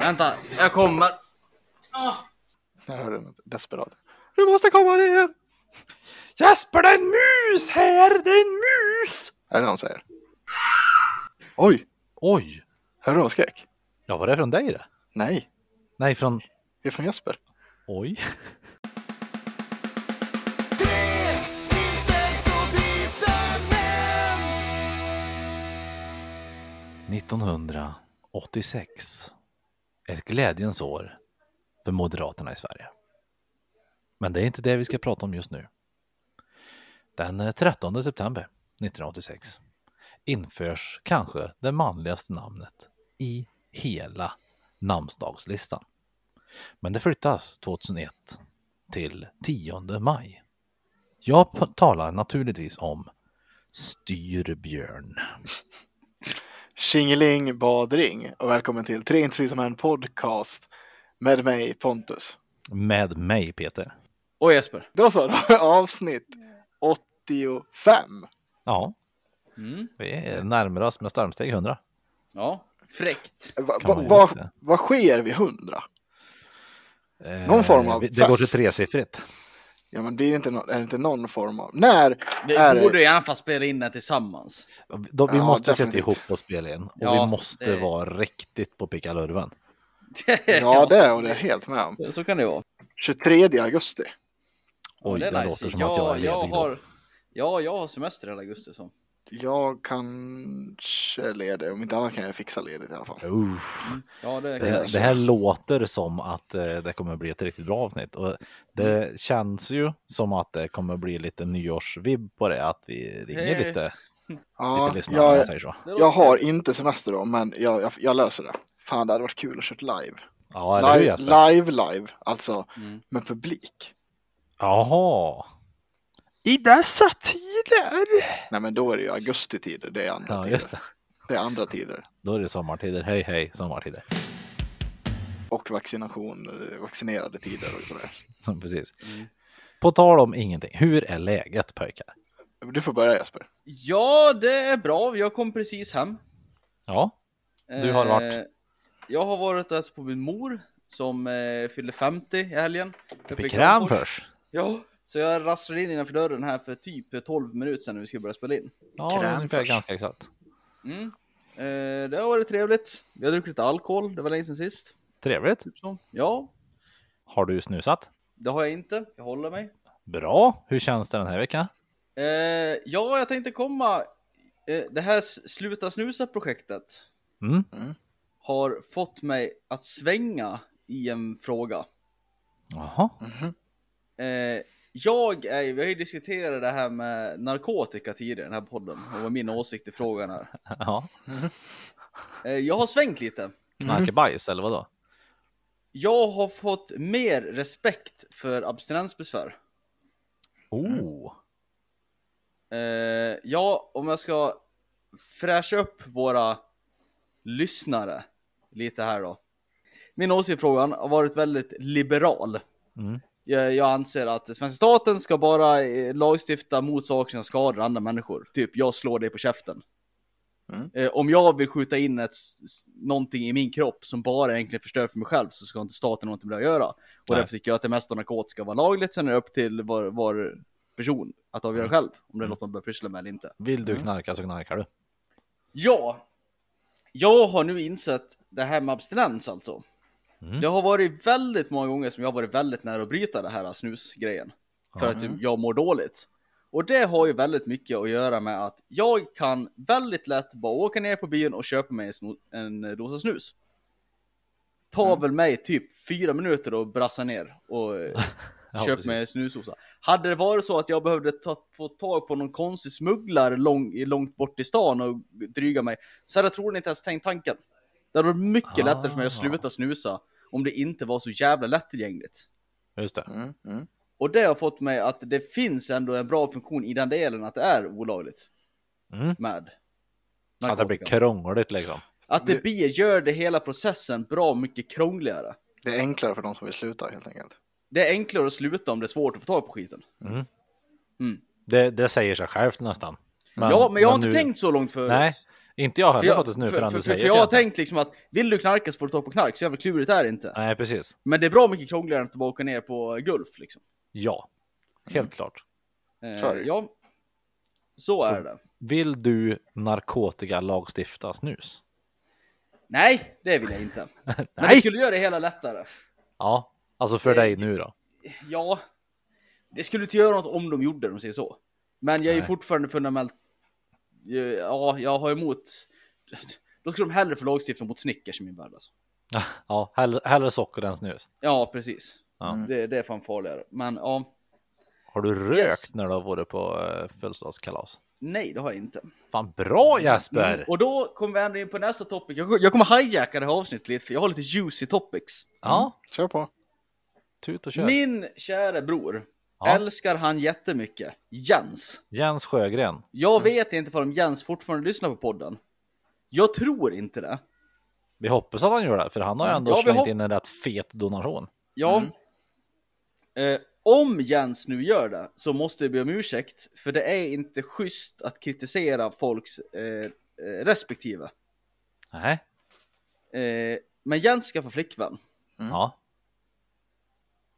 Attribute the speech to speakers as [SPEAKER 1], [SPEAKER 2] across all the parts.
[SPEAKER 1] Vänta, jag kommer.
[SPEAKER 2] Jag hör den desperat. Du måste komma ner!
[SPEAKER 3] Jesper, det är en mus här! Det är en mus!
[SPEAKER 2] Är det någon säger? Oj!
[SPEAKER 3] Oj!
[SPEAKER 2] Hörde du någon skrek?
[SPEAKER 3] Ja, var det från dig det?
[SPEAKER 2] Nej,
[SPEAKER 3] Nej, från...
[SPEAKER 2] det är från Jesper.
[SPEAKER 3] Oj. –1986. Ett glädjens år för Moderaterna i Sverige. Men det är inte det vi ska prata om just nu. Den eh, 13 september 1986 införs kanske det manligaste namnet i hela namnsdagslistan. Men det flyttas 2001 till 10 maj. Jag talar naturligtvis om Styrbjörn.
[SPEAKER 2] Tjingeling badring och välkommen till Tre inte som en podcast med mig Pontus.
[SPEAKER 3] Med mig Peter.
[SPEAKER 1] Och Jesper.
[SPEAKER 2] Då så, då avsnitt 85.
[SPEAKER 3] Ja,
[SPEAKER 1] Mm.
[SPEAKER 3] vi är närmare oss med stormsteg 100.
[SPEAKER 1] Ja, fräckt.
[SPEAKER 2] Va,
[SPEAKER 3] Kan
[SPEAKER 2] va, va, vad sker vid 100?
[SPEAKER 3] Eh,
[SPEAKER 2] Någon form av
[SPEAKER 3] Det går till
[SPEAKER 2] fest.
[SPEAKER 3] tresiffrigt.
[SPEAKER 2] Ja men blir det inte, nå- är det inte någon form av... När
[SPEAKER 1] Det
[SPEAKER 2] är
[SPEAKER 1] borde
[SPEAKER 2] det?
[SPEAKER 1] i alla fall spela in det tillsammans.
[SPEAKER 3] Då, vi
[SPEAKER 2] Ja,
[SPEAKER 3] måste sätta ihop och spela in. Och
[SPEAKER 1] Ja,
[SPEAKER 3] vi måste
[SPEAKER 1] det-
[SPEAKER 3] vara riktigt på pickalurven.
[SPEAKER 2] Ja det och det är jag helt med om.
[SPEAKER 1] Så kan det vara.
[SPEAKER 2] 23 augusti.
[SPEAKER 3] Oj,
[SPEAKER 1] Ja,
[SPEAKER 3] det,
[SPEAKER 1] är
[SPEAKER 3] låter som att jag är ledig
[SPEAKER 1] jag
[SPEAKER 3] då.
[SPEAKER 1] har, Ja, jag har semester hela augusti så.
[SPEAKER 2] Jag kanske är ledig, om inte annat kan jag fixa ledigt i alla fall.
[SPEAKER 3] Uff.
[SPEAKER 1] Ja, det
[SPEAKER 3] Det, det här låter som att eh, det kommer bli ett riktigt bra avsnitt och det känns ju som att det kommer bli lite nyårsvibb på det, att vi ringer
[SPEAKER 1] Hej.
[SPEAKER 3] lite,
[SPEAKER 2] Ja,
[SPEAKER 3] lite
[SPEAKER 2] jag, jag har inte semester då, men jag, jag, jag löser det. Fan, det hade varit kul att köra live.
[SPEAKER 3] Ja,
[SPEAKER 2] Live, live, live, alltså
[SPEAKER 1] Mm.
[SPEAKER 2] med publik.
[SPEAKER 3] Jaha. I dessa tider.
[SPEAKER 2] Nej, men då är det ju augustitider, det är andra
[SPEAKER 3] Ja,
[SPEAKER 2] tider.
[SPEAKER 3] just det.
[SPEAKER 2] Det är andra tider.
[SPEAKER 3] Då är det sommartider. Hej, hej, sommartider.
[SPEAKER 2] Och vaccination, eh, vaccinerade tider och sådär.
[SPEAKER 3] Precis.
[SPEAKER 1] Mm.
[SPEAKER 3] På tal om ingenting. Hur är läget pojkar?
[SPEAKER 2] Du får börja Jesper.
[SPEAKER 1] Ja, det är bra. Jag kom precis hem.
[SPEAKER 3] Ja, Du har varit?
[SPEAKER 1] Eh, Jag har varit och hälsat på min mor som eh, fyllde 50 i helgen. Uppe i Kramfors.
[SPEAKER 3] först.
[SPEAKER 1] Ja, så jag rasslade in innanför dörren här för typ 12 minuter sedan när vi skulle börja spela in.
[SPEAKER 3] Ja, ungefär ganska exakt.
[SPEAKER 1] Mm. Eh, det har varit trevligt. Vi har druckit lite alkohol, det var länge sedan sist.
[SPEAKER 3] Trevligt.
[SPEAKER 1] Typ så. Ja,
[SPEAKER 3] Har du snusat?
[SPEAKER 1] det har jag inte. Jag håller mig.
[SPEAKER 3] Bra. Hur känns det den här veckan?
[SPEAKER 1] Eh, ja, jag tänkte komma. Eh, det här Sluta Snusa-projektet
[SPEAKER 3] Mm.
[SPEAKER 1] har fått mig att svänga i en fråga.
[SPEAKER 3] Jaha.
[SPEAKER 1] Eh, jag är, vi har ju diskuterat det här med narkotika tidigare i den här podden och vad min åsikt i frågan är.
[SPEAKER 3] Ja.
[SPEAKER 1] Eh, jag har svängt lite.
[SPEAKER 3] Knarkebajs eller vadå?
[SPEAKER 1] Jag har fått mer respekt för abstinensbesvär.
[SPEAKER 3] Oh.
[SPEAKER 1] Eh, ja, om jag ska fräscha upp våra lyssnare lite här då. Min åsikt i frågan har varit väldigt liberal.
[SPEAKER 3] Mm.
[SPEAKER 1] Jag, jag anser att svenska staten ska bara eh, lagstifta mot saker som skadar andra människor. Typ, jag slår dig på käften.
[SPEAKER 2] Mm.
[SPEAKER 1] Eh, om jag vill skjuta in ett, någonting i min kropp som bara egentligen förstör för mig själv så ska inte staten någonting med det att göra. Och
[SPEAKER 3] Nej.
[SPEAKER 1] därför tycker jag att det mesta av narkotika var lagligt. Sen är det upp till var, var person att avgöra
[SPEAKER 3] Mm.
[SPEAKER 1] själv om det är något man bör pyssla med eller inte.
[SPEAKER 3] Vill du knarka så knarkar du.
[SPEAKER 1] Ja, jag har nu insett det här med abstinens alltså.
[SPEAKER 3] Mm.
[SPEAKER 1] Det har varit väldigt många gånger som jag har varit väldigt nära att bryta det här snusgrejen. För att typ, jag mår dåligt. Och det har ju väldigt mycket att göra med att jag kan väldigt lätt bara åka ner på bion och köpa mig en, dosa snus. Tar väl mig typ fyra minuter att brassa ner och eh,
[SPEAKER 3] Ja,
[SPEAKER 1] köpa mig en snusdosa. Hade det varit så att jag behövde ta, få tag på någon konstig smugglare lång, långt bort i stan och dryga mig, så hade jag troligen inte ens tänkt tanken. Det hade varit mycket lättare för mig att
[SPEAKER 3] Ah.
[SPEAKER 1] sluta snusa om det inte var så jävla lättillgängligt.
[SPEAKER 3] Just det.
[SPEAKER 2] Mm, mm.
[SPEAKER 1] Och det har fått mig att det finns ändå en bra funktion i den delen att det är olagligt
[SPEAKER 3] Mm.
[SPEAKER 1] med
[SPEAKER 3] Att det blir
[SPEAKER 1] narkotika.
[SPEAKER 3] krångligt liksom.
[SPEAKER 1] Att det blir, gör det hela processen bra mycket krångligare.
[SPEAKER 2] Det är enklare för de som vill sluta helt enkelt.
[SPEAKER 1] Det är enklare att sluta om det är svårt att få tag på skiten.
[SPEAKER 3] Det, det säger sig självt nästan.
[SPEAKER 1] ja, men jag har inte
[SPEAKER 3] nu-
[SPEAKER 1] tänkt så långt förut.
[SPEAKER 3] Nej, Inte jag heller
[SPEAKER 1] jag,
[SPEAKER 3] faktiskt nu
[SPEAKER 1] för,
[SPEAKER 3] förrän
[SPEAKER 1] för,
[SPEAKER 3] du
[SPEAKER 1] för,
[SPEAKER 3] säger
[SPEAKER 1] för jag har
[SPEAKER 3] det.
[SPEAKER 1] tänkt liksom att vill du knarka så får du ta på knark, så jävla klurigt är det inte.
[SPEAKER 3] Nej, precis.
[SPEAKER 1] Men det är bra mycket krångligare än att bara åka ner på Gulf liksom.
[SPEAKER 3] Ja, helt klart.
[SPEAKER 1] Eh,
[SPEAKER 2] Så är det.
[SPEAKER 1] ja, så är det.
[SPEAKER 3] Vill du narkotika lagstifta snus?
[SPEAKER 1] Nej, det vill jag inte. Men det skulle göra det hela lättare.
[SPEAKER 3] Ja, alltså för dig nu då?
[SPEAKER 1] Ja, det skulle inte göra något om de gjorde det, om man säger så. Men jag är ju
[SPEAKER 3] Nej.
[SPEAKER 1] fortfarande fundament... Ja, jag har emot... Då skulle de hellre få lagstifta mot Snickers i min värld alltså.
[SPEAKER 3] Ja, hellre, hellre socker än snus.
[SPEAKER 1] Ja, precis.
[SPEAKER 3] Ja.
[SPEAKER 1] Det, det är fan farligare. Men ja,
[SPEAKER 3] Har du rökt
[SPEAKER 1] Yes.
[SPEAKER 3] när du har varit på uh, födelsedagskalas?
[SPEAKER 1] nej det har jag inte.
[SPEAKER 3] Fan bra Jesper!
[SPEAKER 1] Mm, Och då kommer vi ändå in på nästa topic. Jag, jag kommer hijacka det här avsnittet lite, för jag har lite juicy topics.
[SPEAKER 3] Ja,
[SPEAKER 2] Kör på.
[SPEAKER 3] tut och kör.
[SPEAKER 1] Min kära bror,
[SPEAKER 3] Ja.
[SPEAKER 1] älskar han jättemycket. Jens.
[SPEAKER 3] Jens Sjögren.
[SPEAKER 1] Jag vet inte om Jens fortfarande lyssnar på podden. Jag tror inte det.
[SPEAKER 3] Vi hoppas att han gör det, för han har ju ändå
[SPEAKER 1] Ja, vi
[SPEAKER 3] slängt in en rätt fet donation.
[SPEAKER 1] Ja. Eh, om Jens nu gör det så måste jag be om ursäkt, för det är inte schysst att kritisera folks eh, eh, respektive.
[SPEAKER 3] Nej,
[SPEAKER 1] Eh, men Jens ska få flickvän.
[SPEAKER 3] ja.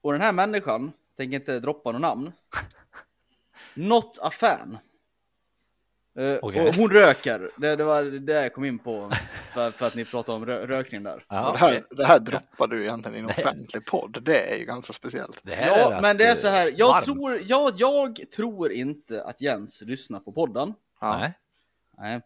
[SPEAKER 1] Och den här människan, tänker inte droppa något namn. Not a fan. Eh,
[SPEAKER 3] Okej.
[SPEAKER 1] Och hon röker. Det, det var det jag kom in på för, för att ni pratade om rö rökning där.
[SPEAKER 3] ja
[SPEAKER 2] det, här, det här droppar du egentligen i en offentlig podd. Det är ju ganska speciellt.
[SPEAKER 1] Ja, men det är
[SPEAKER 3] eh,
[SPEAKER 1] så här. Jag
[SPEAKER 3] varmt.
[SPEAKER 1] tror, jag, jag tror inte att Jens lyssnar på podden.
[SPEAKER 2] Ja.
[SPEAKER 3] Nej.
[SPEAKER 1] Nej.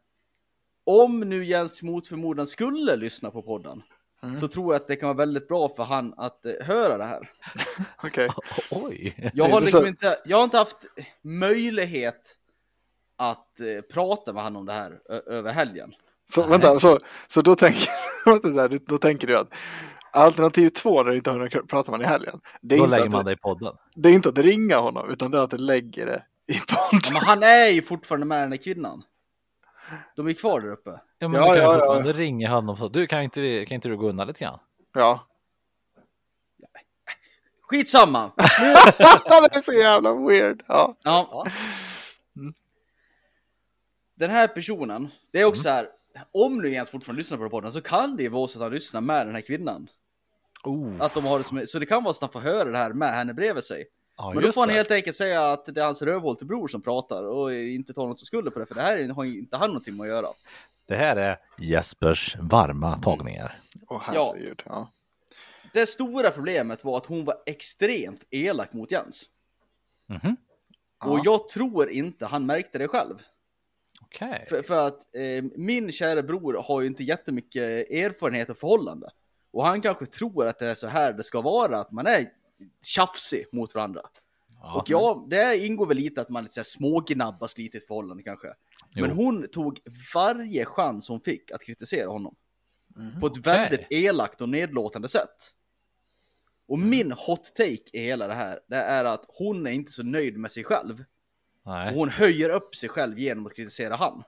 [SPEAKER 1] Om nu Jens mot förmodan skulle lyssna på podden
[SPEAKER 2] Mm.
[SPEAKER 1] så tror jag att det kan vara väldigt bra för han att eh, höra det här.
[SPEAKER 2] Okej.
[SPEAKER 3] Oj!
[SPEAKER 1] Jag har
[SPEAKER 2] inte
[SPEAKER 1] liksom inte, jag har inte haft möjlighet att eh, prata med han om det här ö- över helgen.
[SPEAKER 2] Så
[SPEAKER 3] Nej.
[SPEAKER 2] vänta, så, så då, tänker, vänta så här, då- då tänker du att alternativ två när du inte har någon pratar man i helgen. Det är,
[SPEAKER 3] Då
[SPEAKER 2] inte
[SPEAKER 3] lägger
[SPEAKER 2] att,
[SPEAKER 3] man det i podden.
[SPEAKER 2] det är inte att ringa honom utan det är att du lägger det i podden.
[SPEAKER 1] Men han är ju fortfarande med den där kvinnan. De är kvar där uppe.
[SPEAKER 3] Ja, men
[SPEAKER 2] Ja,
[SPEAKER 3] du kan
[SPEAKER 2] ja,
[SPEAKER 3] ju
[SPEAKER 2] ja.
[SPEAKER 3] fortfarande ringa honom så. Du, kan inte, kan inte du gå undan lite grann?
[SPEAKER 2] Ja.
[SPEAKER 1] Skitsamma!
[SPEAKER 2] det är så jävla weird. Ja.
[SPEAKER 1] Ja. Den här personen, det är också så här, om nu Jens fortfarande lyssnar på podden så kan det ju vara så att han lyssnar med den här kvinnan.
[SPEAKER 3] Oh.
[SPEAKER 1] Att de har det som, så det kan vara så att han får höra det här med henne bredvid sig.
[SPEAKER 3] Ja,
[SPEAKER 1] Men då får han
[SPEAKER 3] det.
[SPEAKER 1] helt enkelt säga att det är hans rövhål till bror som pratar och inte ta något skulder på det, för det här har inte han någonting med att göra.
[SPEAKER 3] Det här är Jespers varma tagningar.
[SPEAKER 2] Åh herregud. Ja.
[SPEAKER 1] Det stora problemet var att hon var extremt elak mot Jens.
[SPEAKER 3] Mhm.
[SPEAKER 1] Och
[SPEAKER 2] Ja.
[SPEAKER 1] jag tror inte han märkte det själv.
[SPEAKER 3] Okej.
[SPEAKER 1] För, för att eh, min kära bror har ju inte jättemycket erfarenhet och förhållande. Och han kanske tror att det är så här det ska vara, att man är tjafsig mot varandra.
[SPEAKER 3] Ja.
[SPEAKER 1] Och ja, det ingår väl lite att man lite smågnabbas lite i ett förhållande kanske. Men
[SPEAKER 3] Jo.
[SPEAKER 1] hon tog varje chans hon fick att kritisera honom.
[SPEAKER 2] Mhm.
[SPEAKER 1] På ett väldigt elakt och nedlåtande sätt. Och min hot take i hela det här, det är att hon är inte så nöjd med sig själv. Och
[SPEAKER 3] Nej.
[SPEAKER 1] hon höjer upp sig själv genom att kritisera han.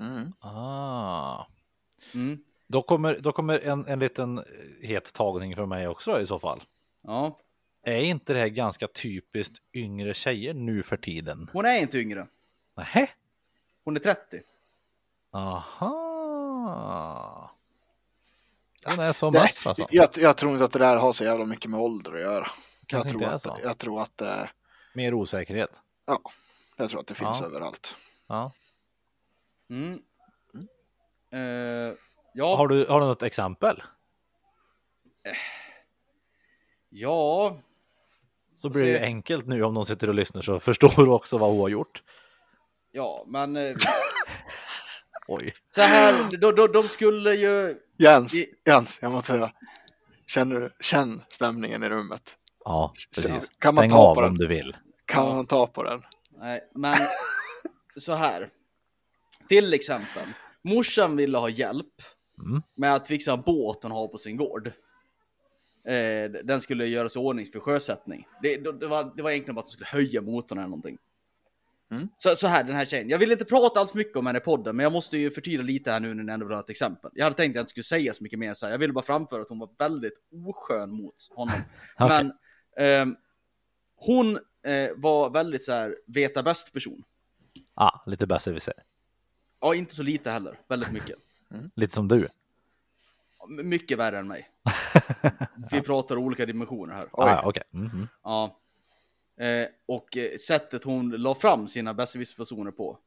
[SPEAKER 2] Mm.
[SPEAKER 3] Ah.
[SPEAKER 1] Mm.
[SPEAKER 3] Då kommer, då kommer en, en liten het tagning för mig också i så fall.
[SPEAKER 1] Ja,
[SPEAKER 3] Är inte det här ganska typiskt yngre tjejer nu för tiden?
[SPEAKER 1] hon är inte yngre.
[SPEAKER 3] Nej.
[SPEAKER 1] Hon är 30.
[SPEAKER 3] Aha. Den är så
[SPEAKER 2] Det-
[SPEAKER 3] mass alltså.
[SPEAKER 2] Jag, jag tror inte att det där har så jävla mycket med ålder att göra.
[SPEAKER 3] Jag
[SPEAKER 2] Jag, tror att,
[SPEAKER 3] så.
[SPEAKER 2] jag tror att, eh,
[SPEAKER 3] Mer osäkerhet.
[SPEAKER 2] jag tror att det finns
[SPEAKER 3] Ja.
[SPEAKER 2] överallt.
[SPEAKER 3] Ja.
[SPEAKER 1] Mm. Eh, ja,
[SPEAKER 3] Har, du, har du något exempel?
[SPEAKER 1] ja,
[SPEAKER 3] Så blir det enkelt nu om någon sitter och lyssnar så förstår du också vad hon har gjort.
[SPEAKER 1] Ja, men eh,
[SPEAKER 3] Oj.
[SPEAKER 1] så här, de, de, de skulle ju,
[SPEAKER 2] Jens,
[SPEAKER 1] I-
[SPEAKER 2] Jens, jag måste säga. Känner du, känn stämningen i rummet.
[SPEAKER 3] Ja, precis.
[SPEAKER 2] Kan man
[SPEAKER 3] Stäng
[SPEAKER 2] ta
[SPEAKER 3] av
[SPEAKER 2] på den?
[SPEAKER 3] om du vill.
[SPEAKER 2] Kan
[SPEAKER 1] Ja.
[SPEAKER 2] man ta på den?
[SPEAKER 1] nej, men så här. Till exempel, morsan ville ha hjälp
[SPEAKER 3] Mm.
[SPEAKER 1] med att fixa en båt hon har på sin gård. Eh, den skulle göras i ordning för sjösättning. Det, det, det, var, det var egentligen bara att de skulle höja motorn eller någonting.
[SPEAKER 2] Mm.
[SPEAKER 1] Så, så här, den här tjejen. Jag vill inte prata allt för mycket om henne i podden, men jag måste ju förtydliga lite här nu när ni ändå vill ha ett exempel. Jag hade tänkt att jag inte skulle säga så mycket mer så här. Jag ville bara framföra att hon var väldigt oskön mot honom.
[SPEAKER 3] Okej.
[SPEAKER 1] Men ehm, hon eh, var väldigt så här veta bäst person.
[SPEAKER 3] Ah, lite besserwisser.
[SPEAKER 1] Ja, inte så lite heller. Väldigt mycket.
[SPEAKER 3] Lite som du.
[SPEAKER 1] Mycket värre än mig. Vi pratar olika dimensioner här.
[SPEAKER 3] Ah, Okej. Mm, mm.
[SPEAKER 1] Ja. Eh, och eh, sättet hon la fram sina besserwisser-fasoner på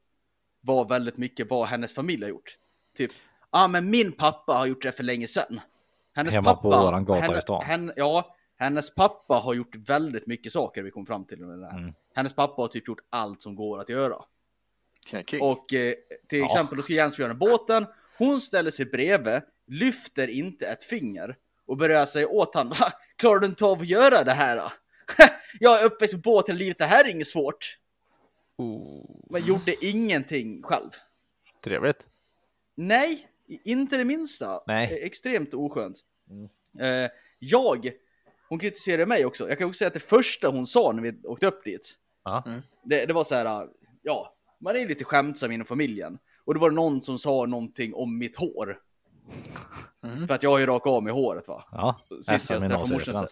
[SPEAKER 1] var väldigt mycket vad hennes familj har gjort. Typ, ja ah, men min pappa har gjort det för länge sedan. Hennes
[SPEAKER 3] Hemma
[SPEAKER 1] pappa,
[SPEAKER 3] på våran gata
[SPEAKER 1] henne,
[SPEAKER 3] i stan.
[SPEAKER 1] Hen, ja, hennes pappa har gjort väldigt mycket saker vi kom fram till under det här.
[SPEAKER 3] Mm.
[SPEAKER 1] Hennes pappa har typ gjort allt som går att göra.
[SPEAKER 2] King.
[SPEAKER 1] Och eh, till
[SPEAKER 3] Ja.
[SPEAKER 1] exempel, då ska Jens göra båten. Hon ställer sig bredvid, lyfter inte ett finger och börjar säga åt han, "Va, klarar du inte av att göra det här? Då? Jag är uppväxt med båt hela livet, det här är inget svårt. Men gjorde ingenting själv.
[SPEAKER 3] Trevligt.
[SPEAKER 1] Nej, inte det minsta.
[SPEAKER 3] Nej.
[SPEAKER 1] Eh, Extremt oskönt. Eh, jag, hon kritiserade mig också. Jag kan också säga att det första hon sa när vi åkte upp dit,
[SPEAKER 3] Ja.
[SPEAKER 1] det, det var så här, ja, man är ju lite skämtsam inom familjen. Och det var någon som sa någonting om mitt hår. För att jag har ju rakat av mig håret va.
[SPEAKER 3] Ja.
[SPEAKER 1] Sist jag träffade morsan.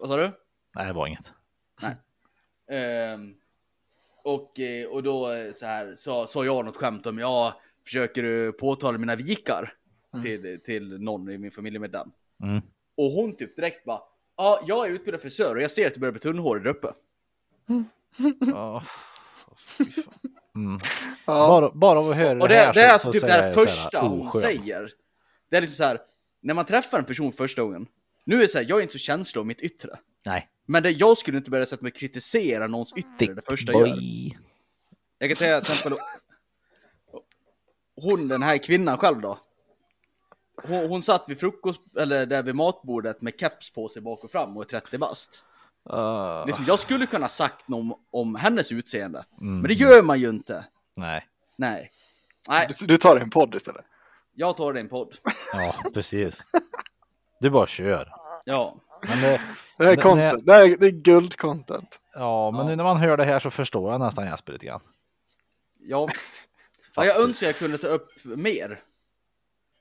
[SPEAKER 1] Vad sa du?
[SPEAKER 3] Nej, det var inget.
[SPEAKER 1] Ehm, och, eh, och då eh, så här sa, sa jag något skämt om, ja, försöker du påtala mina vikar? Till, till någon i min familjemedlem.
[SPEAKER 3] Mm.
[SPEAKER 1] Och hon typ direkt bara, ja, jag är utbildad frisör och jag ser att du börjar bli tunnhårig där uppe.
[SPEAKER 3] Ja. Mm.
[SPEAKER 2] Ja.
[SPEAKER 3] Bara, bara av att höra
[SPEAKER 1] Och
[SPEAKER 3] det,
[SPEAKER 1] det,
[SPEAKER 3] här
[SPEAKER 1] det är
[SPEAKER 3] så-
[SPEAKER 1] alltså
[SPEAKER 3] så
[SPEAKER 1] typ det här
[SPEAKER 3] jag så här,
[SPEAKER 1] första hon
[SPEAKER 3] oskön.
[SPEAKER 1] säger. Det är liksom så här, när man träffar en person första gången, nu är det så här, jag är inte så känslig om mitt yttre.
[SPEAKER 3] Nej.
[SPEAKER 1] Men det, jag skulle inte börja sätta mig och kritisera någons yttre det första jag gör. Jag kan säga till exempel, hon den här kvinnan själv då. Hon, hon satt vid frukost, eller där vid matbordet med keps på sig bak och fram och är 30 bast.
[SPEAKER 3] Uh,
[SPEAKER 1] Liksom, jag skulle kunna ha sagt något om, om hennes utseende.
[SPEAKER 3] Mm.
[SPEAKER 1] Men det gör man ju inte.
[SPEAKER 3] Nej.
[SPEAKER 1] Nej. Nej,
[SPEAKER 2] Du, du tar en podd istället.
[SPEAKER 1] jag tar en podd.
[SPEAKER 3] Ja, precis. Du bara kör.
[SPEAKER 1] Ja.
[SPEAKER 3] Men det,
[SPEAKER 2] Det här är content. Det, här, är- det är guld-content.
[SPEAKER 3] ja, men
[SPEAKER 1] Ja.
[SPEAKER 3] nu när man hör det här så förstår jag nästan Jesper lite grann.
[SPEAKER 1] Ja. ja jag önskar jag kunde ta upp mer.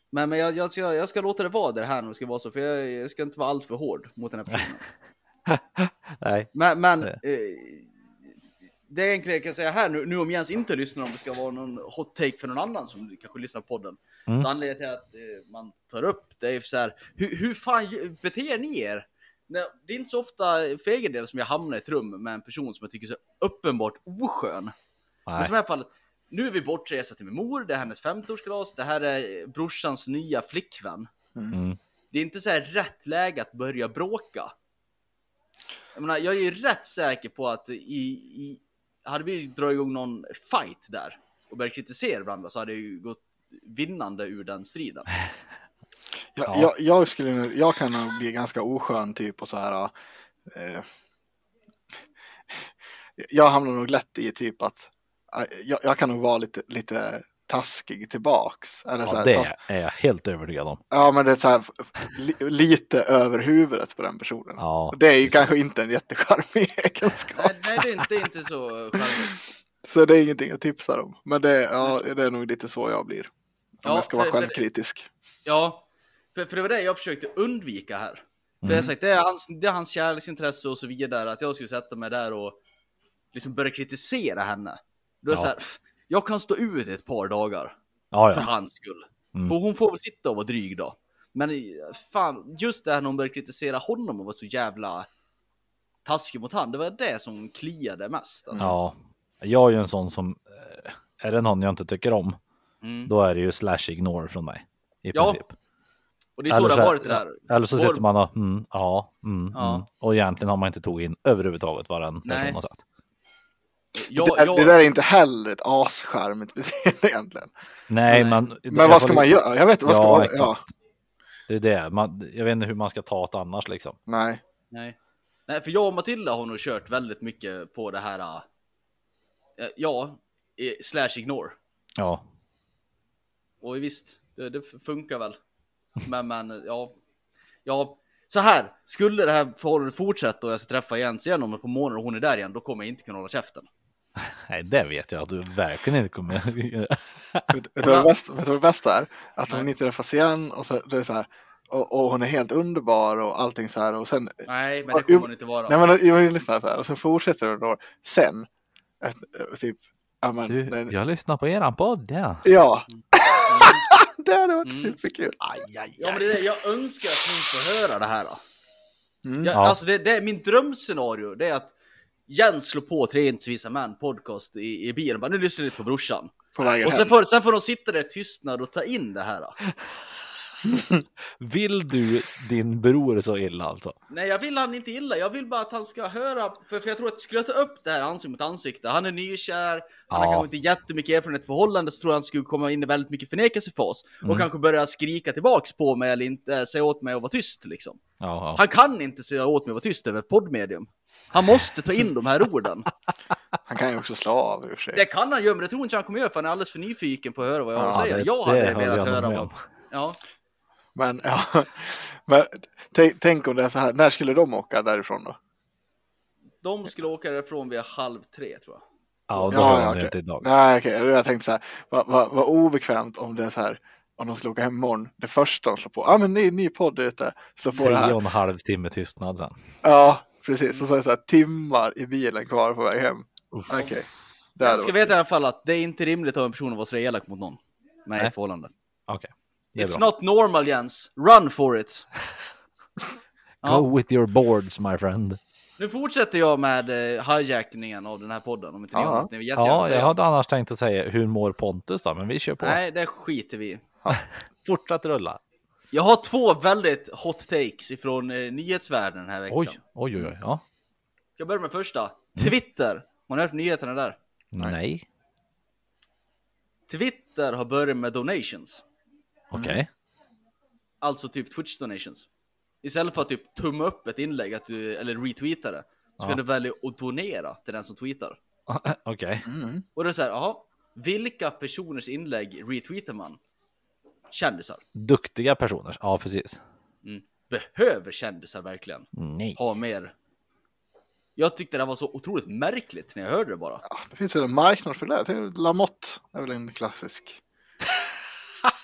[SPEAKER 1] Men, men jag, jag, ska, jag ska låta det vara det här nu ska vara så, för jag, jag ska inte vara alltför hård mot den här personen.
[SPEAKER 3] Nej.
[SPEAKER 1] Men, men
[SPEAKER 3] Det.
[SPEAKER 1] eh, det är egentligen jag kan säga här nu, nu om Jens inte lyssnar, om det ska vara någon hot take för någon annan som kanske lyssnar på podden.
[SPEAKER 3] Mm.
[SPEAKER 1] Så anledningen till att eh, man tar upp det är så här, hur, hur fan ju- beter ni er? Nej, det är inte så ofta för egen del som jag hamnar i ett rum med en person som jag tycker är så uppenbart oskön. Men
[SPEAKER 3] Nej.
[SPEAKER 1] som i alla fall, nu är vi bortresa till min mor, det är hennes 50-årskalas, det här är brorsans nya flickvän.
[SPEAKER 3] Mm.
[SPEAKER 1] Det är inte så här rätt läge att börja bråka. Jag menar, jag är ju rätt säker på att i, i hade vi dragit igång någon fight där och börjat kritisera varandra så hade jag ju gått vinnande ur den striden.
[SPEAKER 2] Jag,
[SPEAKER 3] Ja.
[SPEAKER 2] jag, jag, skulle, jag kan nog bli ganska oskön typ och så här. Eh, jag hamnar nog lätt i typ att eh, jag, jag kan nog vara lite, lite taskig tillbaks. Eller så
[SPEAKER 3] Ja,
[SPEAKER 2] här,
[SPEAKER 3] det
[SPEAKER 2] tas,
[SPEAKER 3] är jag helt övertygad om.
[SPEAKER 2] ja, men det är så här, li, lite över huvudet på den personen.
[SPEAKER 3] Ja.
[SPEAKER 2] Det är ju kanske inte en jättecharmig egenskap.
[SPEAKER 1] Nej, nej det, är inte, det är inte så charmigt.
[SPEAKER 2] Så det är ingenting jag tipsar om. Men det, ja, det är nog lite så jag blir. Om
[SPEAKER 1] Ja,
[SPEAKER 2] jag ska vara
[SPEAKER 1] för- för-
[SPEAKER 2] självkritisk.
[SPEAKER 1] Ja, för, för det var det jag försökte undvika här. För
[SPEAKER 3] Mm.
[SPEAKER 1] jag har sagt, det är, hans, det är hans kärleksintresse och så vidare, att jag skulle sätta mig där och liksom börja kritisera henne. Då är
[SPEAKER 3] Ja.
[SPEAKER 1] så här, "Pff, jag kan stå ut ett par dagar
[SPEAKER 3] Ja,
[SPEAKER 1] för
[SPEAKER 3] ja.
[SPEAKER 1] hans skull.
[SPEAKER 3] Mm.
[SPEAKER 1] Och hon får väl sitta och vara dryg då. Men eh, fan, just det här när hon började kritisera honom och var så jävla taskig mot han, det var det som kliade mest. Alltså.
[SPEAKER 3] ja. Jag är ju en sån som, eh, är det någon jag inte tycker om,
[SPEAKER 1] Mm.
[SPEAKER 3] då är det ju slash ignore från mig. I
[SPEAKER 1] Ja,
[SPEAKER 3] princip.
[SPEAKER 1] Och det är så det har varit det där.
[SPEAKER 3] Eller så sitter man och, mm, ja, mm,
[SPEAKER 1] Ja.
[SPEAKER 3] Mm. och egentligen har man inte tagit in överhuvudtaget vad den person
[SPEAKER 1] Nej.
[SPEAKER 3] har sagt.
[SPEAKER 1] Jag,
[SPEAKER 2] det,
[SPEAKER 1] jag,
[SPEAKER 2] det där är inte heller ett ascharmigt beteende egentligen.
[SPEAKER 3] Nej,
[SPEAKER 1] Nej.
[SPEAKER 3] men.
[SPEAKER 2] Men vad ska man göra? Jag vet inte, vad ska
[SPEAKER 3] Ja,
[SPEAKER 2] man ja,
[SPEAKER 3] Det är det, man, jag vet inte hur man ska ta det annars liksom.
[SPEAKER 2] Nej.
[SPEAKER 1] Nej. Nej, för jag och Matilda har nog kört väldigt mycket på det här. äh, ja, slash ignore.
[SPEAKER 3] Ja,
[SPEAKER 1] Och visst, det, det funkar väl. Men, men ja, ja, så här. Skulle det här förhållandet fortsätta och jag ska träffa Jens igen om ett par månader och hon är där igen, då kommer jag inte kunna hålla käften.
[SPEAKER 3] nej, det vet jag att du verkligen inte kommer.
[SPEAKER 2] Vet, vet, du vad det bästa, vet du vad det bästa är? Att hon inte träffas igen och, så, det är så här, och, och hon är helt underbar och allting så här och sen
[SPEAKER 1] Nej, men det kommer
[SPEAKER 2] jo,
[SPEAKER 1] hon inte vara.
[SPEAKER 2] Nej men jag vill lyssna så här och sen fortsätter det då sen efter, typ Ja, men,
[SPEAKER 3] Du,
[SPEAKER 2] den,
[SPEAKER 3] jag lyssnar på eran podd, ja.
[SPEAKER 2] ja. Det hade varit
[SPEAKER 1] Mm.
[SPEAKER 2] superkul.
[SPEAKER 3] Aj, aj,
[SPEAKER 1] Ja men det är det, jag önskar att ni får höra det här. Då.
[SPEAKER 2] Mm.
[SPEAKER 1] Jag,
[SPEAKER 3] Ja.
[SPEAKER 1] Alltså det, det är min drömscenario, det är att Jens slår på Tre inte visa män podcast i, i bilen, bara nu lyssnar lite på brorsan.
[SPEAKER 2] På
[SPEAKER 1] Och sen får, sen får de sitta där i tystnad och ta in det här.
[SPEAKER 3] Vill du din bror så illa alltså?
[SPEAKER 1] Nej jag vill han inte illa, jag vill bara att han ska höra, för, för jag tror att skulle jag ta upp det här ansikte mot ansikte, han är nykär, han har
[SPEAKER 3] Ja.
[SPEAKER 1] kanske inte jättemycket erfarenhet av förhållande, så tror jag han skulle komma in i väldigt mycket förnekelsefas.
[SPEAKER 3] Mm.
[SPEAKER 1] Och kanske börja skrika tillbaks på mig eller inte säga åt mig att vara tyst liksom.
[SPEAKER 3] Ja, ja.
[SPEAKER 1] Han kan inte säga åt mig att vara tyst över ett poddmedium. Han måste ta in de här orden.
[SPEAKER 2] Han kan ju också slå av i och för sig.
[SPEAKER 1] Det kan han göra, men det tror inte han kommer göra, för han är alldeles för nyfiken på att höra vad jag har att
[SPEAKER 3] Ja,
[SPEAKER 1] säga.
[SPEAKER 3] det-
[SPEAKER 1] jag hade velat höra vad...
[SPEAKER 3] om.
[SPEAKER 1] Ja,
[SPEAKER 2] Men, ja. Men tänk, om det är så här, när skulle de åka därifrån då?
[SPEAKER 1] de skulle åka därifrån vid halv tre, tror jag.
[SPEAKER 3] Ja, och då hör
[SPEAKER 2] ja,
[SPEAKER 3] det inte idag.
[SPEAKER 2] Nej, okej. Jag tänkte så här, vad, vad, vad obekvämt om det är så här, om de skulle åka hem imorgon, det första de slår på, ja ah, men ny, ny podd ute, slår på det
[SPEAKER 3] Tre
[SPEAKER 2] här.
[SPEAKER 3] och en halv timme tystnad sen.
[SPEAKER 2] Ja, precis. Och så är det så här timmar i bilen kvar på väg hem. Okej. Det
[SPEAKER 1] Jag ska veta i alla fall att det är inte rimligt av en person att vara så elak mot någon. Med
[SPEAKER 3] Nej.
[SPEAKER 1] ett förhållande.
[SPEAKER 3] Okej, det är
[SPEAKER 1] It's
[SPEAKER 3] bra.
[SPEAKER 1] not normal Jens. Run for it. Ja.
[SPEAKER 3] Go with your boards my friend.
[SPEAKER 1] Nu fortsätter jag med eh, hijackningen av den här podden. Om inte ni
[SPEAKER 2] Ja.
[SPEAKER 1] har något ni
[SPEAKER 3] Ja,
[SPEAKER 1] säga.
[SPEAKER 3] jag hade annars tänkt att säga hur mår Pontus då, men vi kör på.
[SPEAKER 1] Nej, det skiter vi.
[SPEAKER 3] Fortsätt rulla.
[SPEAKER 1] Jag har två väldigt hot takes ifrån eh, nyhetsvärlden den här veckan.
[SPEAKER 3] Oj, oj, oj, oj. Ja.
[SPEAKER 1] Jag börja med första? Twitter. Man har hört nyheterna där.
[SPEAKER 3] Nej.
[SPEAKER 1] Twitter har börjat med donations.
[SPEAKER 3] Okej.
[SPEAKER 1] Alltså typ Twitch donations. Istället för att typ tumma upp ett inlägg att du, eller retweeta det. Så
[SPEAKER 3] Ja.
[SPEAKER 1] kan du välja att donera till den som tweetar.
[SPEAKER 3] Okej.
[SPEAKER 2] Mm.
[SPEAKER 1] Och det är så här, jaha. Vilka personers inlägg retweetar man? Kändisar.
[SPEAKER 3] Duktiga personer. Ja, precis.
[SPEAKER 1] Mm. Behöver kändisar verkligen
[SPEAKER 3] Nej.
[SPEAKER 1] ha mer? Jag tyckte det var så otroligt märkligt när jag hörde det bara.
[SPEAKER 2] Ja, det finns väl en marknad för det. Lamotte är väl en klassisk.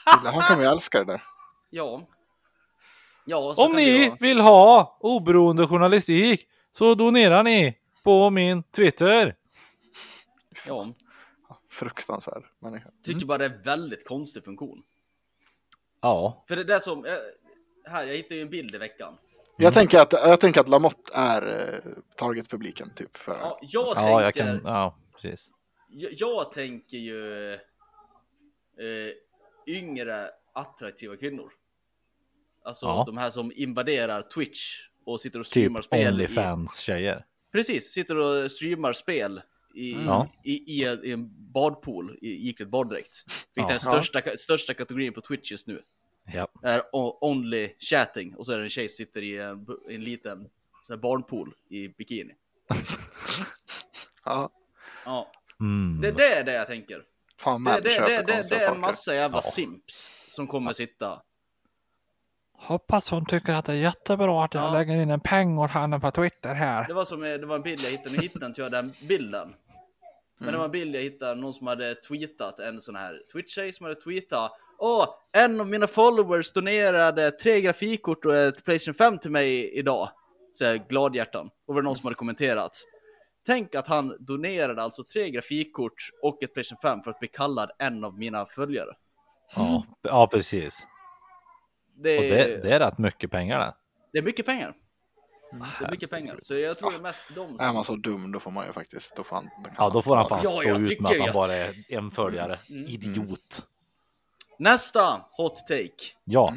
[SPEAKER 2] Han kommer ju älska det där.
[SPEAKER 1] Ja. Ja, så
[SPEAKER 3] Om ni
[SPEAKER 1] vara.
[SPEAKER 3] vill ha oberoende journalistik så donerar ni på min Twitter.
[SPEAKER 1] Ja,
[SPEAKER 2] Fruktansvärd människa.
[SPEAKER 1] tycker bara det är väldigt konstig funktion.
[SPEAKER 3] Ja,
[SPEAKER 1] För det där som, eh, här, jag hittade ju en bild i veckan.
[SPEAKER 2] Jag, tänker att, jag tänker att Lamotte är eh, targetpubliken typ. För,
[SPEAKER 1] Ja, jag
[SPEAKER 3] ja,
[SPEAKER 1] tänker,
[SPEAKER 3] jag kan. Ja, precis.
[SPEAKER 1] jag, jag tänker ju eh, yngre attraktiva kvinnor. Alltså
[SPEAKER 3] Ja.
[SPEAKER 1] de här som invaderar Twitch och sitter och
[SPEAKER 3] Typ
[SPEAKER 1] streamar spel. I,
[SPEAKER 3] Onlyfans tjejer.
[SPEAKER 1] precis, sitter och streamar spel i,
[SPEAKER 3] Ja.
[SPEAKER 1] i, i, en, i en badpool i iklädd baddräkt. Vilket är den
[SPEAKER 2] Ja.
[SPEAKER 1] största, största kategorin på Twitch just nu.
[SPEAKER 3] Ja.
[SPEAKER 1] är only chatting och så är det en tjej som sitter i en, en liten så här barnpool i bikini.
[SPEAKER 2] ja,
[SPEAKER 1] Ja,
[SPEAKER 3] Mm.
[SPEAKER 1] det, det är det jag tänker.
[SPEAKER 2] Fan
[SPEAKER 1] Det, det, det, det, det är en massa jävla
[SPEAKER 3] Ja.
[SPEAKER 1] simps som kommer sitta.
[SPEAKER 3] Hoppas hon tycker att det är jättebra att jag
[SPEAKER 1] Ja.
[SPEAKER 3] lägger in en peng åt henne på Twitter här.
[SPEAKER 1] Det var som eh, det var en bild jag hittade, nu hittade inte jag den bilden. Men det var en bild jag hittade, någon som hade tweetat, en sån här Twitch-tjej som hade tweetat. Åh, en av mina followers donerade tre grafikkort och ett Playstation 5 till mig idag. Så gladhjärtan. Och var det någon som hade kommenterat. Tänk att han donerade alltså tre grafikkort och ett Playstation 5 för att bli kallad en av mina följare.
[SPEAKER 3] Ja, ja precis.
[SPEAKER 1] Det
[SPEAKER 3] Och
[SPEAKER 1] är,
[SPEAKER 3] det, det är rätt mycket pengar det.
[SPEAKER 1] det är mycket pengar. Det är mycket pengar. Så jag tror det är mest de som...
[SPEAKER 2] Är man så dum då får man ju faktiskt, då får han,
[SPEAKER 3] Ja, då får han fan
[SPEAKER 1] Ja,
[SPEAKER 3] stå ut med att han bara är en följare.
[SPEAKER 1] Mm.
[SPEAKER 3] Idiot.
[SPEAKER 1] Nästa hot take.
[SPEAKER 3] Ja,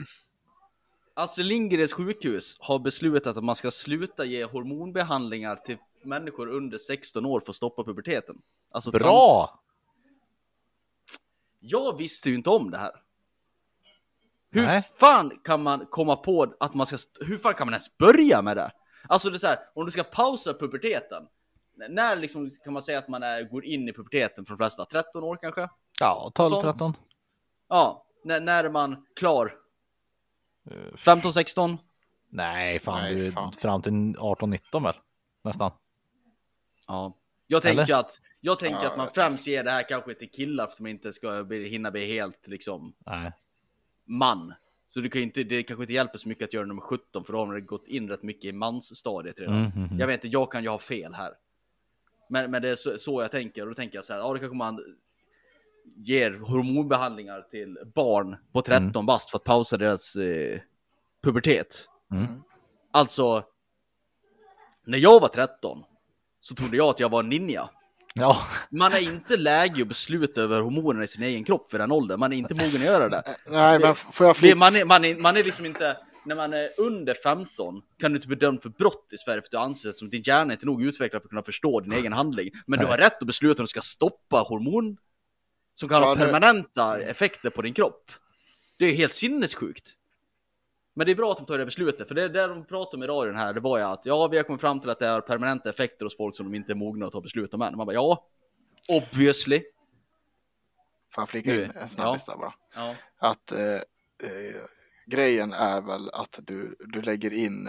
[SPEAKER 1] Astrid Lindgrens sjukhus har beslutat att man ska sluta ge hormonbehandlingar till människor under 16 år för att stoppa puberteten. Alltså trans-
[SPEAKER 3] bra!
[SPEAKER 1] Jag visste ju inte om det här. Hur
[SPEAKER 3] Nej.
[SPEAKER 1] fan kan man komma på att man ska, hur fan kan man ens börja med det? Alltså det är så här, om du ska pausa puberteten, när liksom kan man säga att man är, går in i puberteten för de flesta? 13 år kanske?
[SPEAKER 3] Ja, 12,
[SPEAKER 1] Sånt.
[SPEAKER 3] 13.
[SPEAKER 1] Ja, när, när är man klar?
[SPEAKER 3] Eh,
[SPEAKER 1] 15, 16?
[SPEAKER 3] Nej, fan
[SPEAKER 2] Nej,
[SPEAKER 3] du
[SPEAKER 2] fan.
[SPEAKER 3] fram till 18, 19 väl? Nästan.
[SPEAKER 1] Ja. Jag tänker
[SPEAKER 3] Eller?
[SPEAKER 1] att, jag tänker
[SPEAKER 2] Ja,
[SPEAKER 1] att man främst ger det här kanske till killar för att de inte ska bli, hinna bli helt liksom
[SPEAKER 3] Nej.
[SPEAKER 1] man. Så det, kan inte, det kanske inte hjälper så mycket att göra nummer 17 för då har man gått in rätt mycket i mansstadiet redan.
[SPEAKER 3] Mm, mm, mm.
[SPEAKER 1] Jag vet inte, jag kan ju ha fel här. Men, men det är så, så jag tänker och då tänker jag så här, ja det kanske man ger hormonbehandlingar till barn på 13
[SPEAKER 3] Mm.
[SPEAKER 1] bast för att pausa deras eh, pubertet.
[SPEAKER 3] Mm.
[SPEAKER 1] Alltså, när jag var 13 så trodde jag att jag var en ninja.
[SPEAKER 3] Ja,
[SPEAKER 1] Man är inte läge att besluta över hormonerna i sin egen kropp för den åldern. Man är inte mogen att göra det.
[SPEAKER 2] Nej, men får jag
[SPEAKER 1] det
[SPEAKER 2] flika?
[SPEAKER 1] man, är, man, är, man är liksom inte, när man är under 15 kan du inte bli dömd för brott i Sverige för att du anses som din hjärna är inte nog utvecklad för att kunna förstå din egen handling. Men du
[SPEAKER 3] Nej.
[SPEAKER 1] har rätt att besluta om du ska stoppa hormon som kan
[SPEAKER 2] Ja,
[SPEAKER 1] ha
[SPEAKER 2] det-
[SPEAKER 1] permanenta effekter på din kropp. Det är helt sinnessjukt. Men det är bra att de tar det beslutet, för det är det de pratade om i radion här, det var ju att ja, vi har kommit fram till att det har permanenta effekter hos folk som de inte är mogna att ta beslut om än. Man bara ja, obviously.
[SPEAKER 2] Får jag flika in en snabbis där bara?
[SPEAKER 1] Ja.
[SPEAKER 2] Att eh, eh, grejen är väl att du, du lägger in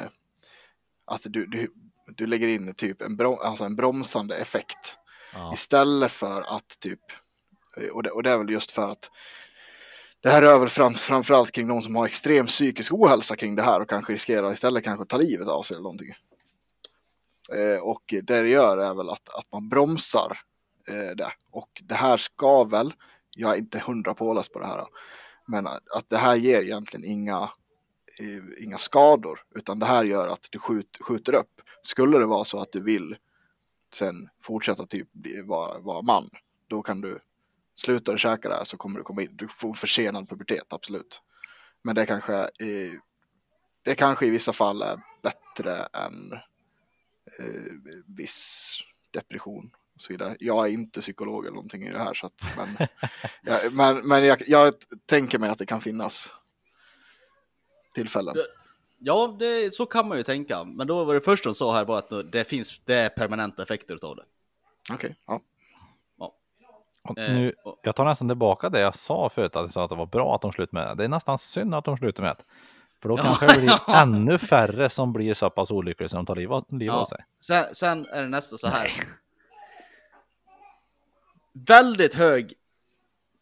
[SPEAKER 2] att du, du, du lägger in typ en, brom, alltså en bromsande effekt
[SPEAKER 3] ja.
[SPEAKER 2] istället för att typ och det, och det är väl just för att det här rör väl fram, framförallt kring de som har extrem psykisk ohälsa kring det här och kanske riskerar istället kanske ta livet av sig eller någonting. Eh, och det det gör är väl att, att man bromsar eh, det. Och det här ska väl, jag är inte hundra påläst på det här, men att, det här ger egentligen inga, eh, inga skador, utan det här gör att du skjut, skjuter upp. Skulle det vara så att du vill sen fortsätta typ vara, vara man, då kan du slutar du käka det här så kommer du komma in. Du får försenad pubertet, absolut. Men det kanske, i, det kanske i vissa fall är bättre än eh, viss depression och så vidare. Jag är inte psykolog eller någonting i det här, så att, men, jag, men, men jag, jag tänker mig att det kan finnas tillfällen.
[SPEAKER 1] Ja, det, så kan man ju tänka. Men då var det första de sa här var att det finns det är permanenta effekter utav det.
[SPEAKER 2] Okej, ja.
[SPEAKER 1] Eh,
[SPEAKER 3] nu, jag tar nästan tillbaka det jag sa förut, att jag sa att det var bra att de slutade med det. Det är nästan synd att de slutar med det. För då
[SPEAKER 1] Ja,
[SPEAKER 3] kanske det blir ännu färre som blir så pass olyckliga som de tar livet liv av
[SPEAKER 1] Ja.
[SPEAKER 3] sig.
[SPEAKER 1] Sen, sen är det nästa så här. Väldigt hög.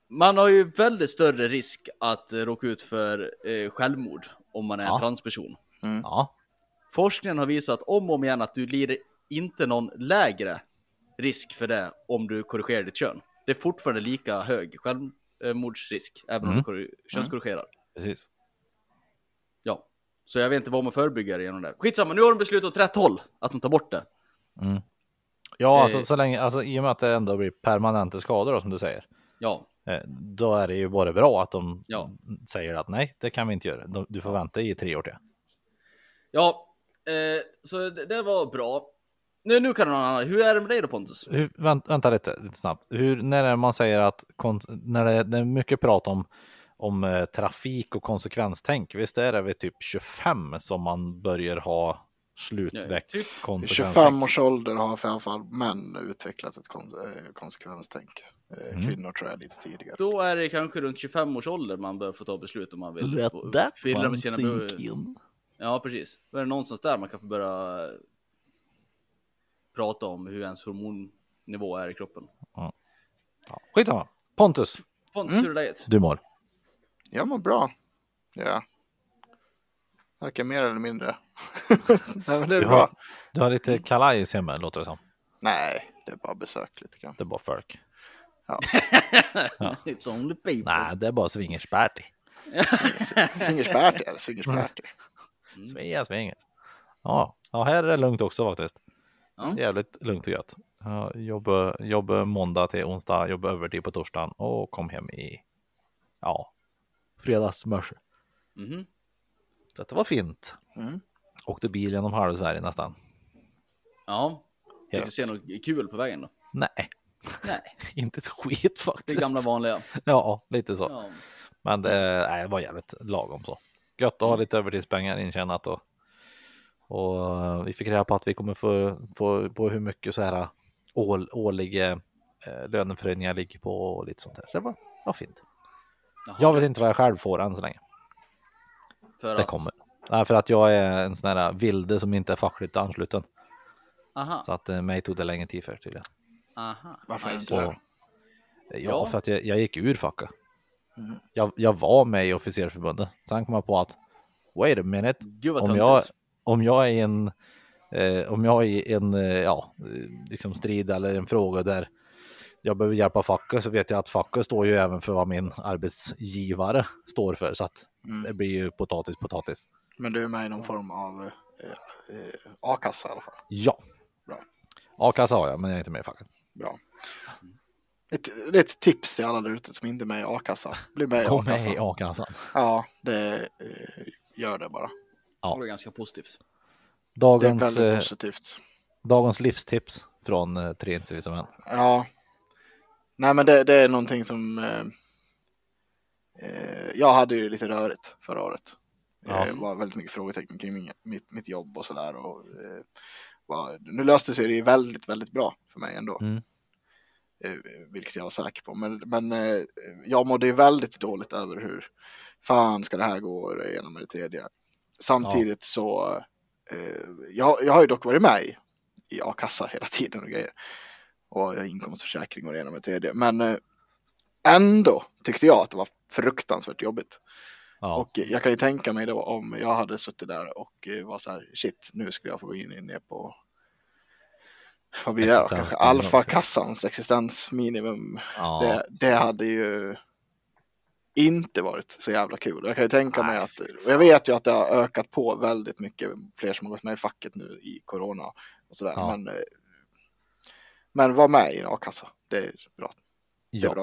[SPEAKER 1] Man har ju väldigt större risk att råka ut för eh, självmord om man är en
[SPEAKER 3] Ja.
[SPEAKER 1] transperson.
[SPEAKER 3] Ja,
[SPEAKER 1] Forskningen har visat om och om igen att du lider inte någon lägre risk för det om du korrigerar ditt kön. Det är fortfarande lika hög självmordsrisk även om
[SPEAKER 3] Mm.
[SPEAKER 1] du korri- könskorrigerar.
[SPEAKER 3] precis.
[SPEAKER 1] Ja, så jag vet inte vad man förebygger genom det. Skitsamma, nu har de beslutat åt rätt håll att de tar bort det.
[SPEAKER 3] Mm. Ja, alltså
[SPEAKER 1] Eh.
[SPEAKER 3] så länge, alltså i och med att det ändå blir permanenta skador då, som du säger.
[SPEAKER 1] Ja,
[SPEAKER 3] eh, Då är det ju bara bra att de
[SPEAKER 1] Ja.
[SPEAKER 3] säger att nej, det kan vi inte göra. Du får vänta i tre år till.
[SPEAKER 1] ja, eh, så det, det var bra. Nu, nu kan någon annan. Hur är det med dig då Pontus?
[SPEAKER 3] Hur, vänt, vänta lite, lite snabbt. Hur, när är man säger att när det, det är mycket prat om, om eh, trafik och konsekvenstänk, visst är det vid typ 25 som man börjar ha slutväxt
[SPEAKER 1] typ
[SPEAKER 3] konsekvenstänk?
[SPEAKER 2] 25 års ålder har för i alla fall män utvecklat ett kon eh, konsekvenstänk. Eh,
[SPEAKER 3] Mm.
[SPEAKER 2] Kvinnor tror jag lite tidigare.
[SPEAKER 1] Då är det kanske runt 25 års ålder man bör få ta beslut om man vill.
[SPEAKER 3] Let that one sink in.
[SPEAKER 1] Ja, precis. Då är det någonstans där man kan få börja prata om hur ens hormonnivå är i kroppen.
[SPEAKER 3] Ja, skitsamma. Pontus,
[SPEAKER 1] Pontus,
[SPEAKER 2] Mm.
[SPEAKER 1] hur är läget?
[SPEAKER 3] du mår.
[SPEAKER 2] Jag mår bra. Ja. Varken mer eller mindre. Nej, men det är
[SPEAKER 3] Du
[SPEAKER 2] bra.
[SPEAKER 3] har, du har lite kalajs hemma, låter det som.
[SPEAKER 2] Nej, det är bara besök lite grann.
[SPEAKER 3] Det är bara folk.
[SPEAKER 1] It's only people.
[SPEAKER 3] Nej, det är bara swingersparty.
[SPEAKER 2] Swingersparty eller swingersparty.
[SPEAKER 3] Svea swinger. Ja, ja, här är det lugnt också faktiskt.
[SPEAKER 1] Ja.
[SPEAKER 3] Jävligt lugnt och gött. Jag jobbar, jobbar måndag till onsdag, jobbar övertid på torsdagen och kom hem i ja, fredags morse.
[SPEAKER 1] Mhm.
[SPEAKER 3] Så det var fint.
[SPEAKER 2] Mm.
[SPEAKER 3] Åkte bil genom halva Sverige nästan.
[SPEAKER 1] Ja, fick du se något kul på vägen då?
[SPEAKER 3] Nej,
[SPEAKER 1] Nej,
[SPEAKER 3] inte ett skit
[SPEAKER 1] det
[SPEAKER 3] faktiskt.
[SPEAKER 1] gamla vanliga.
[SPEAKER 3] Ja, lite så.
[SPEAKER 1] Ja.
[SPEAKER 3] Men det, nej, det var jävligt lagom så. Gött att ha lite övertidspengar intjänat och, och vi fick reda på att vi kommer få, få på hur mycket så här ål, årliga eh, löneförhöjningar ligger på och lite sånt där. Så det var, var fint.
[SPEAKER 1] Jaha,
[SPEAKER 3] Jag vet inte vad jag själv får än så länge.
[SPEAKER 1] för
[SPEAKER 3] Det
[SPEAKER 1] att-
[SPEAKER 3] kommer. Nej, för att jag är en sån här vilde som inte är fackligt ansluten.
[SPEAKER 1] Aha,
[SPEAKER 3] Så att eh, mig tog det längre tid för tydligen.
[SPEAKER 1] aha.
[SPEAKER 2] Varför
[SPEAKER 1] så-
[SPEAKER 2] det?
[SPEAKER 3] Ja,
[SPEAKER 1] Ja.
[SPEAKER 3] för att jag, jag gick ur facket.
[SPEAKER 2] Mm.
[SPEAKER 3] Jag, jag var med i officersförbundet. Sen kom jag på att wait a minute.
[SPEAKER 1] Gud vad
[SPEAKER 3] om jag, om jag är en Eh, om jag är en eh, ja, liksom strid eller en fråga där jag behöver hjälpa facket så vet jag att facket står ju även för vad min arbetsgivare står för. Så att
[SPEAKER 2] Mm.
[SPEAKER 3] det blir ju potatis potatis.
[SPEAKER 2] Men du är med i någon form av eh, eh, a-kassa i alla fall.
[SPEAKER 3] Ja.
[SPEAKER 2] Bra.
[SPEAKER 3] A-kassa har jag, men jag är inte med i facket.
[SPEAKER 2] Bra. Ett, ett tips till alla där ute som inte är med i a-kassa. Bli med i
[SPEAKER 3] Kom med i a-kassan.
[SPEAKER 2] Ja, det eh, gör det bara.
[SPEAKER 3] Ja.
[SPEAKER 1] Det är ganska positivt.
[SPEAKER 2] Det är
[SPEAKER 3] Dagens,
[SPEAKER 2] väldigt
[SPEAKER 3] eh,
[SPEAKER 2] positivt.
[SPEAKER 3] dagens livstips från eh, Tre inte visa män.
[SPEAKER 2] Ja. Nej, men det, det är någonting som eh, eh, jag hade ju lite rörigt förra året.
[SPEAKER 3] Ja.
[SPEAKER 2] Det var väldigt mycket frågetecken kring min, mitt, mitt jobb och sådär. Och, eh, var, nu löste sig det väldigt, väldigt bra för mig ändå.
[SPEAKER 3] Mm.
[SPEAKER 2] Eh, vilket jag var säker på. Men, men eh, jag mådde ju väldigt dåligt över hur fan ska det här gå och det ena med det tredje. Samtidigt så, eh, jag, jag har ju dock varit med i, i a-kassa hela tiden och grejer. Och jag har inkomstförsäkring och det ena med tredje. Men eh, ändå tyckte jag att det var fruktansvärt jobbigt.
[SPEAKER 3] Ja.
[SPEAKER 2] Och jag kan ju tänka mig då om jag hade suttit där och eh, var så här, shit, nu skulle jag få gå in ner på vad blir det då? Kanske alfa-kassans existensminimum.
[SPEAKER 3] ja.
[SPEAKER 2] det, det hade ju inte varit så jävla kul. Jag kan ju tänka mig
[SPEAKER 3] Nej,
[SPEAKER 2] att, och jag vet ju att det har ökat på väldigt mycket, fler som har gått med i facket nu i corona och sådär.
[SPEAKER 3] Ja.
[SPEAKER 2] Men, eh, men var med i en a-kassa, det är bra.
[SPEAKER 3] Ja.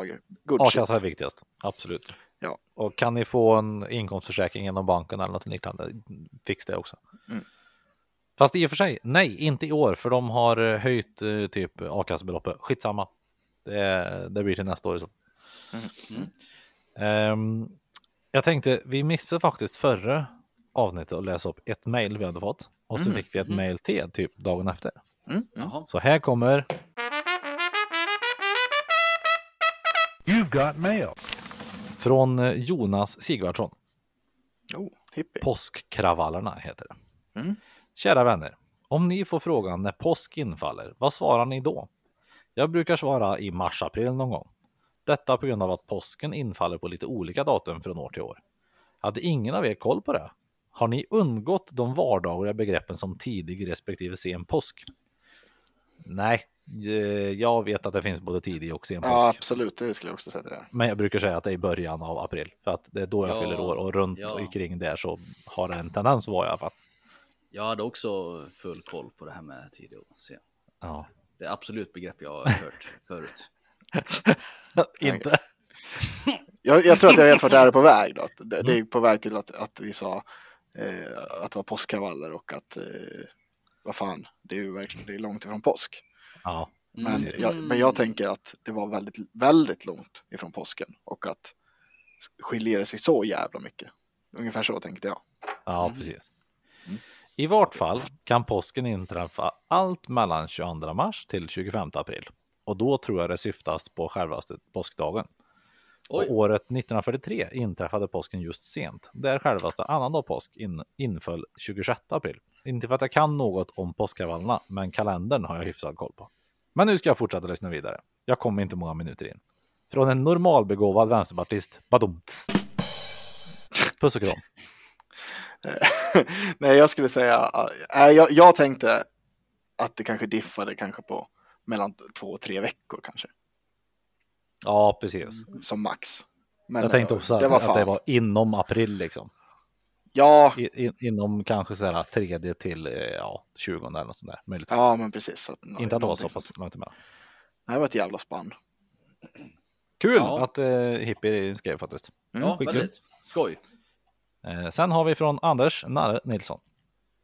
[SPEAKER 3] A-kassa är viktigast, absolut.
[SPEAKER 2] Ja.
[SPEAKER 3] Och kan ni få en inkomstförsäkring genom banken eller något liknande, fix det också.
[SPEAKER 2] Mm.
[SPEAKER 3] Fast i och för sig, nej, inte i år, för de har eh, höjt eh, typ a-kassebeloppet. Skitsamma. Det, det blir till nästa år. Så.
[SPEAKER 2] Mm.
[SPEAKER 3] Ehm, jag tänkte, vi missade faktiskt förra avsnittet att läsa upp ett mejl vi hade fått. Och så
[SPEAKER 2] Mm.
[SPEAKER 3] fick vi ett mejl till typ dagen efter.
[SPEAKER 2] Mm, mm.
[SPEAKER 1] Jaha.
[SPEAKER 3] Så här kommer
[SPEAKER 4] You've got mail.
[SPEAKER 3] från eh, Jonas Sigvardsson.
[SPEAKER 2] Oh, hippie.
[SPEAKER 3] Påskkravallerna heter det.
[SPEAKER 2] Mm.
[SPEAKER 3] Kära vänner, om ni får frågan när påsk infaller, vad svarar ni då? Jag brukar svara i mars-april någon gång. Detta på grund av att påsken infaller på lite olika datum från år till år. Hade ingen av er koll på det? Har ni undgått de vardagliga begreppen som tidig respektive sen påsk? Nej, eh, jag vet att det finns både tidig och sen påsk.
[SPEAKER 2] Ja, absolut. Det skulle jag också säga. Det.
[SPEAKER 3] Men jag brukar säga att det är i början av april för att det är då jag
[SPEAKER 1] Ja,
[SPEAKER 3] fyller år och runt
[SPEAKER 1] ja.
[SPEAKER 3] och kring där så har det en tendens att vara i alla fall.
[SPEAKER 1] Jag hade också full koll på det här med tidig och sen.
[SPEAKER 3] Ja.
[SPEAKER 1] Det är absolut begrepp jag har hört förut.
[SPEAKER 3] Inte.
[SPEAKER 2] Jag, jag tror att jag vet vart det här är på väg. Då. Det, det är på väg till att, att vi sa eh, att det var påskkravaller och att eh, vad fan, det är ju verkligen det är långt ifrån påsk.
[SPEAKER 3] Ja,
[SPEAKER 2] Men,
[SPEAKER 1] Mm.
[SPEAKER 2] jag, men jag tänker att det var väldigt, väldigt långt ifrån påsken och att skiljer det sig så jävla mycket. Ungefär så tänkte jag.
[SPEAKER 3] ja
[SPEAKER 1] Mm.
[SPEAKER 3] precis.
[SPEAKER 2] Mm.
[SPEAKER 3] I vart fall kan påsken inträffa allt mellan 22 mars till 25 april. Och då tror jag det syftas på självaste påskdagen.
[SPEAKER 1] Oj.
[SPEAKER 3] Och året 1943 inträffade påsken just sent, där självaste annandag påsk in, inföll 26 april. Inte för att jag kan något om påskkravallerna, men kalendern har jag hyfsad koll på. Men nu ska jag fortsätta lyssna vidare. Jag kommer inte många minuter in. Från en normalbegåvad vänsterpartist, badumts. Puss och kram.
[SPEAKER 2] Nej, jag skulle säga, äh, jag, jag tänkte att det kanske diffade kanske på mellan två och tre veckor kanske,
[SPEAKER 3] Ja, precis.
[SPEAKER 2] som max. Men
[SPEAKER 3] jag tänkte också att
[SPEAKER 2] det var
[SPEAKER 3] att det var inom april liksom.
[SPEAKER 2] Ja,
[SPEAKER 3] I, in, inom kanske så här tredje till eh, ja, 20 eller något sånt där. Möjligtvis.
[SPEAKER 2] ja, men precis. Så att,
[SPEAKER 3] Inte att det var så pass långt emellan.
[SPEAKER 2] Det här var ett jävla spann.
[SPEAKER 3] Kul
[SPEAKER 1] Ja.
[SPEAKER 3] att eh, Hippie skrev faktiskt.
[SPEAKER 2] Mm,
[SPEAKER 1] Ja,
[SPEAKER 3] skitkul.
[SPEAKER 1] väldigt. Skoj.
[SPEAKER 3] Eh, sen har vi från Anders Narre Nilsson.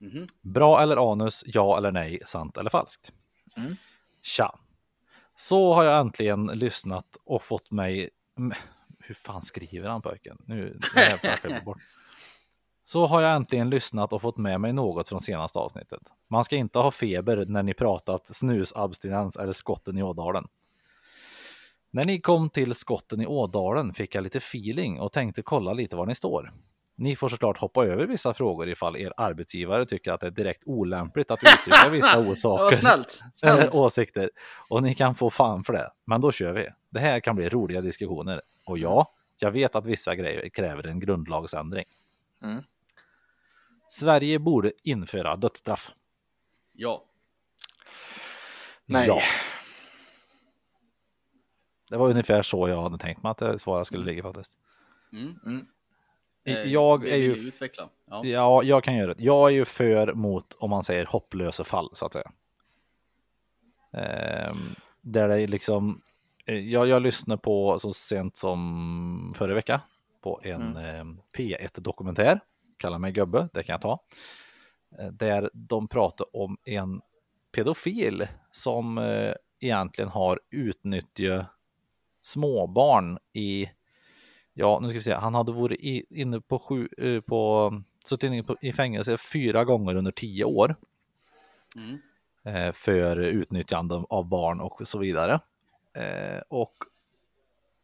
[SPEAKER 1] Mhm.
[SPEAKER 3] Bra eller anus, ja eller nej, sant eller falskt?
[SPEAKER 2] Mm.
[SPEAKER 3] Tja. Så har jag äntligen lyssnat och fått mig... Hur fan skriver han pojken? Nu är bort. Så har jag äntligen lyssnat och fått med mig något från senaste avsnittet. Man ska inte ha feber när ni pratat snusabstinens eller skotten i Ådalen. När ni kom till skotten i Ådalen fick jag lite feeling och tänkte kolla lite var ni står. Ni får såklart hoppa över vissa frågor ifall er arbetsgivare tycker att det är direkt olämpligt att uttrycka vissa orsaker
[SPEAKER 1] snällt. snällt.
[SPEAKER 3] åsikter och ni kan få fan för det. Men då kör vi. Det här kan bli roliga diskussioner och ja, jag vet att vissa grejer kräver en grundlagsändring.
[SPEAKER 2] Mm.
[SPEAKER 3] Sverige borde införa dödsstraff.
[SPEAKER 1] Ja.
[SPEAKER 2] Nej.
[SPEAKER 3] Ja. Det var ungefär så jag hade tänkt mig att det svaret skulle ligga faktiskt.
[SPEAKER 1] Mm.
[SPEAKER 2] Mm.
[SPEAKER 1] Eh,
[SPEAKER 3] Jag är ju
[SPEAKER 1] utveckla. Ja.
[SPEAKER 3] Ja, jag kan göra det. Jag är ju för mot, om man säger hopplösa fall, så att säga. Ehm, där det är liksom, eh, jag, jag lyssnade på så sent som förra vecka på en eh, P1-dokumentär, kallar mig gubbe, det kan jag ta. Eh, Där de pratar om en pedofil som egentligen har utnyttjat småbarn i Ja, nu ska vi se. Han hade varit i, inne på sju, eh, på, suttit inne på, i fängelse fyra gånger under tio år
[SPEAKER 1] Mm.
[SPEAKER 3] eh, för utnyttjande av barn och så vidare. Eh, och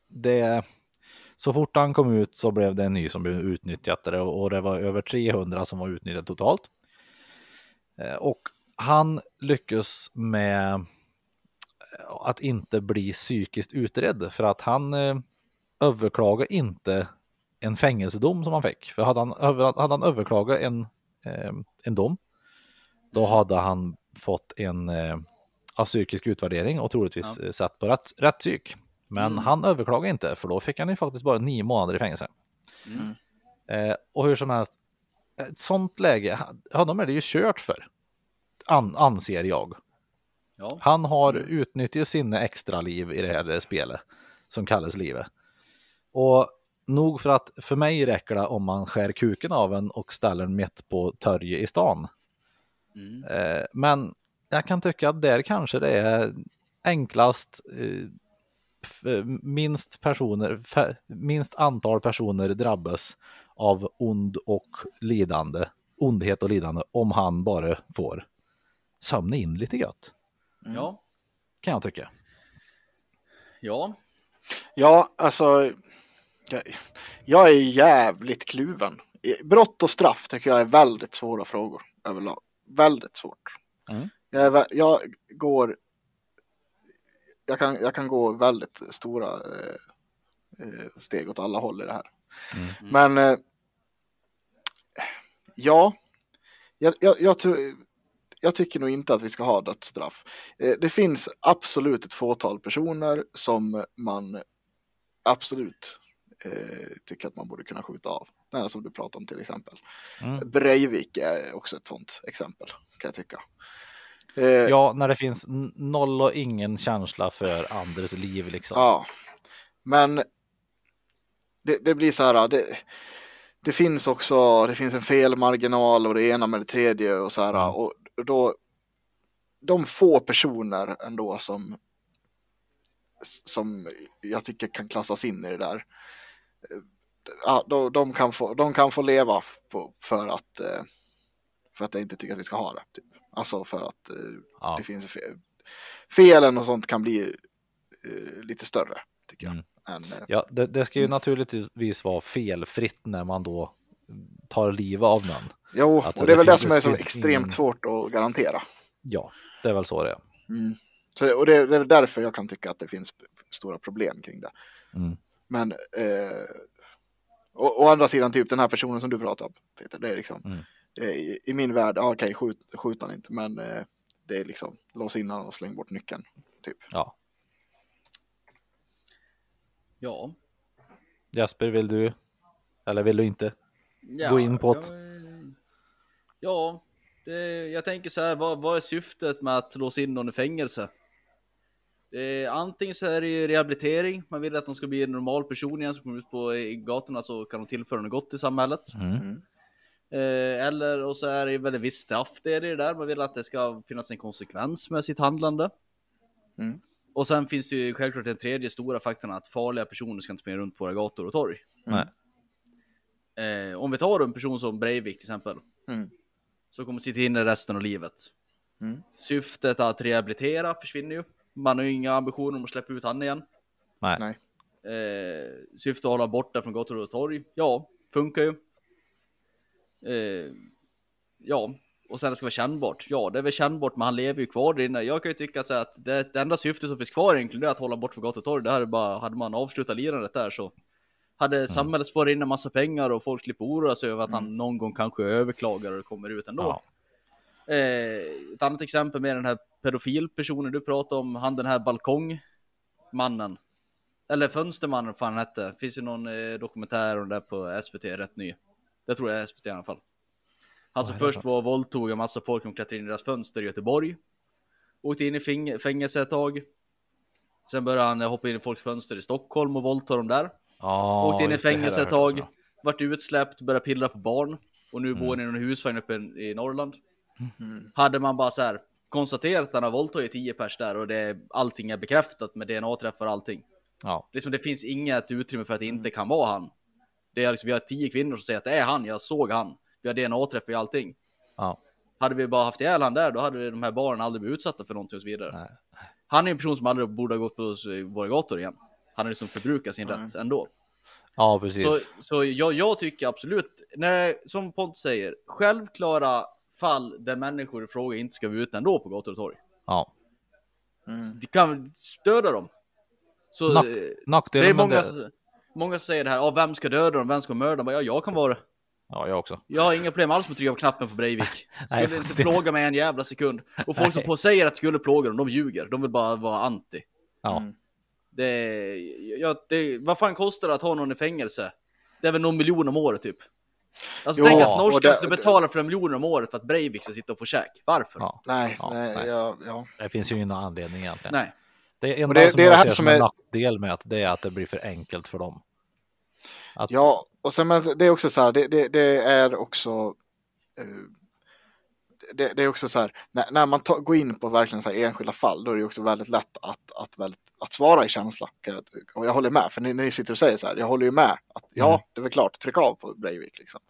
[SPEAKER 3] det, så fort han kom ut så blev det en ny som blev utnyttjat det och det var över 300 som var utnyttjade totalt. Eh, och han lyckas med att inte bli psykiskt utredd för att han eh, överklagade inte en fängelsedom som han fick. För hade han, hade han överklagat en, eh, en dom, då hade han fått en eh, psykisk utvärdering och troligtvis
[SPEAKER 1] Ja.
[SPEAKER 3] ja. satt på rätt, rätt psyk. Men
[SPEAKER 1] Mm.
[SPEAKER 3] han överklagade inte, för då fick han ju faktiskt bara nio månader i fängelse.
[SPEAKER 1] Mm.
[SPEAKER 3] Eh, och hur som helst, ett sånt läge, honom är det ju kört för, an, anser jag.
[SPEAKER 1] Ja.
[SPEAKER 3] Han har utnyttjat sina extra liv i det här spelet som kallas livet. Och nog för att för mig räcker det om man skär kuken av en och ställer den mitt på torget i stan.
[SPEAKER 1] Mm.
[SPEAKER 3] Eh, men jag kan tycka att där kanske det är enklast eh, f- minst personer, minst antal personer drabbas av ond och lidande, ondhet och lidande om han bara får sömna in lite gött,
[SPEAKER 1] Ja.
[SPEAKER 3] kan jag tycka.
[SPEAKER 1] Ja.
[SPEAKER 2] Ja, alltså. Jag, är jävligt kluven. Brott och straff tycker jag är väldigt svåra frågor överlag. Väldigt svårt.
[SPEAKER 3] Mm.
[SPEAKER 2] Jag, är, jag går. Jag kan, jag kan gå väldigt stora eh, eh, steg åt alla håll i det här.
[SPEAKER 3] Mm.
[SPEAKER 2] Men. Eh, ja. Jag, jag, jag tror. Jag tycker nog inte att vi ska ha dödsstraff. Eh, Det finns absolut ett fåtal personer som man absolut eh, tycker att man borde kunna skjuta av. Det här som du pratar om till exempel.
[SPEAKER 3] Mm.
[SPEAKER 2] Breivik är också ett sånt exempel kan jag tycka. Eh,
[SPEAKER 3] Ja, när det finns noll och ingen känsla för andres liv liksom.
[SPEAKER 2] Ja, men det, det blir så här. Det, det finns också, det finns en felmarginal och det ena med det tredje och så här.
[SPEAKER 3] Ja.
[SPEAKER 2] Och då, de få personer ändå som, som jag tycker kan klassas in i det där. Ja, de, de, kan, få, de kan få leva på, för att eh, för att jag inte tycker att vi ska ha det. Typ. Alltså för att eh,
[SPEAKER 3] Ja.
[SPEAKER 2] det finns fel. Felen och sånt kan bli eh, lite större tycker jag.
[SPEAKER 3] Mm.
[SPEAKER 2] Än,
[SPEAKER 3] Ja, det, det ska ju naturligtvis vara felfritt när man då tar livet av någon.
[SPEAKER 2] Jo,
[SPEAKER 3] Alltså,
[SPEAKER 2] och det är
[SPEAKER 3] det
[SPEAKER 2] väl det
[SPEAKER 3] finns-
[SPEAKER 2] som är
[SPEAKER 3] det
[SPEAKER 2] så extremt
[SPEAKER 3] ingen-
[SPEAKER 2] svårt att garantera.
[SPEAKER 3] Ja, det är väl så det är.
[SPEAKER 2] Mm. Så, och det, är- det är därför jag kan tycka att det finns stora problem kring det.
[SPEAKER 3] Mm.
[SPEAKER 2] Men eh, å, å andra sidan, typ den här personen som du pratar om, Peter, det är liksom
[SPEAKER 3] Mm.
[SPEAKER 2] eh, i, i min värld, okej, skjut, skjut han inte, men eh, det är liksom lås in och släng bort nyckeln. Typ.
[SPEAKER 3] Ja.
[SPEAKER 1] Ja.
[SPEAKER 3] Jesper, vill du? Eller vill du inte?
[SPEAKER 1] ja
[SPEAKER 3] Gå in på det.
[SPEAKER 1] Ja, ja det, jag tänker så här, vad, vad är syftet med att låsa in någon i fängelse? Är, antingen så är det ju rehabilitering, man vill att de ska bli en normal person igen som kommer ut på i gatorna så kan de tillföra något gott i samhället.
[SPEAKER 3] Mm.
[SPEAKER 1] Eh, eller och så är det ju väl en viss straff det är det där, man vill att det ska finnas en konsekvens med sitt handlande.
[SPEAKER 2] Mm.
[SPEAKER 1] Och sen finns det ju självklart den tredje stora faktorn att farliga personer ska inte springa runt på våra gator och torg.
[SPEAKER 3] Nej.
[SPEAKER 1] Eh, om vi tar en person som Breivik till exempel.
[SPEAKER 2] Mm.
[SPEAKER 1] Så kommer sitta inne resten av livet.
[SPEAKER 2] Mm.
[SPEAKER 1] Syftet att rehabilitera försvinner ju. Man har ju inga ambitioner om att släppa ut han igen.
[SPEAKER 3] Nej.
[SPEAKER 2] Nej.
[SPEAKER 1] Eh, syftet att hålla borta från gator och torg. Ja, funkar ju. Eh, ja, och sen det ska vara kännbart. Ja, det är väl kännbart, men han lever ju kvar där inne. Jag kan ju tycka att, så att det, det enda syftet som finns kvar egentligen är att hålla bort från gator och torg. Det här är bara, hade man avslutat lirandet där så hade samhället sparat in en massa pengar och folk slipper oroa sig över att han någon gång kanske överklagar och kommer ut ändå.
[SPEAKER 3] Ja.
[SPEAKER 1] Eh, ett annat exempel med den här pedofilpersonen du pratade om, han den här balkongmannen. Eller fönstermannen, vad fan hette. Finns ju någon eh, dokumentär om det där på SVT, rätt ny. Det tror jag är SVT i alla fall. Han som först
[SPEAKER 3] för
[SPEAKER 1] var och våldtog en massa folk och klättrade in i deras fönster i Göteborg. Åkte in i fäng- fängelse ett tag. Sen började han eh, hoppa in i folks fönster i Stockholm och våldta dem där.
[SPEAKER 3] Ja,
[SPEAKER 1] Åkte in i fängelse ett tag.
[SPEAKER 3] också.
[SPEAKER 1] Vart utsläppt, började pilla på barn. Och nu
[SPEAKER 3] Mm.
[SPEAKER 1] bor han i någon husvagn uppe i Norrland. Hade man bara så här konstaterat att han har våldtagit 10 pers där och det, allting är bekräftat med DNA-träffar och allting.
[SPEAKER 3] Ja,
[SPEAKER 1] Liksom, det finns inget utrymme för att det inte kan vara han. Det är liksom, vi har 10 kvinnor som säger att det är han, jag såg han. Vi har DNA-träffar i allting.
[SPEAKER 3] ja.
[SPEAKER 1] Hade vi bara haft ihjäl han där, då hade de här barnen aldrig blivit utsatta för någonting och så vidare.
[SPEAKER 3] Nej.
[SPEAKER 1] Han är en person som aldrig borde ha gått på våra gator igen. Han har liksom förbrukat sin rätt ändå.
[SPEAKER 3] ja precis.
[SPEAKER 1] Så, så jag, jag tycker absolut, när, som Pontus säger, självklara fall där människor i fråga inte ska vara ute ändå på gator och torg.
[SPEAKER 3] Ja.
[SPEAKER 1] De kan stödja dem. Så
[SPEAKER 3] Nack-
[SPEAKER 1] eh, det är
[SPEAKER 3] Nackdelen med
[SPEAKER 1] många,
[SPEAKER 3] det...
[SPEAKER 1] många säger det här, ja, vem ska döda dem, vem ska mörda dem? Ja, jag kan vara det.
[SPEAKER 3] Ja, jag också.
[SPEAKER 1] Jag har inga problem alls med att trycka på knappen på Breivik. Skulle
[SPEAKER 3] Nej,
[SPEAKER 1] inte
[SPEAKER 3] faktiskt
[SPEAKER 1] plåga mig en jävla sekund. Och folk som på säger att det skulle plåga dem, de ljuger. De vill bara vara anti.
[SPEAKER 3] Ja.
[SPEAKER 2] Mm.
[SPEAKER 1] Det, ja, det, vad fan kostar det att ha någon i fängelse? Det är väl någon miljon om året typ. Alltså
[SPEAKER 2] Jo,
[SPEAKER 1] tänk att
[SPEAKER 2] och
[SPEAKER 1] norskan
[SPEAKER 2] det-
[SPEAKER 1] ska betala för en miljon om året för att Breivik ska sitta och få käk. Varför?
[SPEAKER 3] ja.
[SPEAKER 2] Nej,
[SPEAKER 3] Ja,
[SPEAKER 2] nej,
[SPEAKER 3] nej.
[SPEAKER 2] Ja, ja.
[SPEAKER 3] Det finns ju ingen anledning egentligen.
[SPEAKER 1] Nej.
[SPEAKER 3] Det enda
[SPEAKER 2] det-
[SPEAKER 3] som
[SPEAKER 2] det är
[SPEAKER 3] jag ser
[SPEAKER 2] som
[SPEAKER 3] som en
[SPEAKER 2] är-
[SPEAKER 3] nackdel med att det är att det blir för enkelt för dem. Att,
[SPEAKER 2] Ja, och sen men det är också så här, det, det, det är också eh, det, det är också så här, när, när man tar, går in på verkligen så här enskilda fall, då är det också väldigt lätt att, att, väldigt, att svara i känsla. Och jag håller med, för ni, när ni sitter och säger så här, jag håller ju med att ja,
[SPEAKER 3] Mm.
[SPEAKER 2] det är väl klart, tryck av på Breivik liksom.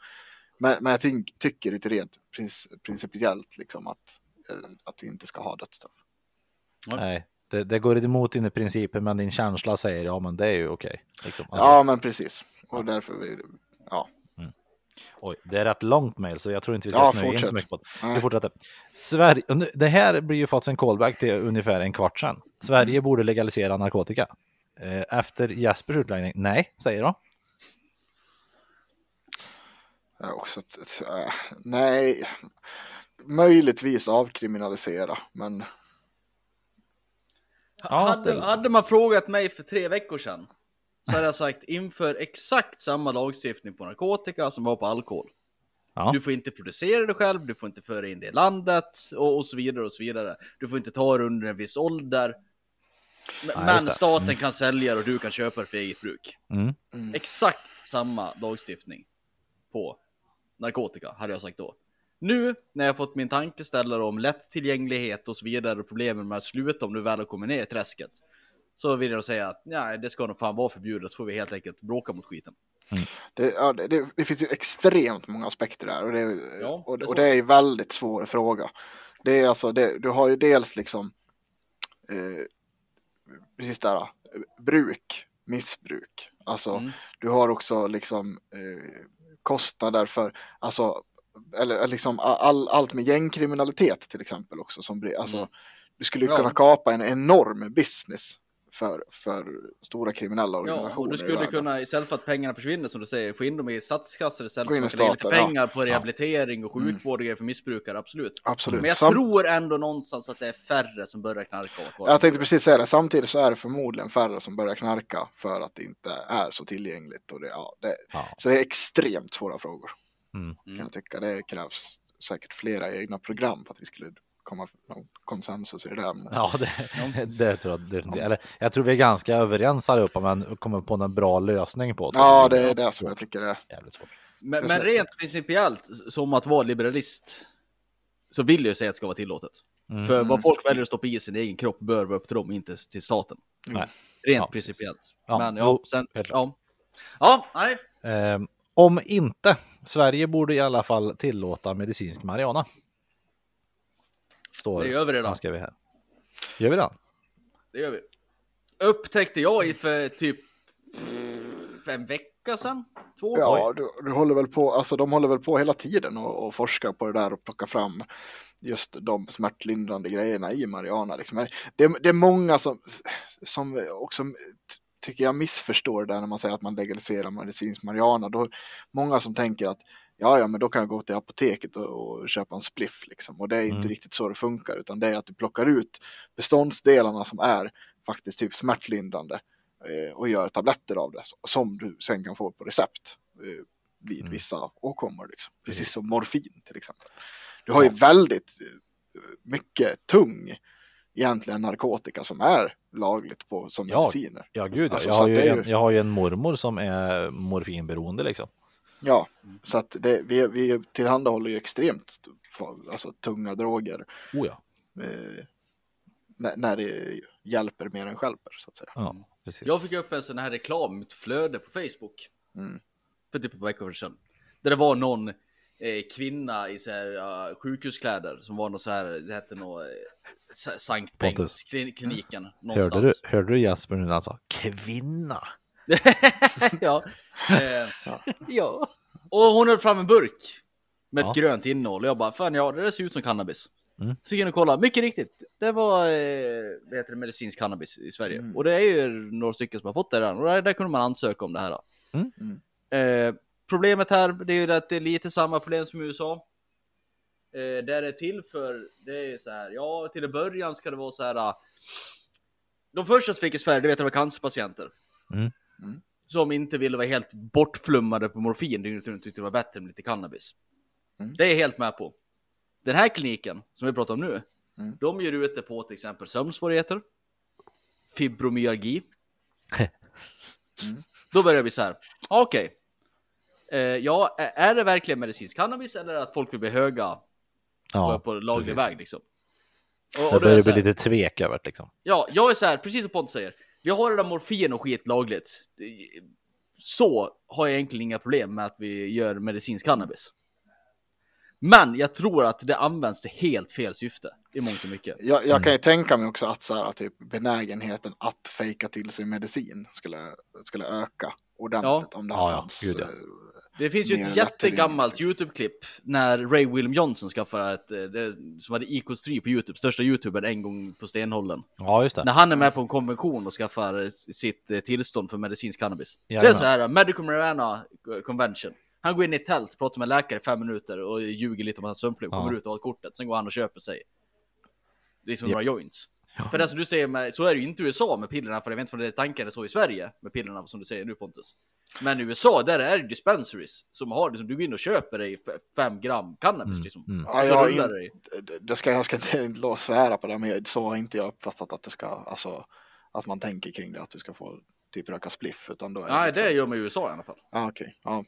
[SPEAKER 2] Men, men jag ty, tycker inte rent principiellt liksom att, eh, att vi inte ska ha dödsstraff.
[SPEAKER 3] Nej, det, det går emot dina principer, men din känsla säger ja, men det är ju okej. Liksom. Alltså,
[SPEAKER 2] Ja, men precis. Och därför, vi, ja.
[SPEAKER 3] Oj, det är rätt långt mejl, så jag tror inte vi ska
[SPEAKER 2] Ja,
[SPEAKER 3] snöa in så mycket på det. Vi fortsätter. Sverige, det här blir ju faktiskt en callback till ungefär en kvart sedan. Sverige
[SPEAKER 2] Mm.
[SPEAKER 3] borde legalisera narkotika. Eh, Efter Jespers utläggning, nej, säger de.
[SPEAKER 2] Ja, också ett, ett, äh, nej, möjligtvis avkriminalisera, men
[SPEAKER 3] Ja,
[SPEAKER 1] hade,
[SPEAKER 3] det-
[SPEAKER 1] hade man frågat mig för tre veckor sedan så hade jag sagt inför exakt samma lagstiftning på narkotika som var på alkohol.
[SPEAKER 3] Ja.
[SPEAKER 1] Du får inte producera det själv, du får inte föra in det i landet och, och så vidare och så vidare. Du får inte ta det under en viss ålder. Men,
[SPEAKER 3] Nej,
[SPEAKER 1] men staten kan sälja det och du kan köpa det för eget bruk.
[SPEAKER 3] Mm.
[SPEAKER 1] Exakt samma lagstiftning på narkotika hade jag sagt då. Nu när jag fått min tankeställare om lättillgänglighet och så vidare och problemen med att sluta om du väl har kommit ner i träsket. Så vill jag säga att nej, det ska nog fan vara förbjudet så får vi helt enkelt bråka mot skiten.
[SPEAKER 2] det, ja, det, det, finns ju extremt många aspekter där och det,
[SPEAKER 1] Ja,
[SPEAKER 2] och, och det är en väldigt svår fråga. Det är alltså, det, du har ju dels liksom eh, precis där, bruk, missbruk. Alltså,
[SPEAKER 1] Mm.
[SPEAKER 2] du har också liksom eh, kostnader för, alltså, eller, liksom all, allt med gängkriminalitet till exempel också. Som, alltså,
[SPEAKER 1] Mm.
[SPEAKER 2] Du skulle ju kunna kapa en enorm business för, för stora kriminella
[SPEAKER 1] Ja,
[SPEAKER 2] organisationer.
[SPEAKER 1] och du skulle kunna istället för att pengarna försvinner som du säger, få in dem i statskassor istället för att ge lite
[SPEAKER 2] staten, ja.
[SPEAKER 1] pengar på
[SPEAKER 2] Ja.
[SPEAKER 1] rehabilitering och
[SPEAKER 2] Mm.
[SPEAKER 1] sjukvård och grejer för missbrukare, absolut.
[SPEAKER 2] Absolut.
[SPEAKER 1] Men jag
[SPEAKER 2] Sam-
[SPEAKER 1] tror ändå någonstans att det är färre som börjar knarka.
[SPEAKER 2] Jag tänkte precis säga det, samtidigt så är det förmodligen färre som börjar knarka för att det inte är så tillgängligt. Och det, ja, det,
[SPEAKER 3] Ja.
[SPEAKER 2] Så det är extremt svåra frågor
[SPEAKER 3] Mm.
[SPEAKER 2] kan jag tycka. Det krävs säkert flera egna program för att vi skulle komma någon konsensus i det där. Men,
[SPEAKER 3] Ja, det, det tror jag definitivt. Eller, jag tror vi är ganska överens allihopa, men kommer på en bra lösning på det.
[SPEAKER 2] ja, det är det som jag tycker är.
[SPEAKER 3] Jävligt svårt.
[SPEAKER 1] Men, men rent principiellt, som att vara liberalist, så vill jag säga att det ska vara tillåtet.
[SPEAKER 3] Mm.
[SPEAKER 1] För vad folk väljer att stoppa i sin egen kropp bör vara upp till dem, inte till staten.
[SPEAKER 2] Mm.
[SPEAKER 1] Rent
[SPEAKER 3] Ja,
[SPEAKER 1] principiellt.
[SPEAKER 3] Ja,
[SPEAKER 1] men ja, sen, ja. Ja, nej.
[SPEAKER 3] Eh, om inte, Sverige borde i alla fall tillåta medicinsk marijuana. Står
[SPEAKER 1] Det gör vi redan.
[SPEAKER 3] Ska vi här. Gör vi det?
[SPEAKER 1] Det gör vi. Upptäckte jag i för typ fem veckor sedan. Två.
[SPEAKER 2] Ja, du, du håller väl på, alltså de håller väl på hela tiden och, och forskar på det där och plocka fram just de smärtlindrande grejerna i Mariana. Liksom. Det, det är många som, som också tycker jag missförstår det när man säger att man legaliserar medicinsk Mariana. Då, många som tänker att Ja, ja, men då kan jag gå till apoteket och, och köpa en spliff liksom. Och det är inte
[SPEAKER 3] Mm.
[SPEAKER 2] riktigt så det funkar, utan det är att du plockar ut beståndsdelarna som är faktiskt typ smärtlindrande eh, och gör tabletter av det som du sen kan få på recept eh, vid
[SPEAKER 3] Mm.
[SPEAKER 2] vissa åkommor. Liksom. Precis som morfin till exempel. Du har ju väldigt eh, mycket tung egentligen narkotika som är lagligt på som
[SPEAKER 3] Ja,
[SPEAKER 2] mediciner.
[SPEAKER 3] Ja, gud ja.
[SPEAKER 2] Alltså,
[SPEAKER 3] jag, har ju en,
[SPEAKER 2] ju-
[SPEAKER 3] jag har ju en mormor som är morfinberoende liksom.
[SPEAKER 2] Ja, så att det, vi, vi tillhandahåller ju extremt alltså, tunga droger
[SPEAKER 3] Oh ja.
[SPEAKER 2] eh, när, när det hjälper mer än hjälper så att säga.
[SPEAKER 3] Ja, precis.
[SPEAKER 1] Jag fick upp en sån här reklam, ett flöde på Facebook.
[SPEAKER 2] Mm.
[SPEAKER 1] För typ ett par veckor sedan. Där det var någon eh, kvinna i så här, uh, sjukhuskläder som var något så här, det hette nog eh, Sa- Sankt
[SPEAKER 3] Pontus.
[SPEAKER 1] Bengts klin- kliniken
[SPEAKER 3] Hörde du, hörde du Jasper nu när han sa kvinna?
[SPEAKER 1] ja. Eh, ja. Och hon höll fram en burk med
[SPEAKER 3] Ja.
[SPEAKER 1] ett grönt innehåll och jag bara, fan ja, det där ser ut som cannabis.
[SPEAKER 3] Mm.
[SPEAKER 1] Så gick jag och kollade, mycket riktigt. Det var, eh, heter det, medicinsk cannabis i Sverige.
[SPEAKER 2] Mm.
[SPEAKER 1] Och det är ju några stycken som har fått det redan. Och där, där kunde man ansöka om det här.
[SPEAKER 3] Mm.
[SPEAKER 2] Mm.
[SPEAKER 1] Eh, problemet här, det är ju att det är lite samma problem som i USA. Eh, där det är till för, det är ju så här, ja till en början ska det vara så här. ah, De första som fick i Sverige, det vet jag var cancerpatienter.
[SPEAKER 3] Mm.
[SPEAKER 1] Som inte ville vara helt bortflummade på morfin dygnet runt, tyckte det var bättre med lite cannabis.
[SPEAKER 2] Mm.
[SPEAKER 1] Det är jag helt med på. Den här kliniken som vi pratar om nu,
[SPEAKER 2] Mm.
[SPEAKER 1] de gör ute på till exempel sömnsvårigheter, fibromyalgi.
[SPEAKER 2] Mm.
[SPEAKER 1] Då börjar bli så här, okej. Eh, ja, är det verkligen medicinsk cannabis eller att folk vill bli höga
[SPEAKER 3] Ja,
[SPEAKER 1] på, laglig
[SPEAKER 3] precis.
[SPEAKER 1] väg liksom? Och,
[SPEAKER 3] det
[SPEAKER 1] och då är
[SPEAKER 3] börjar bli lite tvek över det liksom.
[SPEAKER 1] Ja, jag är så här, precis som Pontus säger. Vi har det där morfin och skit lagligt. Så har jag egentligen inga problem med att vi gör medicinsk cannabis. Men jag tror att det används till helt fel syfte i mångt och mycket.
[SPEAKER 2] Jag, jag kan ju tänka mig också att så här, typ, benägenheten att fejka till sig medicin skulle, skulle öka ordentligt om det
[SPEAKER 3] Ja, ja.
[SPEAKER 2] fanns.
[SPEAKER 3] Gud, ja.
[SPEAKER 1] Det finns ju ett jättegammalt. YouTube-klipp när Ray William Johnson skaffade ett, eh, det, som hade Equals 3 på YouTube, största YouTubern en gång på stenhållen.
[SPEAKER 3] Ja, just det.
[SPEAKER 1] När han är med på en konvention och skaffar eh, sitt eh, tillstånd för medicinsk cannabis. Det är
[SPEAKER 3] Jajamän.
[SPEAKER 1] så här, Medical Marijuana Convention. Han går in i ett tält, pratar med läkare i fem minuter och ljuger lite om hans sömnproblem,
[SPEAKER 3] Ja.
[SPEAKER 1] kommer ut och har kortet, sen går han och köper sig. Liksom
[SPEAKER 3] Japp.
[SPEAKER 1] några joints. För det som du säger, med, så är det ju inte i USA med pillerna, för jag vet inte om det är tanken så i Sverige med pillerna som du säger nu Pontus. Men i USA, där är det dispensaries som har, liksom, du går in och köper dig f- fem gram cannabis
[SPEAKER 3] Mm,
[SPEAKER 1] liksom.
[SPEAKER 3] mm.
[SPEAKER 2] Ja,
[SPEAKER 1] Så
[SPEAKER 2] jag, in,
[SPEAKER 1] det
[SPEAKER 2] det- det ska, jag ska inte, att svära på det, men så har inte jag uppfattat att det ska, alltså, att man tänker kring det, att du ska få typ röka spliff, utan då är
[SPEAKER 1] Nej,
[SPEAKER 2] liksom-
[SPEAKER 1] det gör man i USA i alla fall.
[SPEAKER 2] Ja, okej. Ja.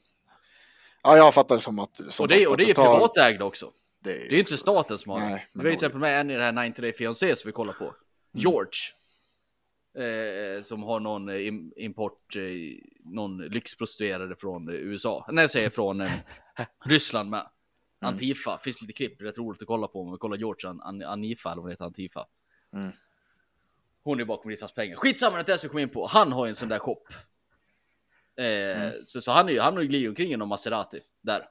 [SPEAKER 2] ja, jag fattar det som att... Som
[SPEAKER 1] Och det,
[SPEAKER 2] sagt,
[SPEAKER 1] och
[SPEAKER 2] att
[SPEAKER 1] det är privatägda också.
[SPEAKER 2] Det
[SPEAKER 1] Det är ju inte staten som har det. Vi har till exempel med en i det här 90 Day Fiancé som vi kollar på. George. Eh, som har någon eh, im- import, eh, någon lyxprostituerade från eh, USA. Nej, jag säger från eh, Ryssland med. Antifa, finns lite klipp, rätt roligt att kolla på om vi kollar George An An Anifa, eller vad heter, Antifa.
[SPEAKER 2] Mm.
[SPEAKER 1] Hon är bakom Rissas pengar. Skitsamma, det är det ska komma in på. Han har ju en sån där shop. Eh, så, så han är han glidit omkring i någon Maserati där.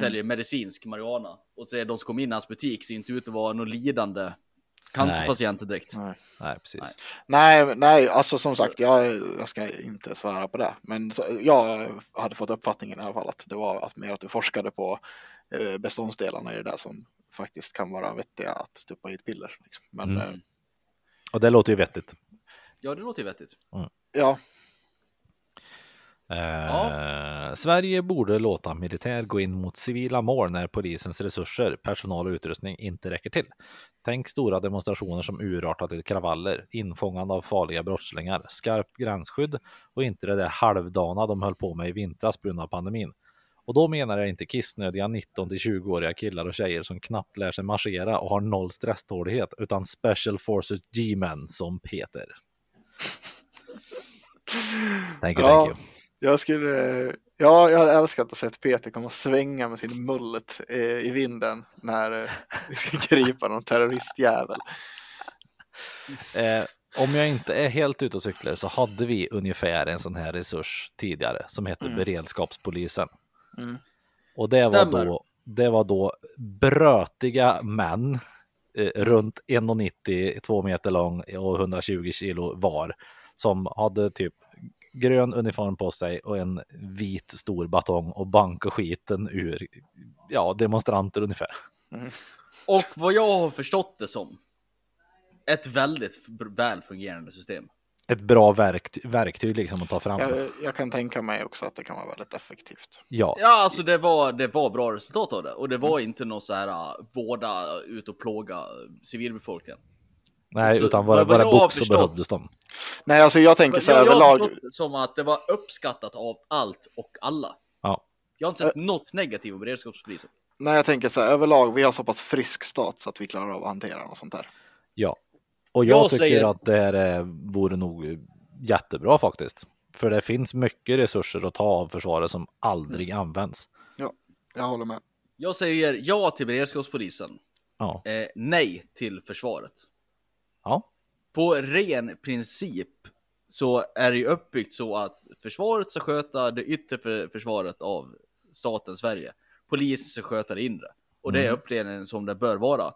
[SPEAKER 1] Säljer medicinsk marijuana. Och så är de som kommer in i hans butik ser inte ut att vara någon lidande cancerpatienter direkt.
[SPEAKER 2] Nej.
[SPEAKER 3] Nej, precis.
[SPEAKER 1] Nej.
[SPEAKER 2] Nej, nej, alltså som sagt, jag, jag ska inte svära på det. Men så, jag hade fått uppfattningen i alla fall att det var att mer att du forskade på eh, beståndsdelarna i det där som faktiskt kan vara vettiga att stoppa i ett piller. Liksom. Men
[SPEAKER 3] Mm.
[SPEAKER 2] eh,
[SPEAKER 3] Och det låter ju vettigt.
[SPEAKER 1] Ja, det låter ju vettigt.
[SPEAKER 2] ja,
[SPEAKER 3] Eh, Sverige borde låta militär gå in mot civila mål när polisens resurser, personal och utrustning inte räcker till. Tänk stora demonstrationer som urartat till kravaller, infångande av farliga brottslingar, skarpt gränsskydd och inte det där halvdana de höll på med i vintras på grund av pandemin. Och då menar jag inte kissnödiga 19 till 20-åriga killar och tjejer som knappt lär sig marschera och har noll stresstålighet, utan Special Forces G-men som Peter. Thank you,
[SPEAKER 2] Ja.
[SPEAKER 3] thank you.
[SPEAKER 2] Jag skulle, ja, jag hade älskat att se Peter komma och svänga med sin mullet eh, i vinden när eh, vi ska gripa någon terroristjävel.
[SPEAKER 3] Eh, om jag inte är helt ute och cyklar så hade vi ungefär en sån här resurs tidigare som hette
[SPEAKER 2] Mm.
[SPEAKER 3] beredskapspolisen.
[SPEAKER 2] Mm.
[SPEAKER 3] Och det var,
[SPEAKER 1] Stämmer.
[SPEAKER 3] då, det var då brötiga män eh, runt 1,90, 2 meter lång och 120 kilo var som hade typ grön uniform på sig och en vit stor batong och banka skiten ur ja, demonstranter ungefär.
[SPEAKER 1] Och vad jag har förstått det som. Ett väldigt väl fungerande system.
[SPEAKER 3] Ett bra verkt verktyg liksom att ta fram.
[SPEAKER 2] Jag, jag kan tänka mig också att det kan vara väldigt effektivt.
[SPEAKER 3] Ja,
[SPEAKER 1] Ja, alltså det var, det var bra resultat av det. Och det var inte något så här uh, vårda ut och plåga civilbefolkningen.
[SPEAKER 3] Nej,
[SPEAKER 1] så
[SPEAKER 3] utan våra
[SPEAKER 1] jag har
[SPEAKER 3] box så behövdes de.
[SPEAKER 2] Nej, alltså jag tänker så här
[SPEAKER 1] jag, jag har
[SPEAKER 2] överlag.
[SPEAKER 1] förstått det som att det var uppskattat av allt och alla.
[SPEAKER 3] Ja,
[SPEAKER 1] Jag har inte sett något negativt om beredskapspolisen.
[SPEAKER 2] Nej, jag tänker så här överlag. Vi har så pass frisk stat så att vi klarar av att hantera något sånt här.
[SPEAKER 3] ja. Och jag,
[SPEAKER 1] Jag
[SPEAKER 3] tycker
[SPEAKER 1] säger-
[SPEAKER 3] att det här är, vore nog jättebra faktiskt. För det finns mycket resurser att ta av försvaret som aldrig används.
[SPEAKER 2] Ja, jag håller med.
[SPEAKER 1] Jag säger ja till beredskapspolisen.
[SPEAKER 3] Ja,
[SPEAKER 1] Eh, nej till försvaret.
[SPEAKER 3] Ja,
[SPEAKER 1] På ren princip så är det ju uppbyggt så att försvaret ska sköta det yttre för- försvaret av staten Sverige. Polisen ska sköta det inre. Och det är uppdelningen som det bör vara.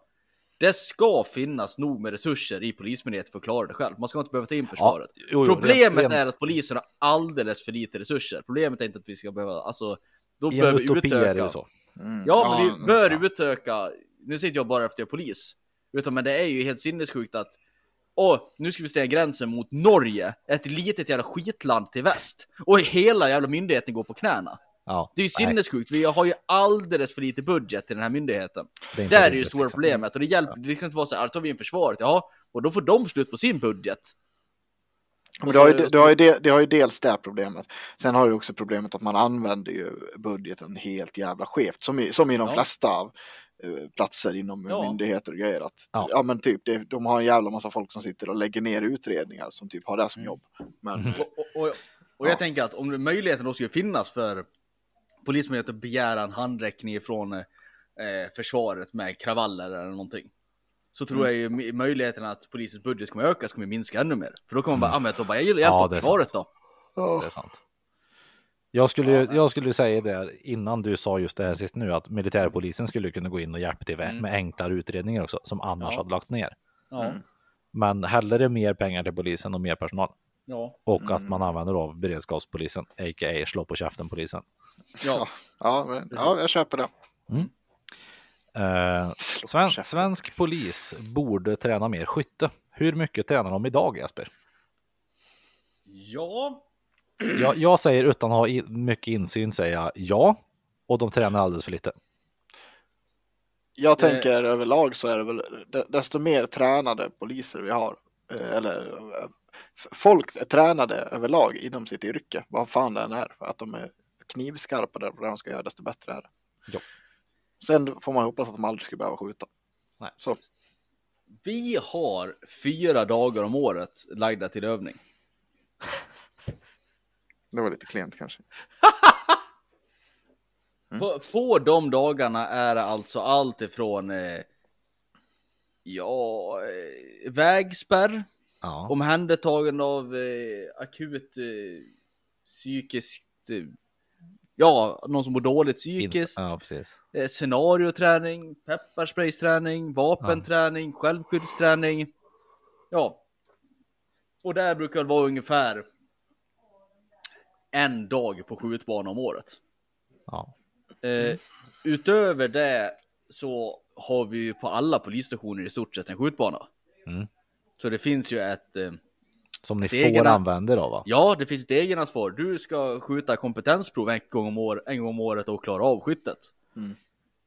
[SPEAKER 1] Det ska finnas nog med resurser i polismyndigheten för att klara det själv. Man ska inte behöva ta in försvaret.
[SPEAKER 3] jo, jo,
[SPEAKER 1] Problemet
[SPEAKER 3] rent- rent-
[SPEAKER 1] är att polisen har alldeles för lite resurser. Problemet är inte att vi ska behöva, alltså, då
[SPEAKER 3] i
[SPEAKER 1] behöver vi
[SPEAKER 3] utopi är det
[SPEAKER 1] utöka.
[SPEAKER 3] så.
[SPEAKER 2] Mm.
[SPEAKER 1] Ja, men vi
[SPEAKER 2] mm,
[SPEAKER 1] bör
[SPEAKER 2] ja.
[SPEAKER 1] utöka. Nu sitter jag bara efter jag är polis. Utan men det är ju helt sinnessjukt att Åh, nu ska vi stänga gränsen mot Norge, ett litet jävla skitland till väst. Och hela jävla myndigheten går på knäna.
[SPEAKER 3] Ja,
[SPEAKER 1] Det är ju
[SPEAKER 3] nej,
[SPEAKER 1] sinnessjukt, vi har ju alldeles för lite budget till den här myndigheten.
[SPEAKER 3] det är
[SPEAKER 1] Där är ju
[SPEAKER 3] rimligt,
[SPEAKER 1] stora
[SPEAKER 3] liksom.
[SPEAKER 1] problemet och det hjälper, det kan inte vara så här, tar vi in försvaret, ja, och då får de slut på sin budget.
[SPEAKER 2] Men det har, ju, det, har ju, det, det har ju dels det här problemet. Sen har du också problemet att man använder ju budgeten helt jävla skevt. Som i, som i de
[SPEAKER 1] Ja.
[SPEAKER 2] flesta av platser inom
[SPEAKER 1] Ja.
[SPEAKER 2] myndigheter och grejer. Att,
[SPEAKER 3] Ja.
[SPEAKER 2] ja. men typ, det, de har en jävla massa folk som sitter och lägger ner utredningar som typ har det som jobb. Men
[SPEAKER 3] Mm.
[SPEAKER 1] Och, och, och, och jag tänker att om möjligheten då skulle finnas för Polismyndigheten att begära en handräckning från eh, försvaret med kravaller eller någonting. Så tror jag ju möjligheten att polisens budget kommer öka kommer minska ännu mer. För då kommer man bara, ah, men då bara, jag gillar
[SPEAKER 3] Ja,
[SPEAKER 1] hjälpa
[SPEAKER 3] är
[SPEAKER 1] försvaret då.
[SPEAKER 3] Det är sant. Jag skulle, ju- jag skulle säga det innan du sa just det här sist nu att militärpolisen skulle kunna gå in och hjälpa till
[SPEAKER 1] Mm.
[SPEAKER 3] med enklare utredningar också som annars
[SPEAKER 1] Ja.
[SPEAKER 3] hade lagts ner.
[SPEAKER 1] Ja,
[SPEAKER 3] Men hellre mer pengar till polisen och mer personal
[SPEAKER 1] ja,
[SPEAKER 3] och att man använder av beredskapspolisen, a.k.a. slå på käften polisen.
[SPEAKER 1] ja.
[SPEAKER 2] ja, men, ja, jag köper det.
[SPEAKER 3] Eh,
[SPEAKER 2] Slå på
[SPEAKER 3] sven, svensk polis borde träna mer skytte. Hur mycket tränar de idag Jesper?
[SPEAKER 1] Ja,
[SPEAKER 3] Jag, jag säger utan att ha mycket insyn säger jag ja. Och de tränar alldeles för lite.
[SPEAKER 2] Jag
[SPEAKER 1] Det-
[SPEAKER 2] tänker överlag så är det väl de- desto mer tränade poliser vi har. eh, Eller eh, folk är tränade överlag inom sitt yrke. Vad fan det än är. För att de är knivskarpa där på det de ska göra desto bättre är det.
[SPEAKER 3] Ja.
[SPEAKER 2] Sen får man hoppas att de aldrig ska behöva skjuta.
[SPEAKER 3] Nej.
[SPEAKER 2] Så.
[SPEAKER 1] vi har fyra dagar om året lagda till övning.
[SPEAKER 2] Det var lite klent kanske.
[SPEAKER 1] På, på de dagarna är det alltså allt ifrån eh, ja, eh, vägspärr,
[SPEAKER 3] Ja,
[SPEAKER 1] omhändertagande av eh, akut eh, psykiskt, eh, ja, någon som mår dåligt psykiskt,
[SPEAKER 3] ja
[SPEAKER 1] eh, scenarioträning, pepparsprayträning, vapenträning, självskyddsträning. Ja. Och där brukar det vara ungefär en dag på skjutbana om året.
[SPEAKER 3] Ja.
[SPEAKER 1] Eh, utöver det så har vi ju på alla polisstationer i stort sett en skjutbana.
[SPEAKER 3] Mm.
[SPEAKER 1] Så det finns ju ett, eh,
[SPEAKER 3] Som ni får
[SPEAKER 1] egna-
[SPEAKER 3] använda då va?
[SPEAKER 1] ja det finns ett egenansvar. Du ska skjuta kompetensprov en gång om, år, en gång om året och klara av skyttet.
[SPEAKER 2] Mm.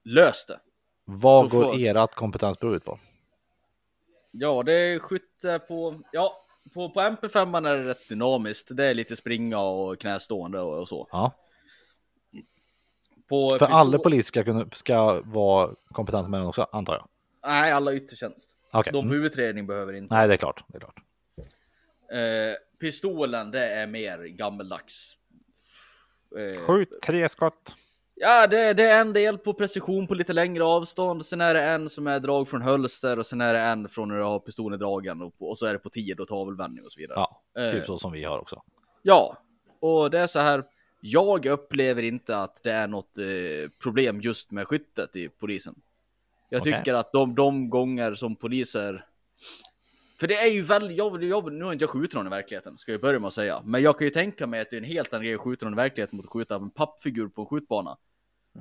[SPEAKER 1] Lös det.
[SPEAKER 3] Vad
[SPEAKER 1] Så
[SPEAKER 3] går
[SPEAKER 1] får-
[SPEAKER 3] ert kompetensprov ut på?
[SPEAKER 1] Ja, det är skytte på, ja, på, på MP5 är det rätt dynamiskt. Det är lite springa och knästående och, och så.
[SPEAKER 3] Ja.
[SPEAKER 1] På
[SPEAKER 3] För
[SPEAKER 1] pistol-
[SPEAKER 3] alla poliser ska, kunna, ska vara kompetenta med den också, antar jag.
[SPEAKER 1] Nej, alla yttertjänst.
[SPEAKER 3] Okej.
[SPEAKER 1] De
[SPEAKER 3] Mm.
[SPEAKER 1] huvudträning behöver inte.
[SPEAKER 3] Nej, det är klart. Det är klart.
[SPEAKER 1] Eh, pistolen, det är mer gammeldags. Eh,
[SPEAKER 3] Skjut tre skott.
[SPEAKER 1] Ja, det, det är en del på precision på lite längre avstånd. Sen är det en som är drag från hölster och sen är det en från när du har pistolen dragen och, och så är det på tid och tavelvändning och så vidare.
[SPEAKER 3] Ja, typ
[SPEAKER 1] Eh.
[SPEAKER 3] så som vi har också.
[SPEAKER 1] Ja, och det är så här. Jag upplever inte att det är något eh, problem just med skyttet i polisen. Jag
[SPEAKER 3] Okej.
[SPEAKER 1] tycker att de, de gånger som poliser... För det är ju väldigt, jag, jag, nu har inte jag skjutit någon i verkligheten, ska jag börja med att säga. Men jag kan ju tänka mig att det är en helt annan grej att skjuta någon i verkligheten mot att skjuta en pappfigur på en skjutbana.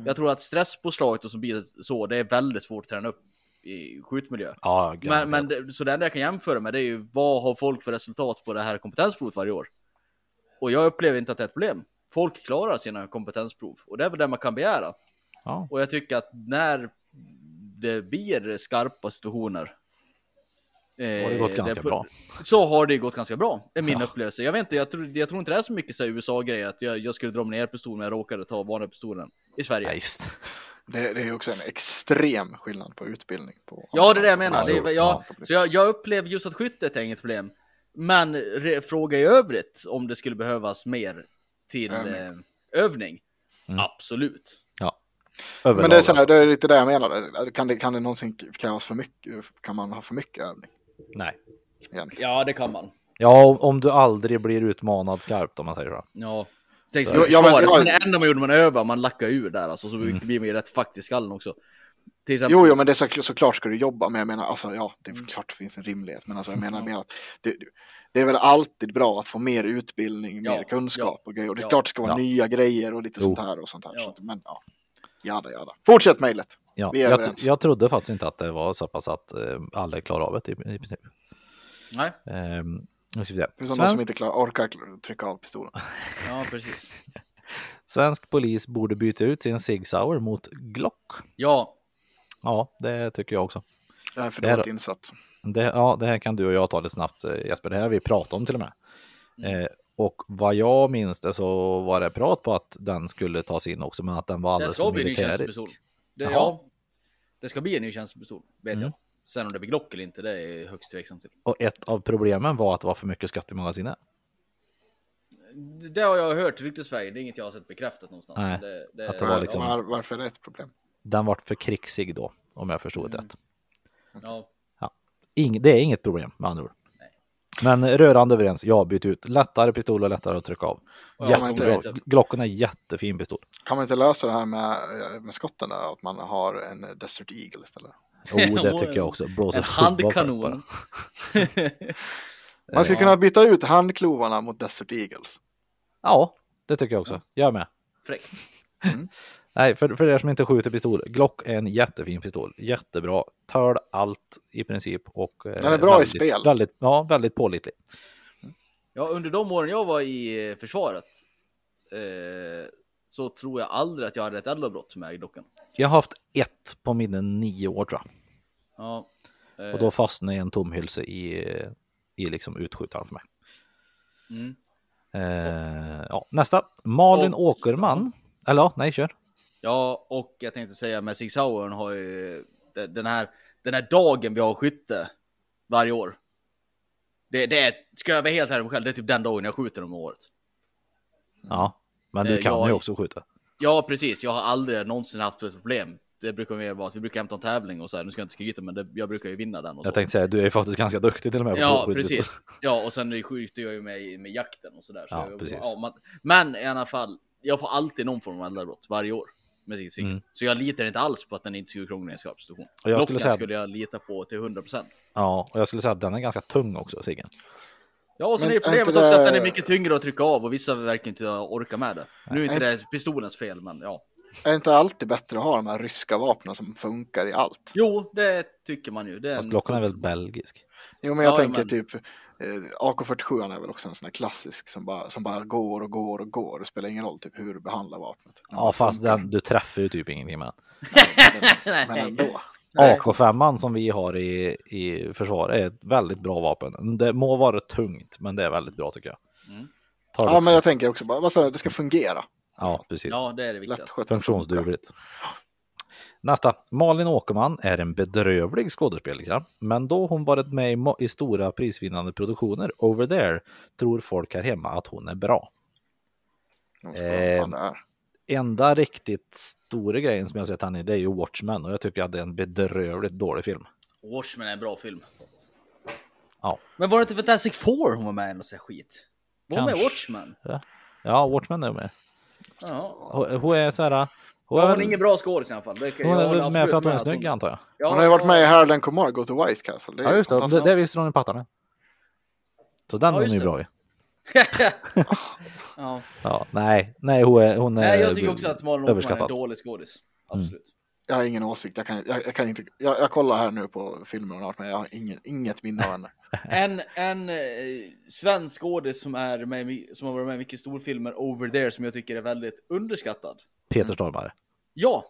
[SPEAKER 1] Jag tror att stresspåslaget och så blir så, det är väldigt svårt att träna upp i skjutmiljö.
[SPEAKER 3] Ja,
[SPEAKER 1] Men, men det, så det enda jag kan jämföra med det är ju vad har folk för resultat på det här kompetensprovet varje år? Och jag upplever inte att det är ett problem. Folk klarar sina kompetensprov och det är väl det man kan begära.
[SPEAKER 3] ja.
[SPEAKER 1] Och jag tycker att när det blir skarpa situationer.
[SPEAKER 3] Då har det gått
[SPEAKER 1] eh,
[SPEAKER 3] ganska
[SPEAKER 1] på-
[SPEAKER 3] bra.
[SPEAKER 1] Så har det gått ganska bra, är min
[SPEAKER 3] Ja.
[SPEAKER 1] upplevelse. Jag vet inte, jag tror, jag tror inte det är så mycket USA-grejer att jag, jag skulle dra min pistol men jag råkade ta vanliga pistolen i Sverige.
[SPEAKER 3] Nej, just det.
[SPEAKER 2] Det, det är ju också en extrem skillnad på utbildning. På,
[SPEAKER 1] Ja, det är det jag menar.
[SPEAKER 3] Ja,
[SPEAKER 1] det ja,
[SPEAKER 2] ja.
[SPEAKER 1] så jag, jag upplever just att skyttet är inget problem. Men re, fråga i övrigt om det skulle behövas mer till
[SPEAKER 2] Övning.
[SPEAKER 1] eh, övning.
[SPEAKER 3] Mm.
[SPEAKER 1] Absolut.
[SPEAKER 3] Ja.
[SPEAKER 2] Men det är, så här, det är lite det jag menar. Kan det, kan det någonsin krävas för mycket? Kan man ha för mycket övning
[SPEAKER 3] Nej.
[SPEAKER 2] egentligen?
[SPEAKER 1] Ja, det kan man.
[SPEAKER 3] Ja, om- om du aldrig blir utmanad skarpt om man säger så.
[SPEAKER 1] Ja. Tänk så
[SPEAKER 2] Ja,
[SPEAKER 1] mycket
[SPEAKER 2] ja, men- ja.
[SPEAKER 1] men det enda man gjorde man övade, man lackade ur där alltså, så
[SPEAKER 3] Mm.
[SPEAKER 1] blir man ju rätt i skallen också. Till exempel,
[SPEAKER 2] Jo, jo, men det är så, såklart ska du jobba. Men jag menar, alltså, ja, det är
[SPEAKER 1] Mm.
[SPEAKER 2] klart det finns en rimlighet. Men alltså, jag menar mer att det, det är väl alltid bra att få mer utbildning,
[SPEAKER 1] Ja,
[SPEAKER 2] mer kunskap och grejer. Och det är
[SPEAKER 1] ja,
[SPEAKER 2] klart det ska vara
[SPEAKER 3] ja.
[SPEAKER 2] nya grejer och lite
[SPEAKER 3] Jo.
[SPEAKER 2] sånt här och sånt här.
[SPEAKER 1] Ja.
[SPEAKER 2] Så, men ja, jada, jada. Fortsätt mejlet.
[SPEAKER 3] Ja,
[SPEAKER 2] Vi är
[SPEAKER 3] jag,
[SPEAKER 2] överens.
[SPEAKER 3] jag trodde faktiskt inte att det var så pass att eh, alla klarar av det i, i princip.
[SPEAKER 1] Nej,
[SPEAKER 3] Ehm, nu ska vi se.
[SPEAKER 2] Det sådana som
[SPEAKER 3] Svensk,
[SPEAKER 2] inte klarar, orkar trycka av pistolen.
[SPEAKER 1] ja precis.
[SPEAKER 3] svensk polis borde byta ut sin Sig Sauer mot Glock.
[SPEAKER 1] Ja,
[SPEAKER 3] Ja, det tycker jag också.
[SPEAKER 2] Jag är för
[SPEAKER 3] Det här-
[SPEAKER 2] dåligt insatt.
[SPEAKER 3] Det, ja, det här kan du och jag ta lite snabbt eh, Jesper. Det här har vi pratat om till och med.
[SPEAKER 1] Mm.
[SPEAKER 3] Eh, och vad jag minns det så var det prat på att den skulle tas in också, men att den var
[SPEAKER 1] det
[SPEAKER 3] alldeles
[SPEAKER 1] ska
[SPEAKER 3] för
[SPEAKER 1] bli en ny
[SPEAKER 3] militärisk.
[SPEAKER 1] tjänstepistol. Det, ja, det ska bli en ny tjänstepistol, vet
[SPEAKER 3] Mm.
[SPEAKER 1] jag. Sen om det blir Glock eller inte, det är högst tveksam till.
[SPEAKER 3] Och ett av problemen var att det var för mycket skott i magasinet.
[SPEAKER 1] Det har jag hört ryktesvägen, det är inget jag har sett bekräftat någonstans.
[SPEAKER 3] Nej,
[SPEAKER 1] det, det,
[SPEAKER 3] att det var liksom-
[SPEAKER 2] Var, varför är det ett problem?
[SPEAKER 3] Den var för krigsig då, om jag förstod det
[SPEAKER 1] Mm.
[SPEAKER 3] rätt.
[SPEAKER 1] ja.
[SPEAKER 3] Ing, det är inget problem med andra ord. Men rörande överens, ja byt ut. Lättare pistol och lättare att trycka av.
[SPEAKER 1] Ja,
[SPEAKER 3] Jättebra.
[SPEAKER 1] inte.
[SPEAKER 3] Glocken är jättefin pistol.
[SPEAKER 2] Kan man inte lösa det här med, med skotten där? Att man har en Desert Eagle istället?
[SPEAKER 3] Oh, det tycker jag också. Blåser
[SPEAKER 1] En handkanon.
[SPEAKER 2] Man skulle kunna byta ut handklovarna mot Desert Eagles.
[SPEAKER 3] Ja, det tycker jag också. Jag med.
[SPEAKER 1] Fräckt.
[SPEAKER 3] Nej, för, för er som inte skjuter pistol. Glock är en jättefin pistol. Jättebra. Tål allt i princip. Och, eh,
[SPEAKER 2] Den är bra i
[SPEAKER 3] väldigt,
[SPEAKER 2] spel.
[SPEAKER 3] Väldigt, ja, väldigt pålitlig.
[SPEAKER 1] Ja, under de åren jag var i eh, försvaret eh, så tror jag aldrig att jag hade ett eldavbrott med Glockan.
[SPEAKER 3] Jag har haft ett på mina nio år tror jag.
[SPEAKER 1] Ja, eh,
[SPEAKER 3] Och då fastnade en tomhylse i, i liksom utskjutaren för mig.
[SPEAKER 1] mm.
[SPEAKER 3] Eh, ja, nästa. Malin
[SPEAKER 1] Och-
[SPEAKER 3] Åkerman. Eller ja, nej, kör.
[SPEAKER 1] Ja, och jag tänkte säga med Sig Sauern har ju de- den här, den här dagen vi har skytte varje år. Det, det är, ska jag vara helt ärlig själv, det är typ den dagen jag skjuter om året.
[SPEAKER 3] Ja, men du
[SPEAKER 1] Eh,
[SPEAKER 3] kan
[SPEAKER 1] jag-
[SPEAKER 3] ju också skjuta.
[SPEAKER 1] Ja, precis. Jag har aldrig någonsin haft ett problem. Det brukar mer vara att vi brukar hämta en tävling och så här. Nu ska jag inte skryta, men det, jag brukar ju vinna den. Och
[SPEAKER 3] Jag
[SPEAKER 1] så.
[SPEAKER 3] tänkte säga, du är ju faktiskt ganska duktig till och med. på
[SPEAKER 1] Ja,
[SPEAKER 3] skyttepistol.
[SPEAKER 1] precis. Ja, och sen skjuter jag ju med, med jakten och sådär. Så
[SPEAKER 3] Ja,
[SPEAKER 1] jag,
[SPEAKER 3] precis.
[SPEAKER 1] ja, man, men i alla fall, jag får alltid någon form av eldavbrott varje år. Med sin sig.
[SPEAKER 3] Mm.
[SPEAKER 1] Så jag litar inte alls på att den inte skulle krångla i en skarp situation.
[SPEAKER 3] Och jag skulle säga-
[SPEAKER 1] skulle jag lita på till 100%.
[SPEAKER 3] Ja, och jag skulle säga att den är ganska tung också, Siggen.
[SPEAKER 1] Ja, och sen
[SPEAKER 2] Men
[SPEAKER 1] är
[SPEAKER 2] är
[SPEAKER 1] problemet
[SPEAKER 2] inte
[SPEAKER 1] också
[SPEAKER 2] det-
[SPEAKER 1] att den är mycket tyngre att trycka av och vissa verkar inte orka med det. Nu är inte
[SPEAKER 2] Är
[SPEAKER 1] det pistolens fel, men ja.
[SPEAKER 2] Är det inte alltid bättre att ha de här ryska vapnen som funkar i allt?
[SPEAKER 1] Jo, det tycker man ju. Det är
[SPEAKER 3] Fast
[SPEAKER 1] en-
[SPEAKER 3] Glockan är väl belgisk?
[SPEAKER 2] Jo, men jag
[SPEAKER 1] Ja,
[SPEAKER 2] tänker
[SPEAKER 1] men-
[SPEAKER 2] typ AK47 är väl också en sån här klassisk som bara, som bara går och går och går. Det spelar ingen roll typ hur du behandlar vapnet. Den
[SPEAKER 3] Ja, fast den, du träffar ju typ ingenting med den.
[SPEAKER 2] Men, ändå.
[SPEAKER 1] Nej.
[SPEAKER 3] AK5 som vi har i, i försvar är ett väldigt bra vapen. Det må vara tungt, men det är väldigt bra tycker jag.
[SPEAKER 1] Mm.
[SPEAKER 2] Ja,
[SPEAKER 3] det-
[SPEAKER 2] men jag tänker också bara, vad sa du, det ska fungera.
[SPEAKER 3] ja precis.
[SPEAKER 1] Ja, det är det viktigaste.
[SPEAKER 3] Funktionsdugligt. Nästa. Malin Åkerman är en bedrövlig skådespelerska, men då hon varit med i, stora prisvinnande produktioner over there tror folk här hemma att hon är bra.
[SPEAKER 2] Är.
[SPEAKER 3] Enda riktigt stora grejen som jag sett henne i det är ju Watchmen och jag tycker att det är en bedrövligt dålig film.
[SPEAKER 1] Watchmen är en bra film.
[SPEAKER 3] Ja.
[SPEAKER 1] Men var det inte Fantastic Four hon var med i sån här skit? Var hon med. Watchmen?
[SPEAKER 3] Ja, Watchmen är med.
[SPEAKER 1] Jaha.
[SPEAKER 3] Hon, är så här,
[SPEAKER 1] Ja,
[SPEAKER 3] är
[SPEAKER 1] hon är ingen bra skådis i alla fall. Det
[SPEAKER 3] hon
[SPEAKER 1] jag
[SPEAKER 3] är med för att hon är snygg antar jag.
[SPEAKER 1] Ja,
[SPEAKER 2] Hon har ju varit med i Harold and Kumar, Go to White Castle. Det är
[SPEAKER 3] Ja
[SPEAKER 2] ju
[SPEAKER 3] just det, det, det visste hon i pattarna. Så den
[SPEAKER 1] Ja,
[SPEAKER 3] var
[SPEAKER 1] just
[SPEAKER 3] ju bra i.
[SPEAKER 1] ja.
[SPEAKER 3] Ja, nej, nej hon är, hon är
[SPEAKER 1] Nej, jag tycker också att Malin Åkerman är en dålig skådis. Absolut.
[SPEAKER 2] Jag har ingen åsikt. Jag, kan, jag, jag kan inte. Jag, jag kollar här nu på filmer hon har med Jag har ingen, inget minne av henne.
[SPEAKER 1] En, en eh, svensk skådis som, är med, som har varit med i mycket storfilmer, Over There, som jag tycker är väldigt underskattad.
[SPEAKER 3] Peter Stormare.
[SPEAKER 1] Ja!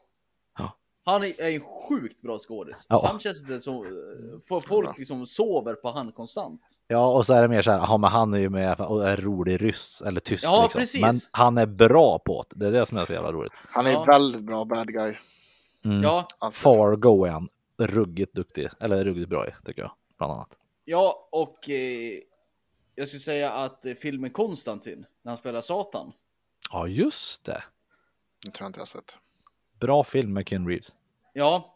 [SPEAKER 3] Ja.
[SPEAKER 1] Han är, är en sjukt bra skådis.
[SPEAKER 3] Ja.
[SPEAKER 1] Han känns det som, eh, för folk liksom sover på han konstant.
[SPEAKER 3] Ja, och så är det mer så här, ja men han är ju med och är rolig ryss eller tysk
[SPEAKER 1] Ja,
[SPEAKER 3] liksom.
[SPEAKER 1] precis.
[SPEAKER 3] Men han är bra på det. Det är det som är så jävla roligt.
[SPEAKER 2] Han är
[SPEAKER 1] Ja.
[SPEAKER 2] väldigt bra bad guy.
[SPEAKER 3] Mm.
[SPEAKER 1] Ja.
[SPEAKER 3] Fargo är han ruggigt duktig, eller ruggigt bra i, tycker jag. Bland annat.
[SPEAKER 1] ja och eh, jag skulle säga att eh, filmen Konstantin, när han spelar Satan.
[SPEAKER 3] Ja, just det.
[SPEAKER 2] Det tror jag inte jag har sett.
[SPEAKER 3] Bra film med Ken Reeves.
[SPEAKER 1] Ja,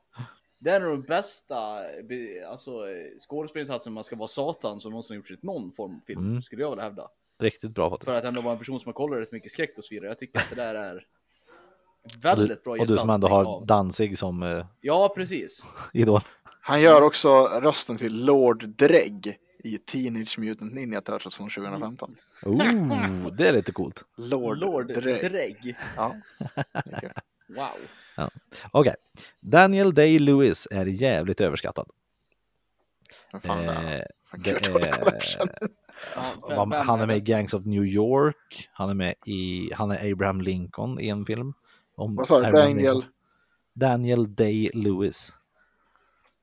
[SPEAKER 1] det är nog den bästa alltså, skådespelarinsatsen man ska vara Satan som någonsin har gjorts i någon form av film,
[SPEAKER 3] Mm.
[SPEAKER 1] skulle jag vilja hävda.
[SPEAKER 3] Riktigt bra faktiskt.
[SPEAKER 1] För att ändå vara en person som har kollat rätt mycket skräck och så vidare. Jag tycker att det där är väldigt bra
[SPEAKER 3] och du som ändå har
[SPEAKER 1] av-
[SPEAKER 3] Danzig som eh,
[SPEAKER 1] Ja, precis.
[SPEAKER 3] idol.
[SPEAKER 2] Han gör också rösten till Lord Dregg i Teenage Mutant Ninja Turtles från 2015.
[SPEAKER 3] Oh, det är lite coolt.
[SPEAKER 2] Lord,
[SPEAKER 1] Lord
[SPEAKER 2] Dregg.
[SPEAKER 1] Dregg.
[SPEAKER 2] Ja, är.
[SPEAKER 1] Wow.
[SPEAKER 3] Okej. Daniel Day-Lewis är jävligt överskattad.
[SPEAKER 2] Vem fan är
[SPEAKER 3] Eh, är.
[SPEAKER 1] Ja,
[SPEAKER 3] Vad-
[SPEAKER 1] vem-
[SPEAKER 3] han är med i Gangs of New York. Han är med i, han är Abraham Lincoln i en film. Om
[SPEAKER 2] Vad sa du? Daniel?
[SPEAKER 3] Lincoln. Daniel Day-Lewis.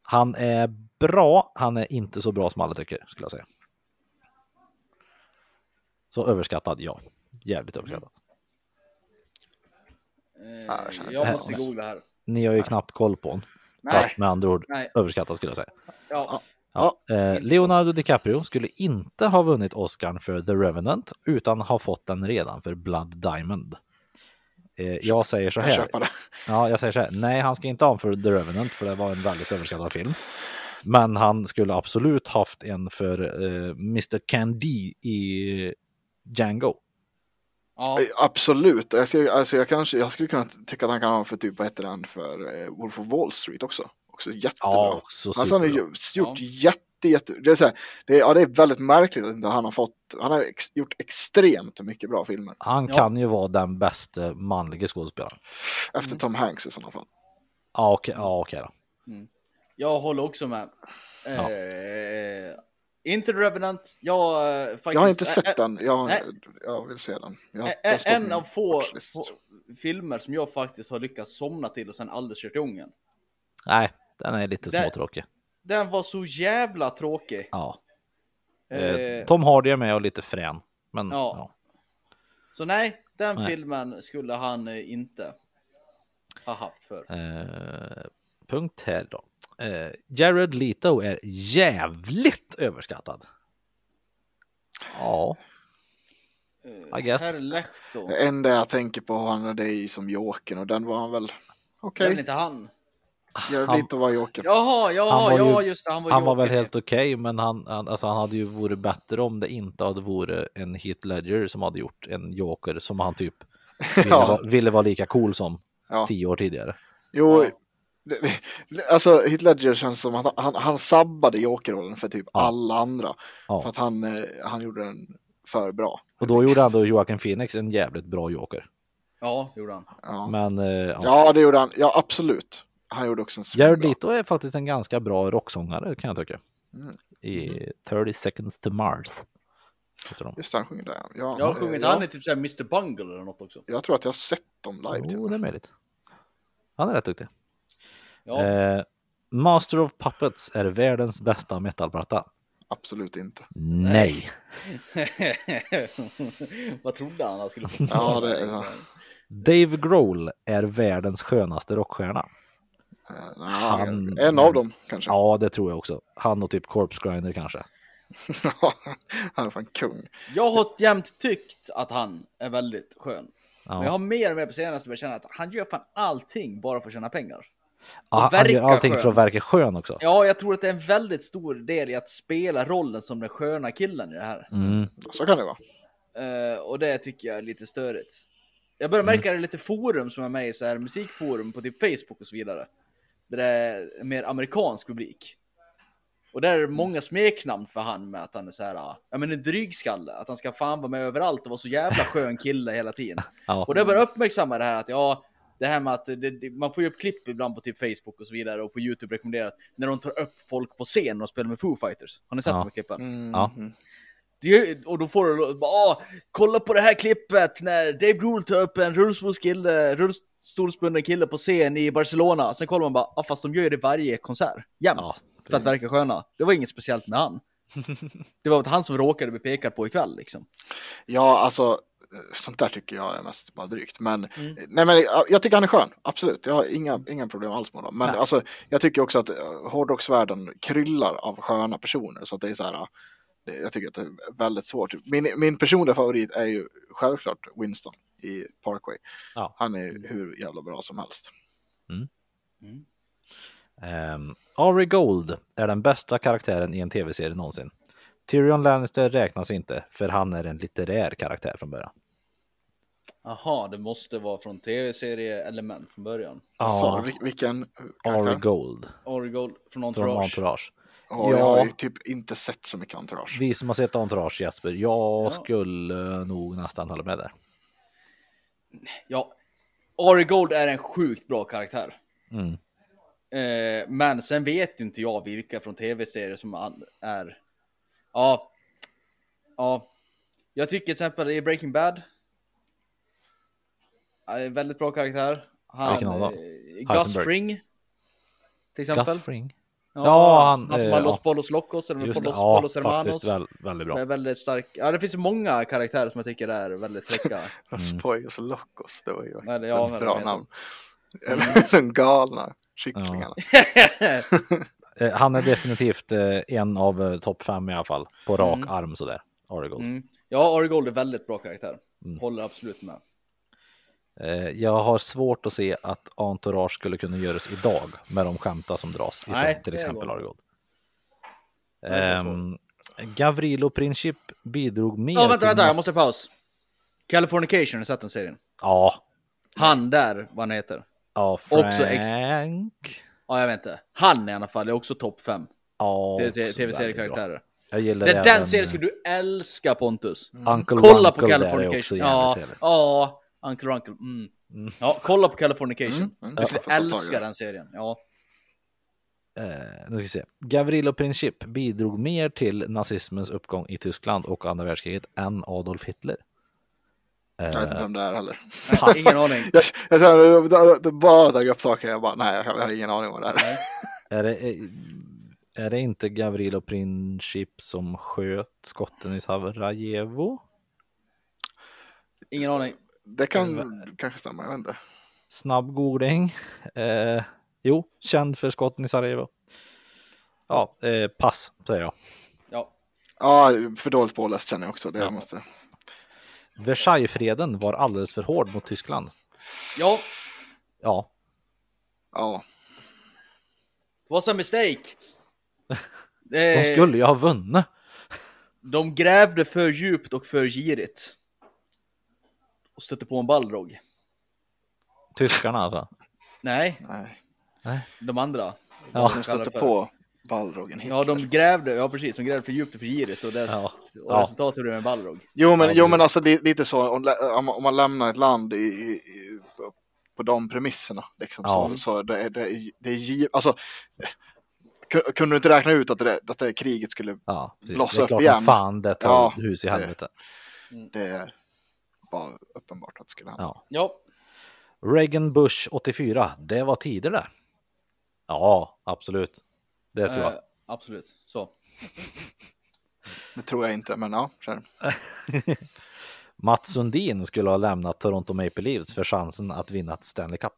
[SPEAKER 3] Han är bra. Han är inte så bra som alla tycker, skulle jag säga. Så överskattad, ja. Jävligt överskattad.
[SPEAKER 1] Eh,
[SPEAKER 2] Ja, jag
[SPEAKER 1] jag
[SPEAKER 3] det.
[SPEAKER 1] måste googla här.
[SPEAKER 3] Ni har ju knappt koll på honom. Så att med andra ord,
[SPEAKER 1] Nej.
[SPEAKER 3] överskattad skulle jag säga.
[SPEAKER 1] Ja.
[SPEAKER 3] Ja. Eh, Leonardo DiCaprio skulle inte ha vunnit Oscar för The Revenant utan ha fått den redan för Blood Diamond. Eh, jag säger så här. Ja, jag säger så här. Nej, han ska inte ha en för The Revenant för det var en väldigt överskattad film. Men han skulle absolut haft en för eh, Mr. Candy i Django.
[SPEAKER 1] Ja.
[SPEAKER 2] Eh, Absolut. Jag, ser, alltså jag, kanske, jag skulle kunna tycka att han kan ha för typ, vad heter den, för eh, Wolf of Wall Street också. Också jättebra.
[SPEAKER 3] Ja, också
[SPEAKER 2] Alltså han har gjort jätte, jätte, det är, så här, det, är, ja, det är väldigt märkligt att inte han har fått, han har ex, gjort extremt mycket bra filmer.
[SPEAKER 3] Han
[SPEAKER 1] Ja.
[SPEAKER 3] kan ju vara den bästa manliga skådespelaren.
[SPEAKER 2] Efter Tom Hanks i sådana fall.
[SPEAKER 3] Ja, okej ja, okej då.
[SPEAKER 1] Jag håller också med. Eh, inte Revenant. Jag, eh, faktiskt,
[SPEAKER 2] Jag har inte sett
[SPEAKER 1] ä-
[SPEAKER 2] den, jag,
[SPEAKER 1] nej.
[SPEAKER 2] jag vill se den. Jag,
[SPEAKER 1] ä-
[SPEAKER 2] det har
[SPEAKER 1] ä-
[SPEAKER 2] stått
[SPEAKER 1] En av få, få filmer som jag faktiskt har lyckats somna till och sen aldrig kört igång igen.
[SPEAKER 3] Nej, den är lite småtråkig.
[SPEAKER 1] Den var så jävla tråkig.
[SPEAKER 3] Ja.
[SPEAKER 1] Eh,
[SPEAKER 3] Eh, Tom Hardy är med och lite frän. Men
[SPEAKER 1] Ja.
[SPEAKER 3] ja.
[SPEAKER 1] Så nej, den
[SPEAKER 3] Nej.
[SPEAKER 1] filmen skulle han eh, inte ha haft för.
[SPEAKER 3] Eh, punkt här då. Eh, Jared Leto är jävligt överskattad. Ja, I guess.
[SPEAKER 1] Lehto.
[SPEAKER 2] Det enda jag tänker på han är det som Jokern och den var han väl
[SPEAKER 1] Det
[SPEAKER 2] okej.
[SPEAKER 1] är väl inte han?
[SPEAKER 2] Gör
[SPEAKER 3] Han-
[SPEAKER 2] lite att vara Joker.
[SPEAKER 1] Jaha,
[SPEAKER 3] Han
[SPEAKER 1] ja,
[SPEAKER 3] var
[SPEAKER 1] ja,
[SPEAKER 3] ju-
[SPEAKER 1] just det. Han var,
[SPEAKER 3] han var väl helt okej, men han, han, alltså han hade ju varit bättre om det inte hade varit en Heath Ledger som hade gjort en Joker som han typ ville,
[SPEAKER 2] Ja.
[SPEAKER 3] vara, ville vara lika cool som
[SPEAKER 2] Ja.
[SPEAKER 3] tio år tidigare.
[SPEAKER 2] Jo,
[SPEAKER 1] Ja.
[SPEAKER 2] Alltså Heath Ledger känns som att han, han sabbade Joker-rollen för typ
[SPEAKER 3] Ja.
[SPEAKER 2] alla andra.
[SPEAKER 3] Ja.
[SPEAKER 2] För att han, eh, han gjorde den för bra.
[SPEAKER 3] Och då gjorde ändå Joaquin Phoenix en jävligt bra Joker.
[SPEAKER 1] Ja, gjorde han.
[SPEAKER 2] Ja.
[SPEAKER 3] Men eh, ja.
[SPEAKER 2] ja, det gjorde han. Ja, absolut. Han gjorde också en
[SPEAKER 3] Jared. Leto är faktiskt en ganska bra rocksångare kan jag tycka.
[SPEAKER 2] Mm.
[SPEAKER 3] I 30 seconds to Mars.
[SPEAKER 2] Just det, han sjunger där. Ja,
[SPEAKER 1] Jag har sjungit,
[SPEAKER 2] ja,
[SPEAKER 1] han är typ såhär Mr Bungle eller något också.
[SPEAKER 2] Jag tror att jag har sett dem live.
[SPEAKER 3] Jo,
[SPEAKER 2] och
[SPEAKER 3] det är
[SPEAKER 2] med.
[SPEAKER 3] möjligt. Han är rätt duktig.
[SPEAKER 1] Ja,
[SPEAKER 3] Eh, Master of Puppets är världens bästa metalplatta.
[SPEAKER 2] Absolut inte.
[SPEAKER 3] Nej.
[SPEAKER 1] Vad trodde han han skulle få?
[SPEAKER 2] Ja, det är ja.
[SPEAKER 3] Dave Grohl är världens skönaste rockstjärna.
[SPEAKER 2] Eh,
[SPEAKER 3] Han-
[SPEAKER 2] En av dem kanske.
[SPEAKER 3] Ja, det tror jag också. Han och typ Corpse Grinder kanske.
[SPEAKER 2] han är fan kung.
[SPEAKER 1] Jag har jämt tyckt att han är väldigt skön. Men jag
[SPEAKER 3] Ja.
[SPEAKER 1] har mer och mer på senaste börjat känna att han gör fan allting bara för att tjäna pengar.
[SPEAKER 3] Ja, han
[SPEAKER 1] verkar
[SPEAKER 3] gör allting
[SPEAKER 1] skön.
[SPEAKER 3] för att verka skön också.
[SPEAKER 1] Ja, jag tror att det är en väldigt stor del i att spela rollen som den sköna killen i det här.
[SPEAKER 3] Mm.
[SPEAKER 2] Så kan det vara.
[SPEAKER 1] Eh, och det tycker jag är lite störigt. Jag börjar märka det lite forum som är med i så här musikforum på typ Facebook och så vidare. Där det är mer amerikansk publik. Och där är det många smeknamn för han med att han är så här, ja men en drygskalle, att han ska fan vara med överallt och vara så jävla skön kille hela tiden.
[SPEAKER 3] Ja.
[SPEAKER 1] Och det börjar uppmärksamma det här att ja, det här med att det, det, man får ju upp klipp ibland på typ Facebook och så vidare och på YouTube rekommenderat när de tar upp folk på scen och spelar med Foo Fighters. Har ni sett
[SPEAKER 3] Ja.
[SPEAKER 1] de klippen?
[SPEAKER 2] Mm,
[SPEAKER 3] Ja.
[SPEAKER 1] Det, och då får du bara, ah, kolla på det här klippet när Dave Grohl tar upp en rullstolskille, rullstolsbunden kille på scen i Barcelona. Sen kollar man bara, ah, fast de gör ju det varje konsert, jämt.
[SPEAKER 3] Ja,
[SPEAKER 1] för att verka sköna. Det var inget speciellt med han. Det var han som råkade bli pekad på ikväll liksom.
[SPEAKER 2] Ja, alltså sånt där tycker jag är mest bara drygt. Men,
[SPEAKER 1] Mm.
[SPEAKER 2] nej, men ja, jag tycker han är skön, absolut. Jag har inga, inga problem alls med honom. Men
[SPEAKER 3] Nej.
[SPEAKER 2] alltså, jag tycker också att uh, hårdrocksvärlden kryllar av sköna personer. Så att det är så här, jag tycker att det är väldigt svårt. Min, min personliga favorit är ju självklart Winston i Parkway.
[SPEAKER 3] Ja.
[SPEAKER 2] Han är hur jävla bra som helst.
[SPEAKER 3] Um, Ari Gold är den bästa karaktären i en tv-serie någonsin. Tyrion Lannister räknas inte, för han är en litterär karaktär från början.
[SPEAKER 1] Aha, det måste vara från tv-serie-element från början.
[SPEAKER 2] Så, vil, vilken uh,
[SPEAKER 3] Ari? Gold
[SPEAKER 1] Origold från
[SPEAKER 3] från
[SPEAKER 1] Entourage.
[SPEAKER 3] Entourage.
[SPEAKER 2] Ja,
[SPEAKER 3] Ja.
[SPEAKER 2] Jag har ju typ inte sett så mycket entourage.
[SPEAKER 3] Vi som har sett Entourage Jesper, jag
[SPEAKER 1] Ja.
[SPEAKER 3] skulle nog nästan hålla med där.
[SPEAKER 1] Ja, Origold är en sjukt bra karaktär.
[SPEAKER 3] Mm.
[SPEAKER 1] Eh, men sen vet ju inte jag vilka från tv-serier som är. Ja. Ja. Jag tycker till exempel i Breaking Bad. Väldigt bra karaktär. Han,
[SPEAKER 3] Vilken av dem?
[SPEAKER 1] eh, Gus. Fring. Till exempel.
[SPEAKER 3] Gus Fring.
[SPEAKER 1] Ja,
[SPEAKER 3] Ja, han,
[SPEAKER 1] han som
[SPEAKER 3] eh,
[SPEAKER 1] har Los
[SPEAKER 3] ja.
[SPEAKER 1] Polos Locos eller
[SPEAKER 3] Just det,
[SPEAKER 1] Polos,
[SPEAKER 3] ja
[SPEAKER 1] Polos Hermanos.
[SPEAKER 3] faktiskt väl, väldigt bra.
[SPEAKER 1] Det är väldigt stark. Ja, det finns många karaktärer som jag tycker är väldigt fräcka.
[SPEAKER 3] Mm.
[SPEAKER 2] Spoilers Locos, det var ju
[SPEAKER 1] Nej, det-
[SPEAKER 2] ett
[SPEAKER 1] ja, men
[SPEAKER 2] bra namn. Eller de galna kycklingarna.
[SPEAKER 3] Eh, Han är definitivt eh, en av eh, topp fem i alla fall, på rak
[SPEAKER 1] Mm.
[SPEAKER 3] arm sådär. Ari Gold.
[SPEAKER 1] Mm. Ja, Arigold är väldigt bra karaktär.
[SPEAKER 3] Mm.
[SPEAKER 1] Håller absolut med.
[SPEAKER 3] Eh, Jag har svårt att se att Entourage skulle kunna göras idag med de skämta som dras ifrån
[SPEAKER 1] Nej,
[SPEAKER 3] till exempel
[SPEAKER 1] är så
[SPEAKER 3] Ehm, Gavrilo Princip bidrog mer
[SPEAKER 1] Ja, vänta,
[SPEAKER 3] till
[SPEAKER 1] vänta, jag
[SPEAKER 3] mass-
[SPEAKER 1] måste paus. Californication, har du sett den serien?
[SPEAKER 3] Ja,
[SPEAKER 1] Han där, vad han heter.
[SPEAKER 3] ja
[SPEAKER 1] Också ex-
[SPEAKER 3] Frank.
[SPEAKER 1] Ja, jag vet inte. Han i alla fall är också topp 5
[SPEAKER 3] Ja,
[SPEAKER 1] tv-seriekaraktärer.
[SPEAKER 3] Jag gillar
[SPEAKER 1] Det,
[SPEAKER 3] även,
[SPEAKER 1] den serien skulle du älska Pontus.
[SPEAKER 3] Uncle
[SPEAKER 1] Kolla på
[SPEAKER 3] där är
[SPEAKER 1] Californication. Ja, ja, Uncle Runkle. Mm.
[SPEAKER 3] Mm.
[SPEAKER 1] Ja, kolla på Californication.
[SPEAKER 2] Mm, mm,
[SPEAKER 1] Du
[SPEAKER 2] jag
[SPEAKER 1] skulle älska
[SPEAKER 2] det.
[SPEAKER 1] den serien. Ja.
[SPEAKER 3] Eh, nu ska vi se. Gavrilo Princip bidrog mer till nazismens uppgång i Tyskland och andra världskriget än Adolf Hitler.
[SPEAKER 2] Jag vet inte
[SPEAKER 3] Eh,
[SPEAKER 2] vem det är heller.
[SPEAKER 1] Ha, ingen aning.
[SPEAKER 2] Jag, jag, jag, jag, jag bara dragit upp saker, jag bara, nej, jag, har- jag har ingen aning vad det är.
[SPEAKER 1] Nej.
[SPEAKER 3] är, det, är- är det inte Gavrilo Princip som sköt skotten i Sarajevo?
[SPEAKER 1] Ingen aning.
[SPEAKER 2] Det kan kanske stämma, jag vet inte.
[SPEAKER 3] Snabb googling. Eh, jo, känd för skotten i Sarajevo. Ja, eh, pass säger jag.
[SPEAKER 1] Ja.
[SPEAKER 2] Ja, för dåligt påläst känner jag också. Det
[SPEAKER 3] Ja.
[SPEAKER 2] jag måste.
[SPEAKER 3] Versaillesfreden var alldeles för hård mot Tyskland.
[SPEAKER 1] Ja,
[SPEAKER 3] Ja,
[SPEAKER 2] Ja,
[SPEAKER 1] it was a mistake.
[SPEAKER 3] de skulle ju ha vunnit.
[SPEAKER 1] de grävde för djupt och för girigt. Och stötte på en ballrog.
[SPEAKER 3] Tyskarna alltså.
[SPEAKER 1] Nej,
[SPEAKER 2] nej.
[SPEAKER 1] de andra.
[SPEAKER 3] Ja.
[SPEAKER 1] De
[SPEAKER 2] stötte på Balrogen Hitler.
[SPEAKER 1] Ja, de grävde, ja precis, de grävde för djupt och för girigt och, det,
[SPEAKER 3] Ja.
[SPEAKER 1] och
[SPEAKER 3] Ja.
[SPEAKER 1] resultatet blev en ballrog.
[SPEAKER 2] Jo, men,
[SPEAKER 3] Ja,
[SPEAKER 2] jo,
[SPEAKER 3] det-
[SPEAKER 2] men alltså li- lite så om, om man- lämnar ett land i, i, i, på de premisserna. Liksom,
[SPEAKER 3] Ja.
[SPEAKER 2] Så, så det, är- det, det är giv- alltså, ku- kunde du inte räkna ut att det, att det kriget skulle,
[SPEAKER 3] Ja, precis.
[SPEAKER 2] Blossa
[SPEAKER 3] det är
[SPEAKER 2] upp
[SPEAKER 3] klart
[SPEAKER 2] igen.
[SPEAKER 3] fan det tar
[SPEAKER 2] Ja,
[SPEAKER 3] hus i
[SPEAKER 2] det-
[SPEAKER 3] helvete.
[SPEAKER 2] det var uppenbart att det skulle hända.
[SPEAKER 3] Ja.
[SPEAKER 1] Ja,
[SPEAKER 3] Reagan Bush 84, det var tider det. Ja, absolut. Det tror jag.
[SPEAKER 1] eh, absolut. Så.
[SPEAKER 2] Det tror jag inte, men ja, kör.
[SPEAKER 3] Mats Sundin skulle ha lämnat Toronto Maple Leafs för chansen att vinna ett Stanley Cup.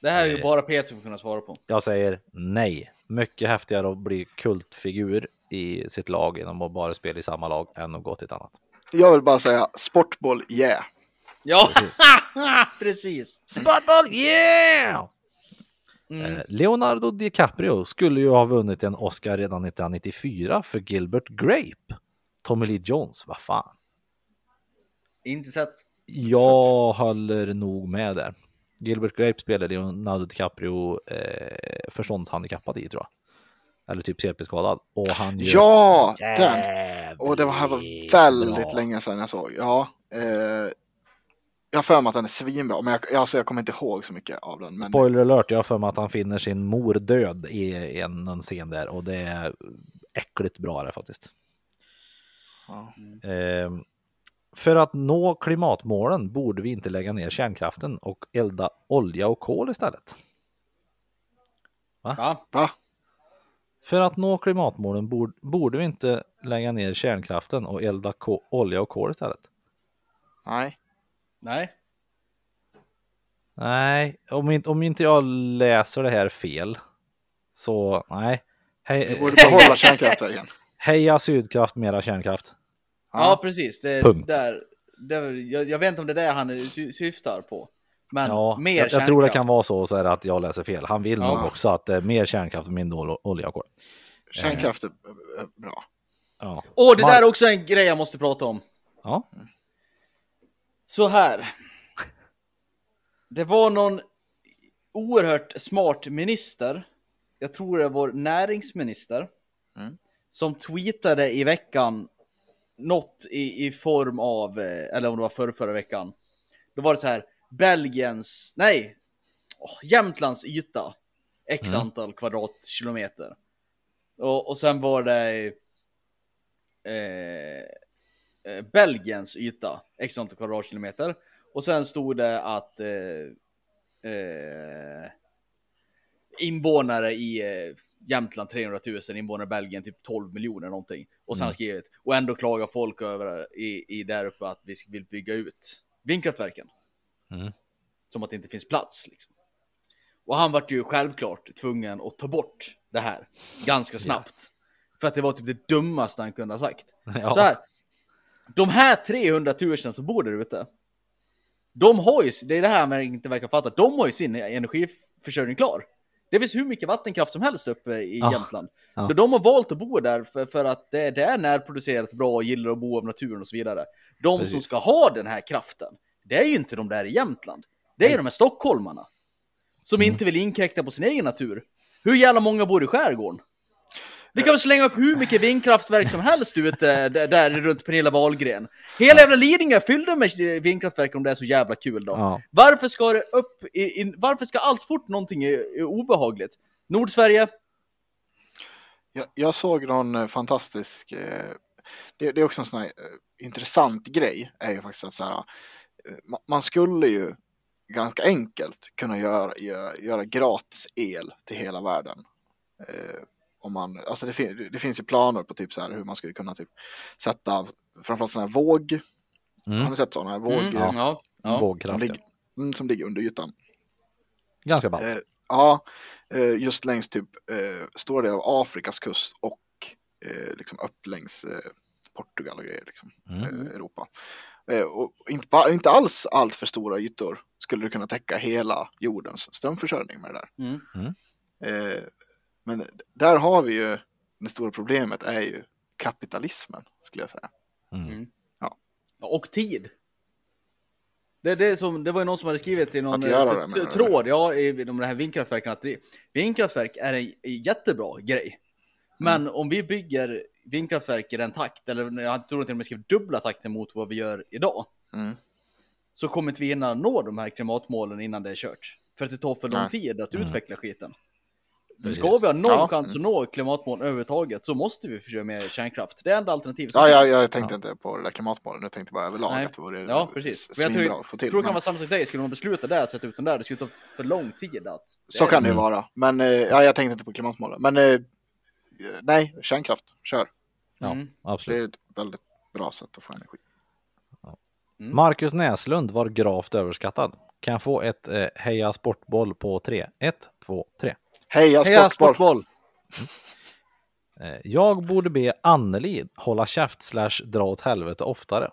[SPEAKER 1] Det här är ju
[SPEAKER 3] Eh.
[SPEAKER 1] bara Peter som kunna svara på.
[SPEAKER 3] Jag säger nej. Mycket häftigare att bli kultfigur i sitt lag genom att bara spela i samma lag än att gå till ett annat.
[SPEAKER 2] Jag vill bara säga sportboll, yeah.
[SPEAKER 1] Ja, precis.
[SPEAKER 3] Sportboll, yeah!
[SPEAKER 1] Mm.
[SPEAKER 3] Eh, Leonardo DiCaprio skulle ju ha vunnit en Oscar redan 1994 för Gilbert Grape. Tommy Lee Jones, vad fan.
[SPEAKER 1] Inte sett.
[SPEAKER 3] Jag håller nog med där. Gilbert Grape spelade Leonardo DiCaprio eh, förståndshandikappad i tror jag. Eller typ CP-skadad. Och han gör
[SPEAKER 2] Ja, den! Och det var här var väldigt
[SPEAKER 3] bra.
[SPEAKER 2] länge sedan jag såg. Ja, eh, jag har för mig att den är svinbra, men jag, alltså, jag kommer inte ihåg så mycket av den. Men
[SPEAKER 3] Spoiler alert, jag har för mig att han finner sin mor död i en, en scen där och det är äckligt bra det faktiskt.
[SPEAKER 2] Ja.
[SPEAKER 3] Eh, för att nå klimatmålen borde vi inte lägga ner kärnkraften och elda olja och kol istället.
[SPEAKER 1] Va?
[SPEAKER 2] Va?
[SPEAKER 3] För att nå klimatmålen borde, borde vi inte lägga ner kärnkraften och elda ko- olja och kol istället.
[SPEAKER 2] Nej.
[SPEAKER 1] Nej.
[SPEAKER 3] Nej, om inte, om inte jag läser det här fel så nej.
[SPEAKER 2] Vi
[SPEAKER 3] Hej,
[SPEAKER 2] borde behålla kärnkraftverken.
[SPEAKER 3] heja Sydkraft, mera kärnkraft.
[SPEAKER 1] Ja, precis. Det,
[SPEAKER 3] Punkt.
[SPEAKER 1] Där, det, jag, jag vet inte om det är det han sy syftar på. Men
[SPEAKER 3] Ja,
[SPEAKER 1] mer
[SPEAKER 3] jag, jag tror det kan vara så, så är det att jag läser fel. Han vill
[SPEAKER 1] Ja.
[SPEAKER 3] nog också att det är mer kärnkraft och mindre ol- olja och kol.
[SPEAKER 2] Kärnkraft är är bra.
[SPEAKER 3] Ja.
[SPEAKER 1] Åh, det
[SPEAKER 3] Mar-
[SPEAKER 1] där är också en grej jag måste prata om.
[SPEAKER 3] Ja.
[SPEAKER 1] Så här. Det var någon oerhört smart minister. Jag tror det var näringsminister.
[SPEAKER 2] Mm.
[SPEAKER 1] Som tweetade i veckan något i, i form av, eh, eller om det var förra, förra veckan. Då var det så här, Belgiens, nej, åh, Jämtlands yta. X
[SPEAKER 3] Mm.
[SPEAKER 1] antal kvadratkilometer. Och, och sen var det eh, eh, Belgiens yta, x antal kvadratkilometer. Och sen stod det att eh, eh, invånare i eh, Jämtland 300 000, invånare i Belgien typ 12 miljoner någonting. Och sen
[SPEAKER 3] Mm.
[SPEAKER 1] skrivit, och ändå klagar folk över i, i där uppe att vi vill bygga ut vindkraftverken.
[SPEAKER 3] Mm.
[SPEAKER 1] Som att det inte finns plats liksom. Och han vart ju självklart tvungen att ta bort det här ganska snabbt. För att det var typ det dummaste han kunde ha sagt.
[SPEAKER 3] Ja.
[SPEAKER 1] Så här, de här 300 000 som bor där ute, de har ju, det är det här man inte verkar fatta, de har ju sin energiförsörjning klar. Det finns hur mycket vattenkraft som helst uppe i
[SPEAKER 3] Ja.
[SPEAKER 1] Jämtland.
[SPEAKER 3] Ja.
[SPEAKER 1] De har valt att bo där för, för att det, det är närproducerat bra och gillar att bo av naturen och så vidare. De som
[SPEAKER 3] Precis.
[SPEAKER 1] ska ha den här kraften, det är ju inte de där i Jämtland. Det är ju de här stockholmarna. Som
[SPEAKER 3] Mm.
[SPEAKER 1] inte vill inkräkta på sin egen natur. Hur jävla många bor i skärgården? Vi kan väl slänga upp hur mycket vindkraftverk som helst ute där, runt Pernilla Wahlgren. Hela jävla Lidingö är fyllda med vindkraftverk om det är så jävla kul då.
[SPEAKER 3] Ja.
[SPEAKER 1] Varför ska det upp i, i, varför ska allt fort någonting är, är obehagligt? Nordsverige?
[SPEAKER 2] Jag, jag såg någon eh, fantastisk, eh, det, det är också en sån här eh, intressant grej, är ju faktiskt att så här, man skulle ju ganska enkelt kunna göra, göra, göra gratis el till hela världen. Eh, om man, alltså det, fin, det finns ju planer på typ så här hur man skulle kunna typ sätta framförallt sådana här våg, har
[SPEAKER 3] Mm.
[SPEAKER 2] ni sett sådana här våg?
[SPEAKER 1] Mm,
[SPEAKER 3] ja.
[SPEAKER 1] ja. ja.
[SPEAKER 2] Som, ligger, mm, som ligger under ytan.
[SPEAKER 3] Ganska ballt.
[SPEAKER 2] Eh, ja, eh, just längs typ eh, stora delar av Afrikas kust och eh, liksom upp längs eh, Portugal och grejer, liksom,
[SPEAKER 3] Mm.
[SPEAKER 2] eh, Europa. Eh, och inte, inte alls allt för stora ytor skulle du kunna täcka hela jordens strömförsörjning med det där.
[SPEAKER 1] Mm.
[SPEAKER 2] Eh, men där har vi ju, det stora problemet är ju kapitalismen, skulle jag säga.
[SPEAKER 3] Mm.
[SPEAKER 1] Och tid. Det, det, som, det var ju någon som hade skrivit i någon eh,
[SPEAKER 2] det, du?
[SPEAKER 1] tråd, ja, i de här vindkraftverken, att det, vindkraftverk är en jättebra grej. Men
[SPEAKER 2] Mm.
[SPEAKER 1] om vi bygger vindkraftverk i den takt, eller jag tror till och med skrivit dubbla takten mot vad vi gör idag,
[SPEAKER 2] Mm.
[SPEAKER 1] så kommer inte vi hinna nå de här klimatmålen innan det är kört. För att det tar för lång tid att
[SPEAKER 3] Mm.
[SPEAKER 1] utveckla skiten. Så
[SPEAKER 3] Precis.
[SPEAKER 1] ska vi ha någon
[SPEAKER 2] Ja.
[SPEAKER 1] chans att nå klimatmål överhuvudtaget så måste vi försöka med kärnkraft. Det är enda alternativet som
[SPEAKER 2] Ja, jag, tänkte inte på det där klimatmålet, jag tänkte bara överlag
[SPEAKER 1] Nej.
[SPEAKER 2] att det vore
[SPEAKER 1] Ja, precis. Men jag tror,
[SPEAKER 2] att få till.
[SPEAKER 1] tror det kan vara samma sak dig, skulle man besluta det, sätta ut den där, det skulle ta för lång tid att...
[SPEAKER 2] Så kan det ju vara. Men eh, ja, jag tänkte inte på klimatmålen. Men eh, nej, kärnkraft, kör.
[SPEAKER 3] Ja,
[SPEAKER 1] Mm.
[SPEAKER 2] Det
[SPEAKER 3] absolut.
[SPEAKER 2] är ett väldigt bra sätt att få energi.
[SPEAKER 1] Mm.
[SPEAKER 3] Marcus Näslund var gravt överskattad. Kan få ett eh, heja sportboll på tre? Ett, två, tre.
[SPEAKER 2] Heja
[SPEAKER 1] Heja
[SPEAKER 2] sportboll!
[SPEAKER 1] sportboll!
[SPEAKER 3] Eh, jag borde be Anneli hålla käft slash dra åt helvete oftare.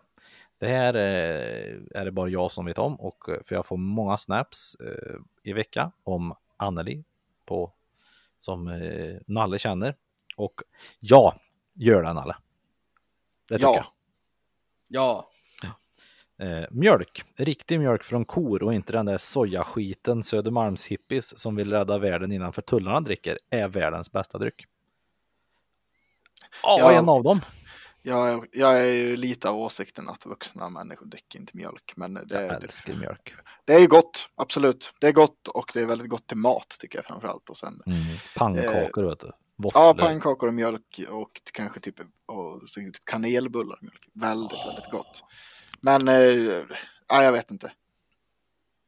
[SPEAKER 3] Det här eh, är det bara jag som vet om och eh, för jag får många snaps eh, i vecka om Anneli på som eh, Nalle känner och ja, gör det Nalle. Det tycker
[SPEAKER 2] Ja.
[SPEAKER 1] Ja,
[SPEAKER 3] jag. Eh, mjölk, riktig mjölk från kor och inte den där sojaskiten Södermalms hippies som vill rädda världen innanför tullarna dricker, är världens bästa dryck. Ja,
[SPEAKER 2] Ja.
[SPEAKER 3] en av dem.
[SPEAKER 2] Jag, jag är ju lite av åsikten att vuxna människor dricker inte mjölk. Men det,
[SPEAKER 3] Jag
[SPEAKER 2] det,
[SPEAKER 3] älskar mjölk.
[SPEAKER 2] det är ju gott, absolut. Det är gott och det är väldigt gott till mat tycker jag framförallt. Och sen,
[SPEAKER 3] Mm. Pannkakor vet du. Våfflor.
[SPEAKER 2] ja, pannkakor och mjölk och kanske typ, och, så typ kanelbullar och mjölk. Väldigt, väldigt gott. Men, eh, ja, jag vet inte.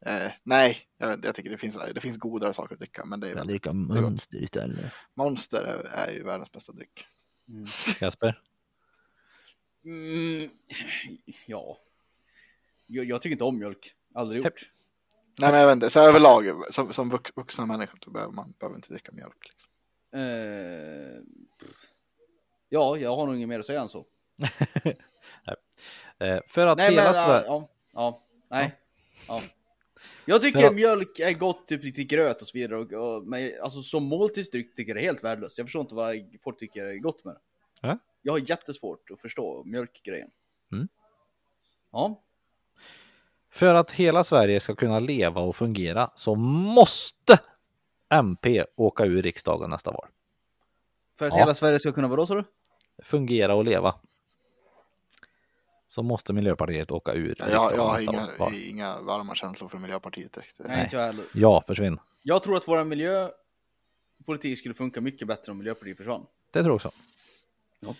[SPEAKER 2] Eh, nej, jag, jag tycker det finns, det finns godare saker att dricka. Men det är
[SPEAKER 3] Jag
[SPEAKER 2] väl,
[SPEAKER 3] dricker
[SPEAKER 2] gott.
[SPEAKER 3] Monster
[SPEAKER 2] är, är ju världens bästa dryck.
[SPEAKER 3] Kasper?
[SPEAKER 1] Mm, ja. Jag, jag tycker inte om mjölk. Aldrig gjort.
[SPEAKER 2] Nej, men jag vet inte. Så överlag, som, som vux- vuxna människor så behöver man behöver inte dricka mjölk. Liksom.
[SPEAKER 1] Eh, ja, jag har nog inget mer att säga än så.
[SPEAKER 3] Eh, för att
[SPEAKER 1] Nej,
[SPEAKER 3] hela
[SPEAKER 1] men
[SPEAKER 3] Sverige...
[SPEAKER 1] ja, ja, nej. Ja. Jag tycker
[SPEAKER 3] Ja.
[SPEAKER 1] mjölk är gott, typ lite gröt och så vidare. Och, och, men alltså som måltidsdryck tycker jag det är helt värdelöst. Jag förstår inte vad folk tycker är gott med det.
[SPEAKER 3] Ja.
[SPEAKER 1] Jag har jättesvårt att förstå mjölkgrejen.
[SPEAKER 3] Mm.
[SPEAKER 1] Ja,
[SPEAKER 3] För att hela Sverige ska kunna leva och fungera så måste MP åka ur riksdagen nästa val.
[SPEAKER 1] för att
[SPEAKER 3] Ja.
[SPEAKER 1] hela Sverige ska kunna vara då sa du?
[SPEAKER 3] Fungera och leva. Så måste Miljöpartiet åka ur
[SPEAKER 2] Ja, jag,
[SPEAKER 3] riksdagen
[SPEAKER 2] jag har
[SPEAKER 3] nästa
[SPEAKER 2] inga,
[SPEAKER 3] val.
[SPEAKER 2] inga varma känslor för Miljöpartiet direkt.
[SPEAKER 1] Nej, inte jag heller.
[SPEAKER 3] Ja, försvinn.
[SPEAKER 1] Jag tror att vår miljöpolitik skulle funka mycket bättre om Miljöpartiet försvann.
[SPEAKER 3] Det tror jag också.
[SPEAKER 1] Ja.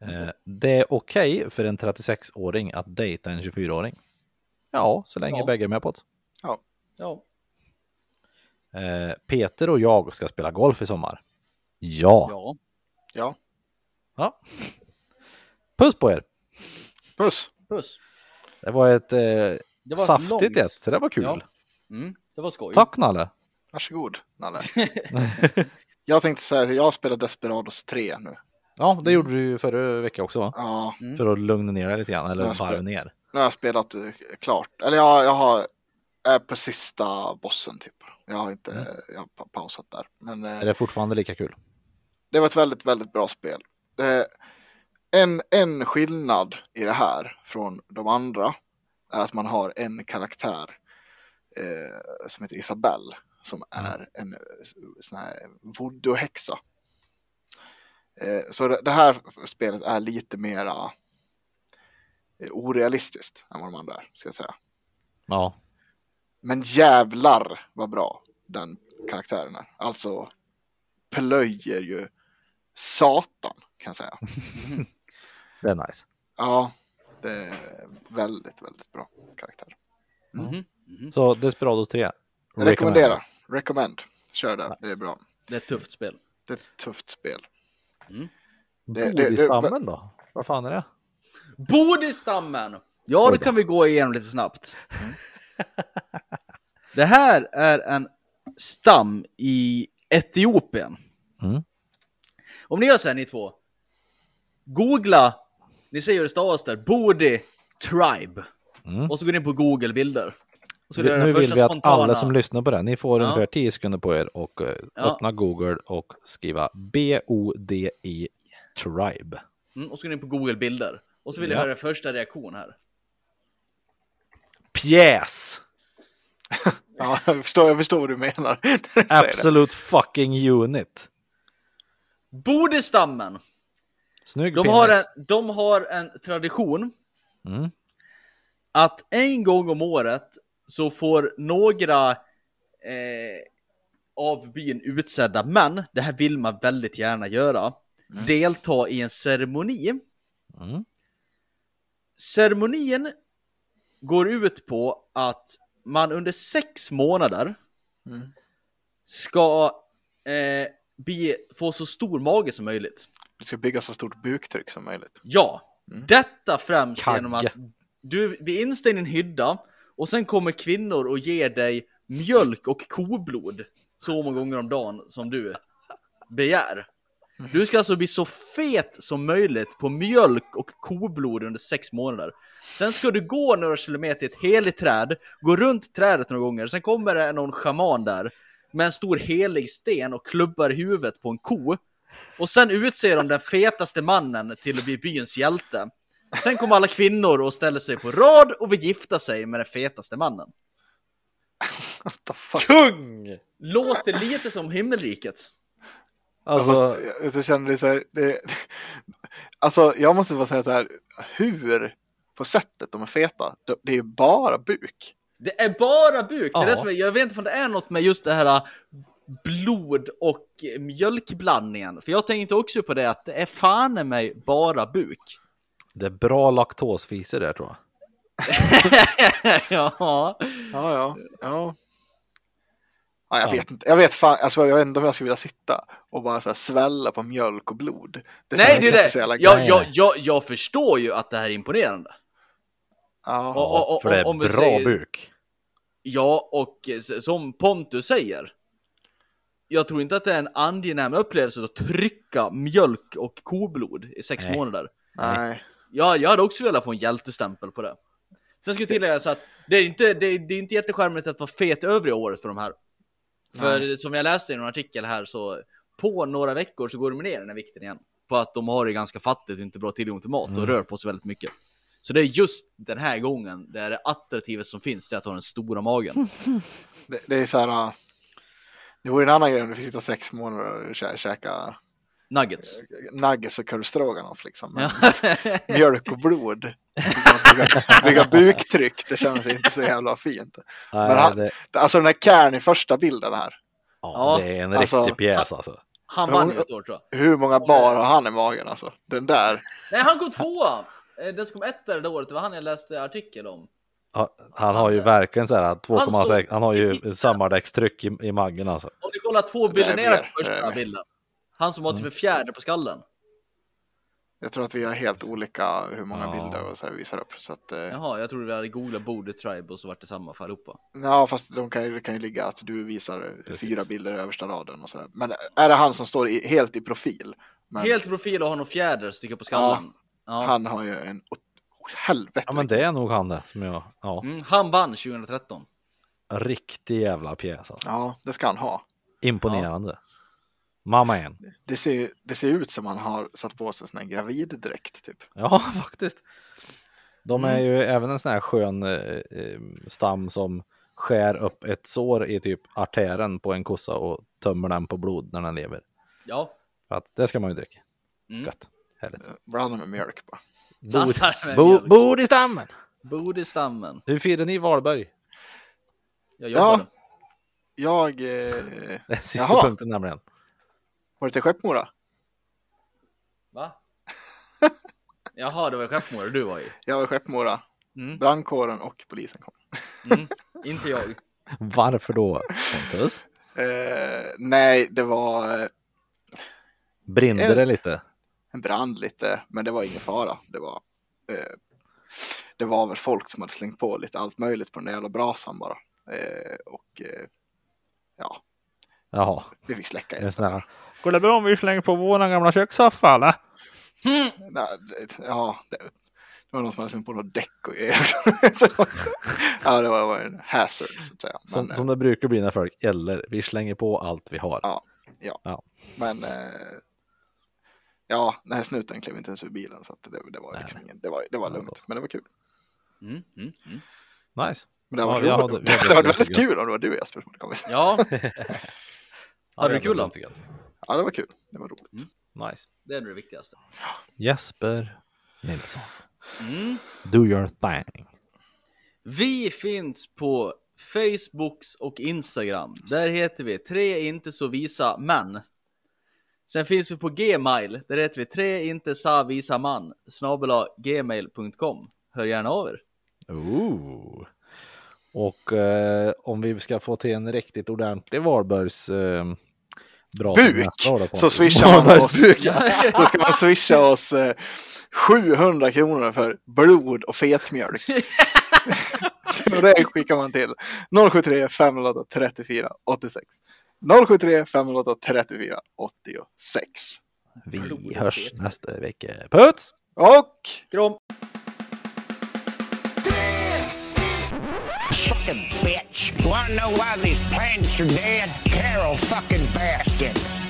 [SPEAKER 3] Eh, Det är okej för en 36-åring att dejta en 24-åring. Ja, så länge
[SPEAKER 1] Ja.
[SPEAKER 3] bägge är med på det.
[SPEAKER 1] Ja,
[SPEAKER 3] Eh, Peter och jag ska spela golf i sommar. Ja.
[SPEAKER 1] ja.
[SPEAKER 2] Ja,
[SPEAKER 3] ja. Puss på er!
[SPEAKER 2] puss!
[SPEAKER 1] Puss.
[SPEAKER 3] Det var ett eh,
[SPEAKER 1] Det var
[SPEAKER 3] saftigt
[SPEAKER 1] långt.
[SPEAKER 3] ett, så det var kul.
[SPEAKER 1] Ja. Mm, det var skoj.
[SPEAKER 3] Tack Nalle!
[SPEAKER 2] Varsågod, Nalle. jag tänkte säga, jag spelar Desperados 3 nu.
[SPEAKER 3] Ja, det gjorde du ju förra veckan också va?
[SPEAKER 2] Ja,
[SPEAKER 1] Mm.
[SPEAKER 3] För att lugna ner dig lite grann, eller varva ner.
[SPEAKER 2] nu har jag spelat eh, klart. Eller jag, jag har, är på sista bossen typ. Jag har inte,
[SPEAKER 3] Mm.
[SPEAKER 2] jag har pa- pausat där. Men eh,
[SPEAKER 3] Är det fortfarande lika kul?
[SPEAKER 2] det var ett väldigt, väldigt bra spel. En, en skillnad i det här från de andra är att man har en karaktär eh, som heter Isabelle som är en sån här voodoo-häxa. Eh, så det, det här spelet är lite mera eh, orealistiskt än vad de andra är, ska jag säga.
[SPEAKER 3] Ja.
[SPEAKER 2] Men jävlar vad bra den karaktären är. Alltså plöjer ju satan kan jag säga.
[SPEAKER 3] Det är nice.
[SPEAKER 2] Ja, det är väldigt, väldigt bra karaktär.
[SPEAKER 1] Mhm, mhm.
[SPEAKER 3] Så Desperados 3.
[SPEAKER 2] Jag rekommenderar. Recommend. Kör det, det är bra.
[SPEAKER 1] Det är ett tufft spel.
[SPEAKER 2] Det är ett tufft spel. Det- det- det-
[SPEAKER 3] Bodistammen då? Vad fan är det?
[SPEAKER 1] Bodistammen! Ja, det
[SPEAKER 3] då.
[SPEAKER 1] kan vi gå igenom lite snabbt. Det här är en stam i Etiopien.
[SPEAKER 3] Mm.
[SPEAKER 1] Om ni gör så här ni två. Googla, ni ser hur det stavas där, Bodi Tribe.
[SPEAKER 3] Mm.
[SPEAKER 1] Och så går ni på Google bilder.
[SPEAKER 3] Vi- Nu vill vi att
[SPEAKER 1] spontana.
[SPEAKER 3] alla som lyssnar på det, ni får
[SPEAKER 1] Ja.
[SPEAKER 3] ungefär 10 sekunder på er och eh,
[SPEAKER 1] Ja.
[SPEAKER 3] öppna Google och skriva B-O-D-I Tribe.
[SPEAKER 1] Mm, och så går ni på Google bilder. Och så vill jag
[SPEAKER 3] Ja.
[SPEAKER 1] höra första reaktion här.
[SPEAKER 3] Pjäs!
[SPEAKER 2] Ja, jag förstår, jag förstår vad du menar.
[SPEAKER 3] Absolute fucking unit.
[SPEAKER 1] Bodistammen!
[SPEAKER 3] Snygg
[SPEAKER 1] De
[SPEAKER 3] penis.
[SPEAKER 1] har, en, de har en tradition
[SPEAKER 3] Mm.
[SPEAKER 1] att en gång om året så får några eh, av byn utsedda män, det här vill man väldigt gärna göra, delta i en ceremoni.
[SPEAKER 3] Mm.
[SPEAKER 1] Ceremonin går ut på att man under sex månader
[SPEAKER 2] Mm.
[SPEAKER 1] ska eh, bli, få så stor mage som möjligt.
[SPEAKER 2] Du ska bygga så stort buktryck som möjligt.
[SPEAKER 1] Ja,
[SPEAKER 2] Mm.
[SPEAKER 1] detta främst
[SPEAKER 3] Kagge.
[SPEAKER 1] genom att du blir instängd i en hydda och sen kommer kvinnor och ger dig mjölk och koblod så många gånger om dagen som du begär. Du ska alltså bli så fet som möjligt på mjölk och koblod under sex månader. Sen ska du gå några kilometer till ett heligt träd, gå runt trädet några gånger, sen kommer det någon schaman där med en stor helig sten och klubbar huvudet på en ko. Och sen utser de den fetaste mannen till att bli byns hjälte. Sen kommer alla kvinnor och ställer sig på rad och vill gifta sig med den fetaste mannen.
[SPEAKER 2] What the fuck?
[SPEAKER 3] Kung!
[SPEAKER 1] Låter lite som himmelriket.
[SPEAKER 3] Alltså,
[SPEAKER 2] Fast jag, jag känner det så här, det, alltså jag måste bara säga så här, hur på sättet de är feta, det, det är ju bara buk.
[SPEAKER 1] Det är bara buk. Det är
[SPEAKER 3] Ja.
[SPEAKER 1] det som är, jag vet inte om det är något med just det här äh, blod och mjölkblandningen. För jag tänkte också på det att det är fan i mig bara buk.
[SPEAKER 3] det är bra laktosfiser där tror jag.
[SPEAKER 1] ja.
[SPEAKER 2] Ja, ja, ja. Ja, jag
[SPEAKER 3] Ja.
[SPEAKER 2] vet inte. Jag vet fan, alltså, jag vet inte om jag skulle vilja sitta och bara så här svälla på mjölk och blod. Det
[SPEAKER 1] Nej, det är
[SPEAKER 2] inte
[SPEAKER 1] det. Jag,
[SPEAKER 2] gött.
[SPEAKER 1] jag, jag, jag förstår ju att det här är imponerande.
[SPEAKER 2] Ja.
[SPEAKER 1] Och- och- och-
[SPEAKER 3] för det är bra
[SPEAKER 1] säger-
[SPEAKER 3] buk.
[SPEAKER 1] Ja, och som Pontus säger. Jag tror inte att det är en angenäm upplevelse att trycka mjölk och koblod i sex
[SPEAKER 3] Nej.
[SPEAKER 1] månader.
[SPEAKER 2] Nej.
[SPEAKER 1] Ja, jag hade också velat få en hjältestämpel på det. Sen ska jag tillägga så att det är inte, det är, det är inte jätteskärmigt att vara fet övriga året för de här. För som jag läste i en artikel här så på några veckor så går de ner den här vikten igen. På att de har det ganska fattigt och inte bra tillgång till mat och
[SPEAKER 3] Mm.
[SPEAKER 1] rör på sig väldigt mycket. Så det är just den här gången det är det attraktivaste som finns, det är att ha den stora magen.
[SPEAKER 2] Det, det är så här. äh, Det vore en annan grej om du fick sitta sex månader och kä, käka
[SPEAKER 1] Nuggets.
[SPEAKER 2] nuggets och curry stroganoff liksom. Men
[SPEAKER 1] Ja.
[SPEAKER 2] mjölk och blod. Bygga, bygga buktryck, det känns inte så jävla fint.
[SPEAKER 3] Nej,
[SPEAKER 2] Men han-
[SPEAKER 3] det,
[SPEAKER 2] Alltså den här Kern i första bilden här.
[SPEAKER 3] ja, det är en
[SPEAKER 2] alltså-
[SPEAKER 3] riktig pjäs alltså.
[SPEAKER 1] Han vann ju ett år tror jag.
[SPEAKER 2] Hur många bar har han i magen alltså? Den där.
[SPEAKER 1] Nej, han kom tvåa! Eh, Den som kom etta det året, det var han jag läste artikel om.
[SPEAKER 3] Ja, Han har ju verkligen så här 2,6,
[SPEAKER 1] stod-
[SPEAKER 3] han har ju sommardäckstryck i, i magen alltså.
[SPEAKER 1] Om ni kollar två bilder ner på första bilden. Han som var typ
[SPEAKER 3] Mm.
[SPEAKER 1] en fjärde på skallen.
[SPEAKER 2] Jag tror att vi har helt olika hur många
[SPEAKER 3] Ja.
[SPEAKER 2] bilder och så här visar upp. Så att, eh,
[SPEAKER 1] Jaha, jag trodde vi hade googlat Bode Tribe och så vart det samma för allihopa.
[SPEAKER 2] ja, fast de kan, ju- kan ju ligga att du visar
[SPEAKER 3] Precis.
[SPEAKER 2] fyra bilder i översta raden och så där. Men är det han som står i, helt i profil? Men
[SPEAKER 1] Helt i profil och har någon fjäder sticka på skallen. Ja.
[SPEAKER 2] han har ju en oh, helvete.
[SPEAKER 3] Ja men det är nog han det som jag, ja,
[SPEAKER 1] Mm, han vann 2013.
[SPEAKER 3] riktig jävla pjäs alltså.
[SPEAKER 2] Ja, det ska han ha.
[SPEAKER 3] Imponerande. Mamma en.
[SPEAKER 2] Det ser, det ser ut som han har satt på sig en sån här graviddräkt typ.
[SPEAKER 3] Ja, faktiskt. De är
[SPEAKER 1] Mm.
[SPEAKER 3] ju även en sån här skön eh, eh, stam som skär upp ett sår i typ artären på en kossa och tömmer den på blod när den lever.
[SPEAKER 1] Ja.
[SPEAKER 3] För att det ska man ju dricka.
[SPEAKER 1] Mm.
[SPEAKER 3] Gött. Härligt.
[SPEAKER 2] Blanda med mjölk bara.
[SPEAKER 3] Bod, bo, bod i stammen!
[SPEAKER 1] Bode stammen.
[SPEAKER 3] Hur firar ni Valberg?
[SPEAKER 1] Jag
[SPEAKER 2] Ja.
[SPEAKER 1] jobbade.
[SPEAKER 2] Jag... Eh,
[SPEAKER 3] Det är sista
[SPEAKER 2] Jaha.
[SPEAKER 3] punkten nämligen.
[SPEAKER 2] Var det till Skeppmora?
[SPEAKER 1] Va? Jaha, det var Skeppmora du var i.
[SPEAKER 2] Jag var i Skeppmora.
[SPEAKER 1] Mm.
[SPEAKER 2] Brandkåren och polisen kom.
[SPEAKER 1] Mm. Inte jag.
[SPEAKER 3] Varför då, Pontus?
[SPEAKER 2] Eh, nej, det var eh,
[SPEAKER 3] Brinner det lite?
[SPEAKER 2] en brand lite, men det var ingen fara. Det var, eh, det var väl folk som hade slängt på lite allt möjligt på den där jävla brasan bara. Eh, och eh, ja,
[SPEAKER 3] Jaha,
[SPEAKER 2] vi fick släcka
[SPEAKER 3] det är
[SPEAKER 2] det.
[SPEAKER 3] sån här.
[SPEAKER 5] Går det bra om vi slänger på våran gamla kökssoffa eller?
[SPEAKER 1] Mm.
[SPEAKER 2] Nej, det- Ja, det, det var någon som hade slängt på något däck och grejer. Ja, det var, var en hazard så att säga.
[SPEAKER 3] Som,
[SPEAKER 2] Men,
[SPEAKER 3] som det brukar bli när folk eller vi slänger på allt vi har.
[SPEAKER 2] Ja. men eh, ja, den här snuten klev inte ens ur bilen så att det, det var
[SPEAKER 3] Nej,
[SPEAKER 2] liksom ingen, det var, det var
[SPEAKER 3] Ja,
[SPEAKER 2] lugnt, men det var kul.
[SPEAKER 1] Mm. Mm. Mm.
[SPEAKER 3] Nice.
[SPEAKER 2] Men det var,
[SPEAKER 3] Ja, hade- hade
[SPEAKER 2] det var
[SPEAKER 3] väldigt
[SPEAKER 2] väldigt
[SPEAKER 3] kul.
[SPEAKER 2] kul om det var du Jesper som hade kommit.
[SPEAKER 1] Ja,
[SPEAKER 3] Ja,
[SPEAKER 1] Hade
[SPEAKER 3] det
[SPEAKER 1] kul
[SPEAKER 3] var
[SPEAKER 1] då?
[SPEAKER 2] Ja, det var kul. Det var roligt.
[SPEAKER 3] Nice.
[SPEAKER 1] det är det viktigaste.
[SPEAKER 3] Jesper Nilsson.
[SPEAKER 1] Mm.
[SPEAKER 3] Do your thing.
[SPEAKER 1] Vi finns på Facebooks och Instagram. Där heter vi tre inte så visa män. Sen finns vi på Gmail. Där heter vi tre inte sa visa man. Snabela gmail.com. Hör gärna av er.
[SPEAKER 3] Ooh. Och eh, om vi ska få till en riktigt ordentlig Valbergs eh, bra
[SPEAKER 2] Buk! Så swishar man oss. Så ska man swisha oss eh, 700 kronor för blod och fetmjölk. och det skickar man till 073 508 34 86. 073 508 34 86.
[SPEAKER 3] Vi hörs nästa vecka. Puts!
[SPEAKER 2] Och
[SPEAKER 1] Kram!
[SPEAKER 6] Bitch. Wanna know why these plants are dead? Carol fucking Baskin.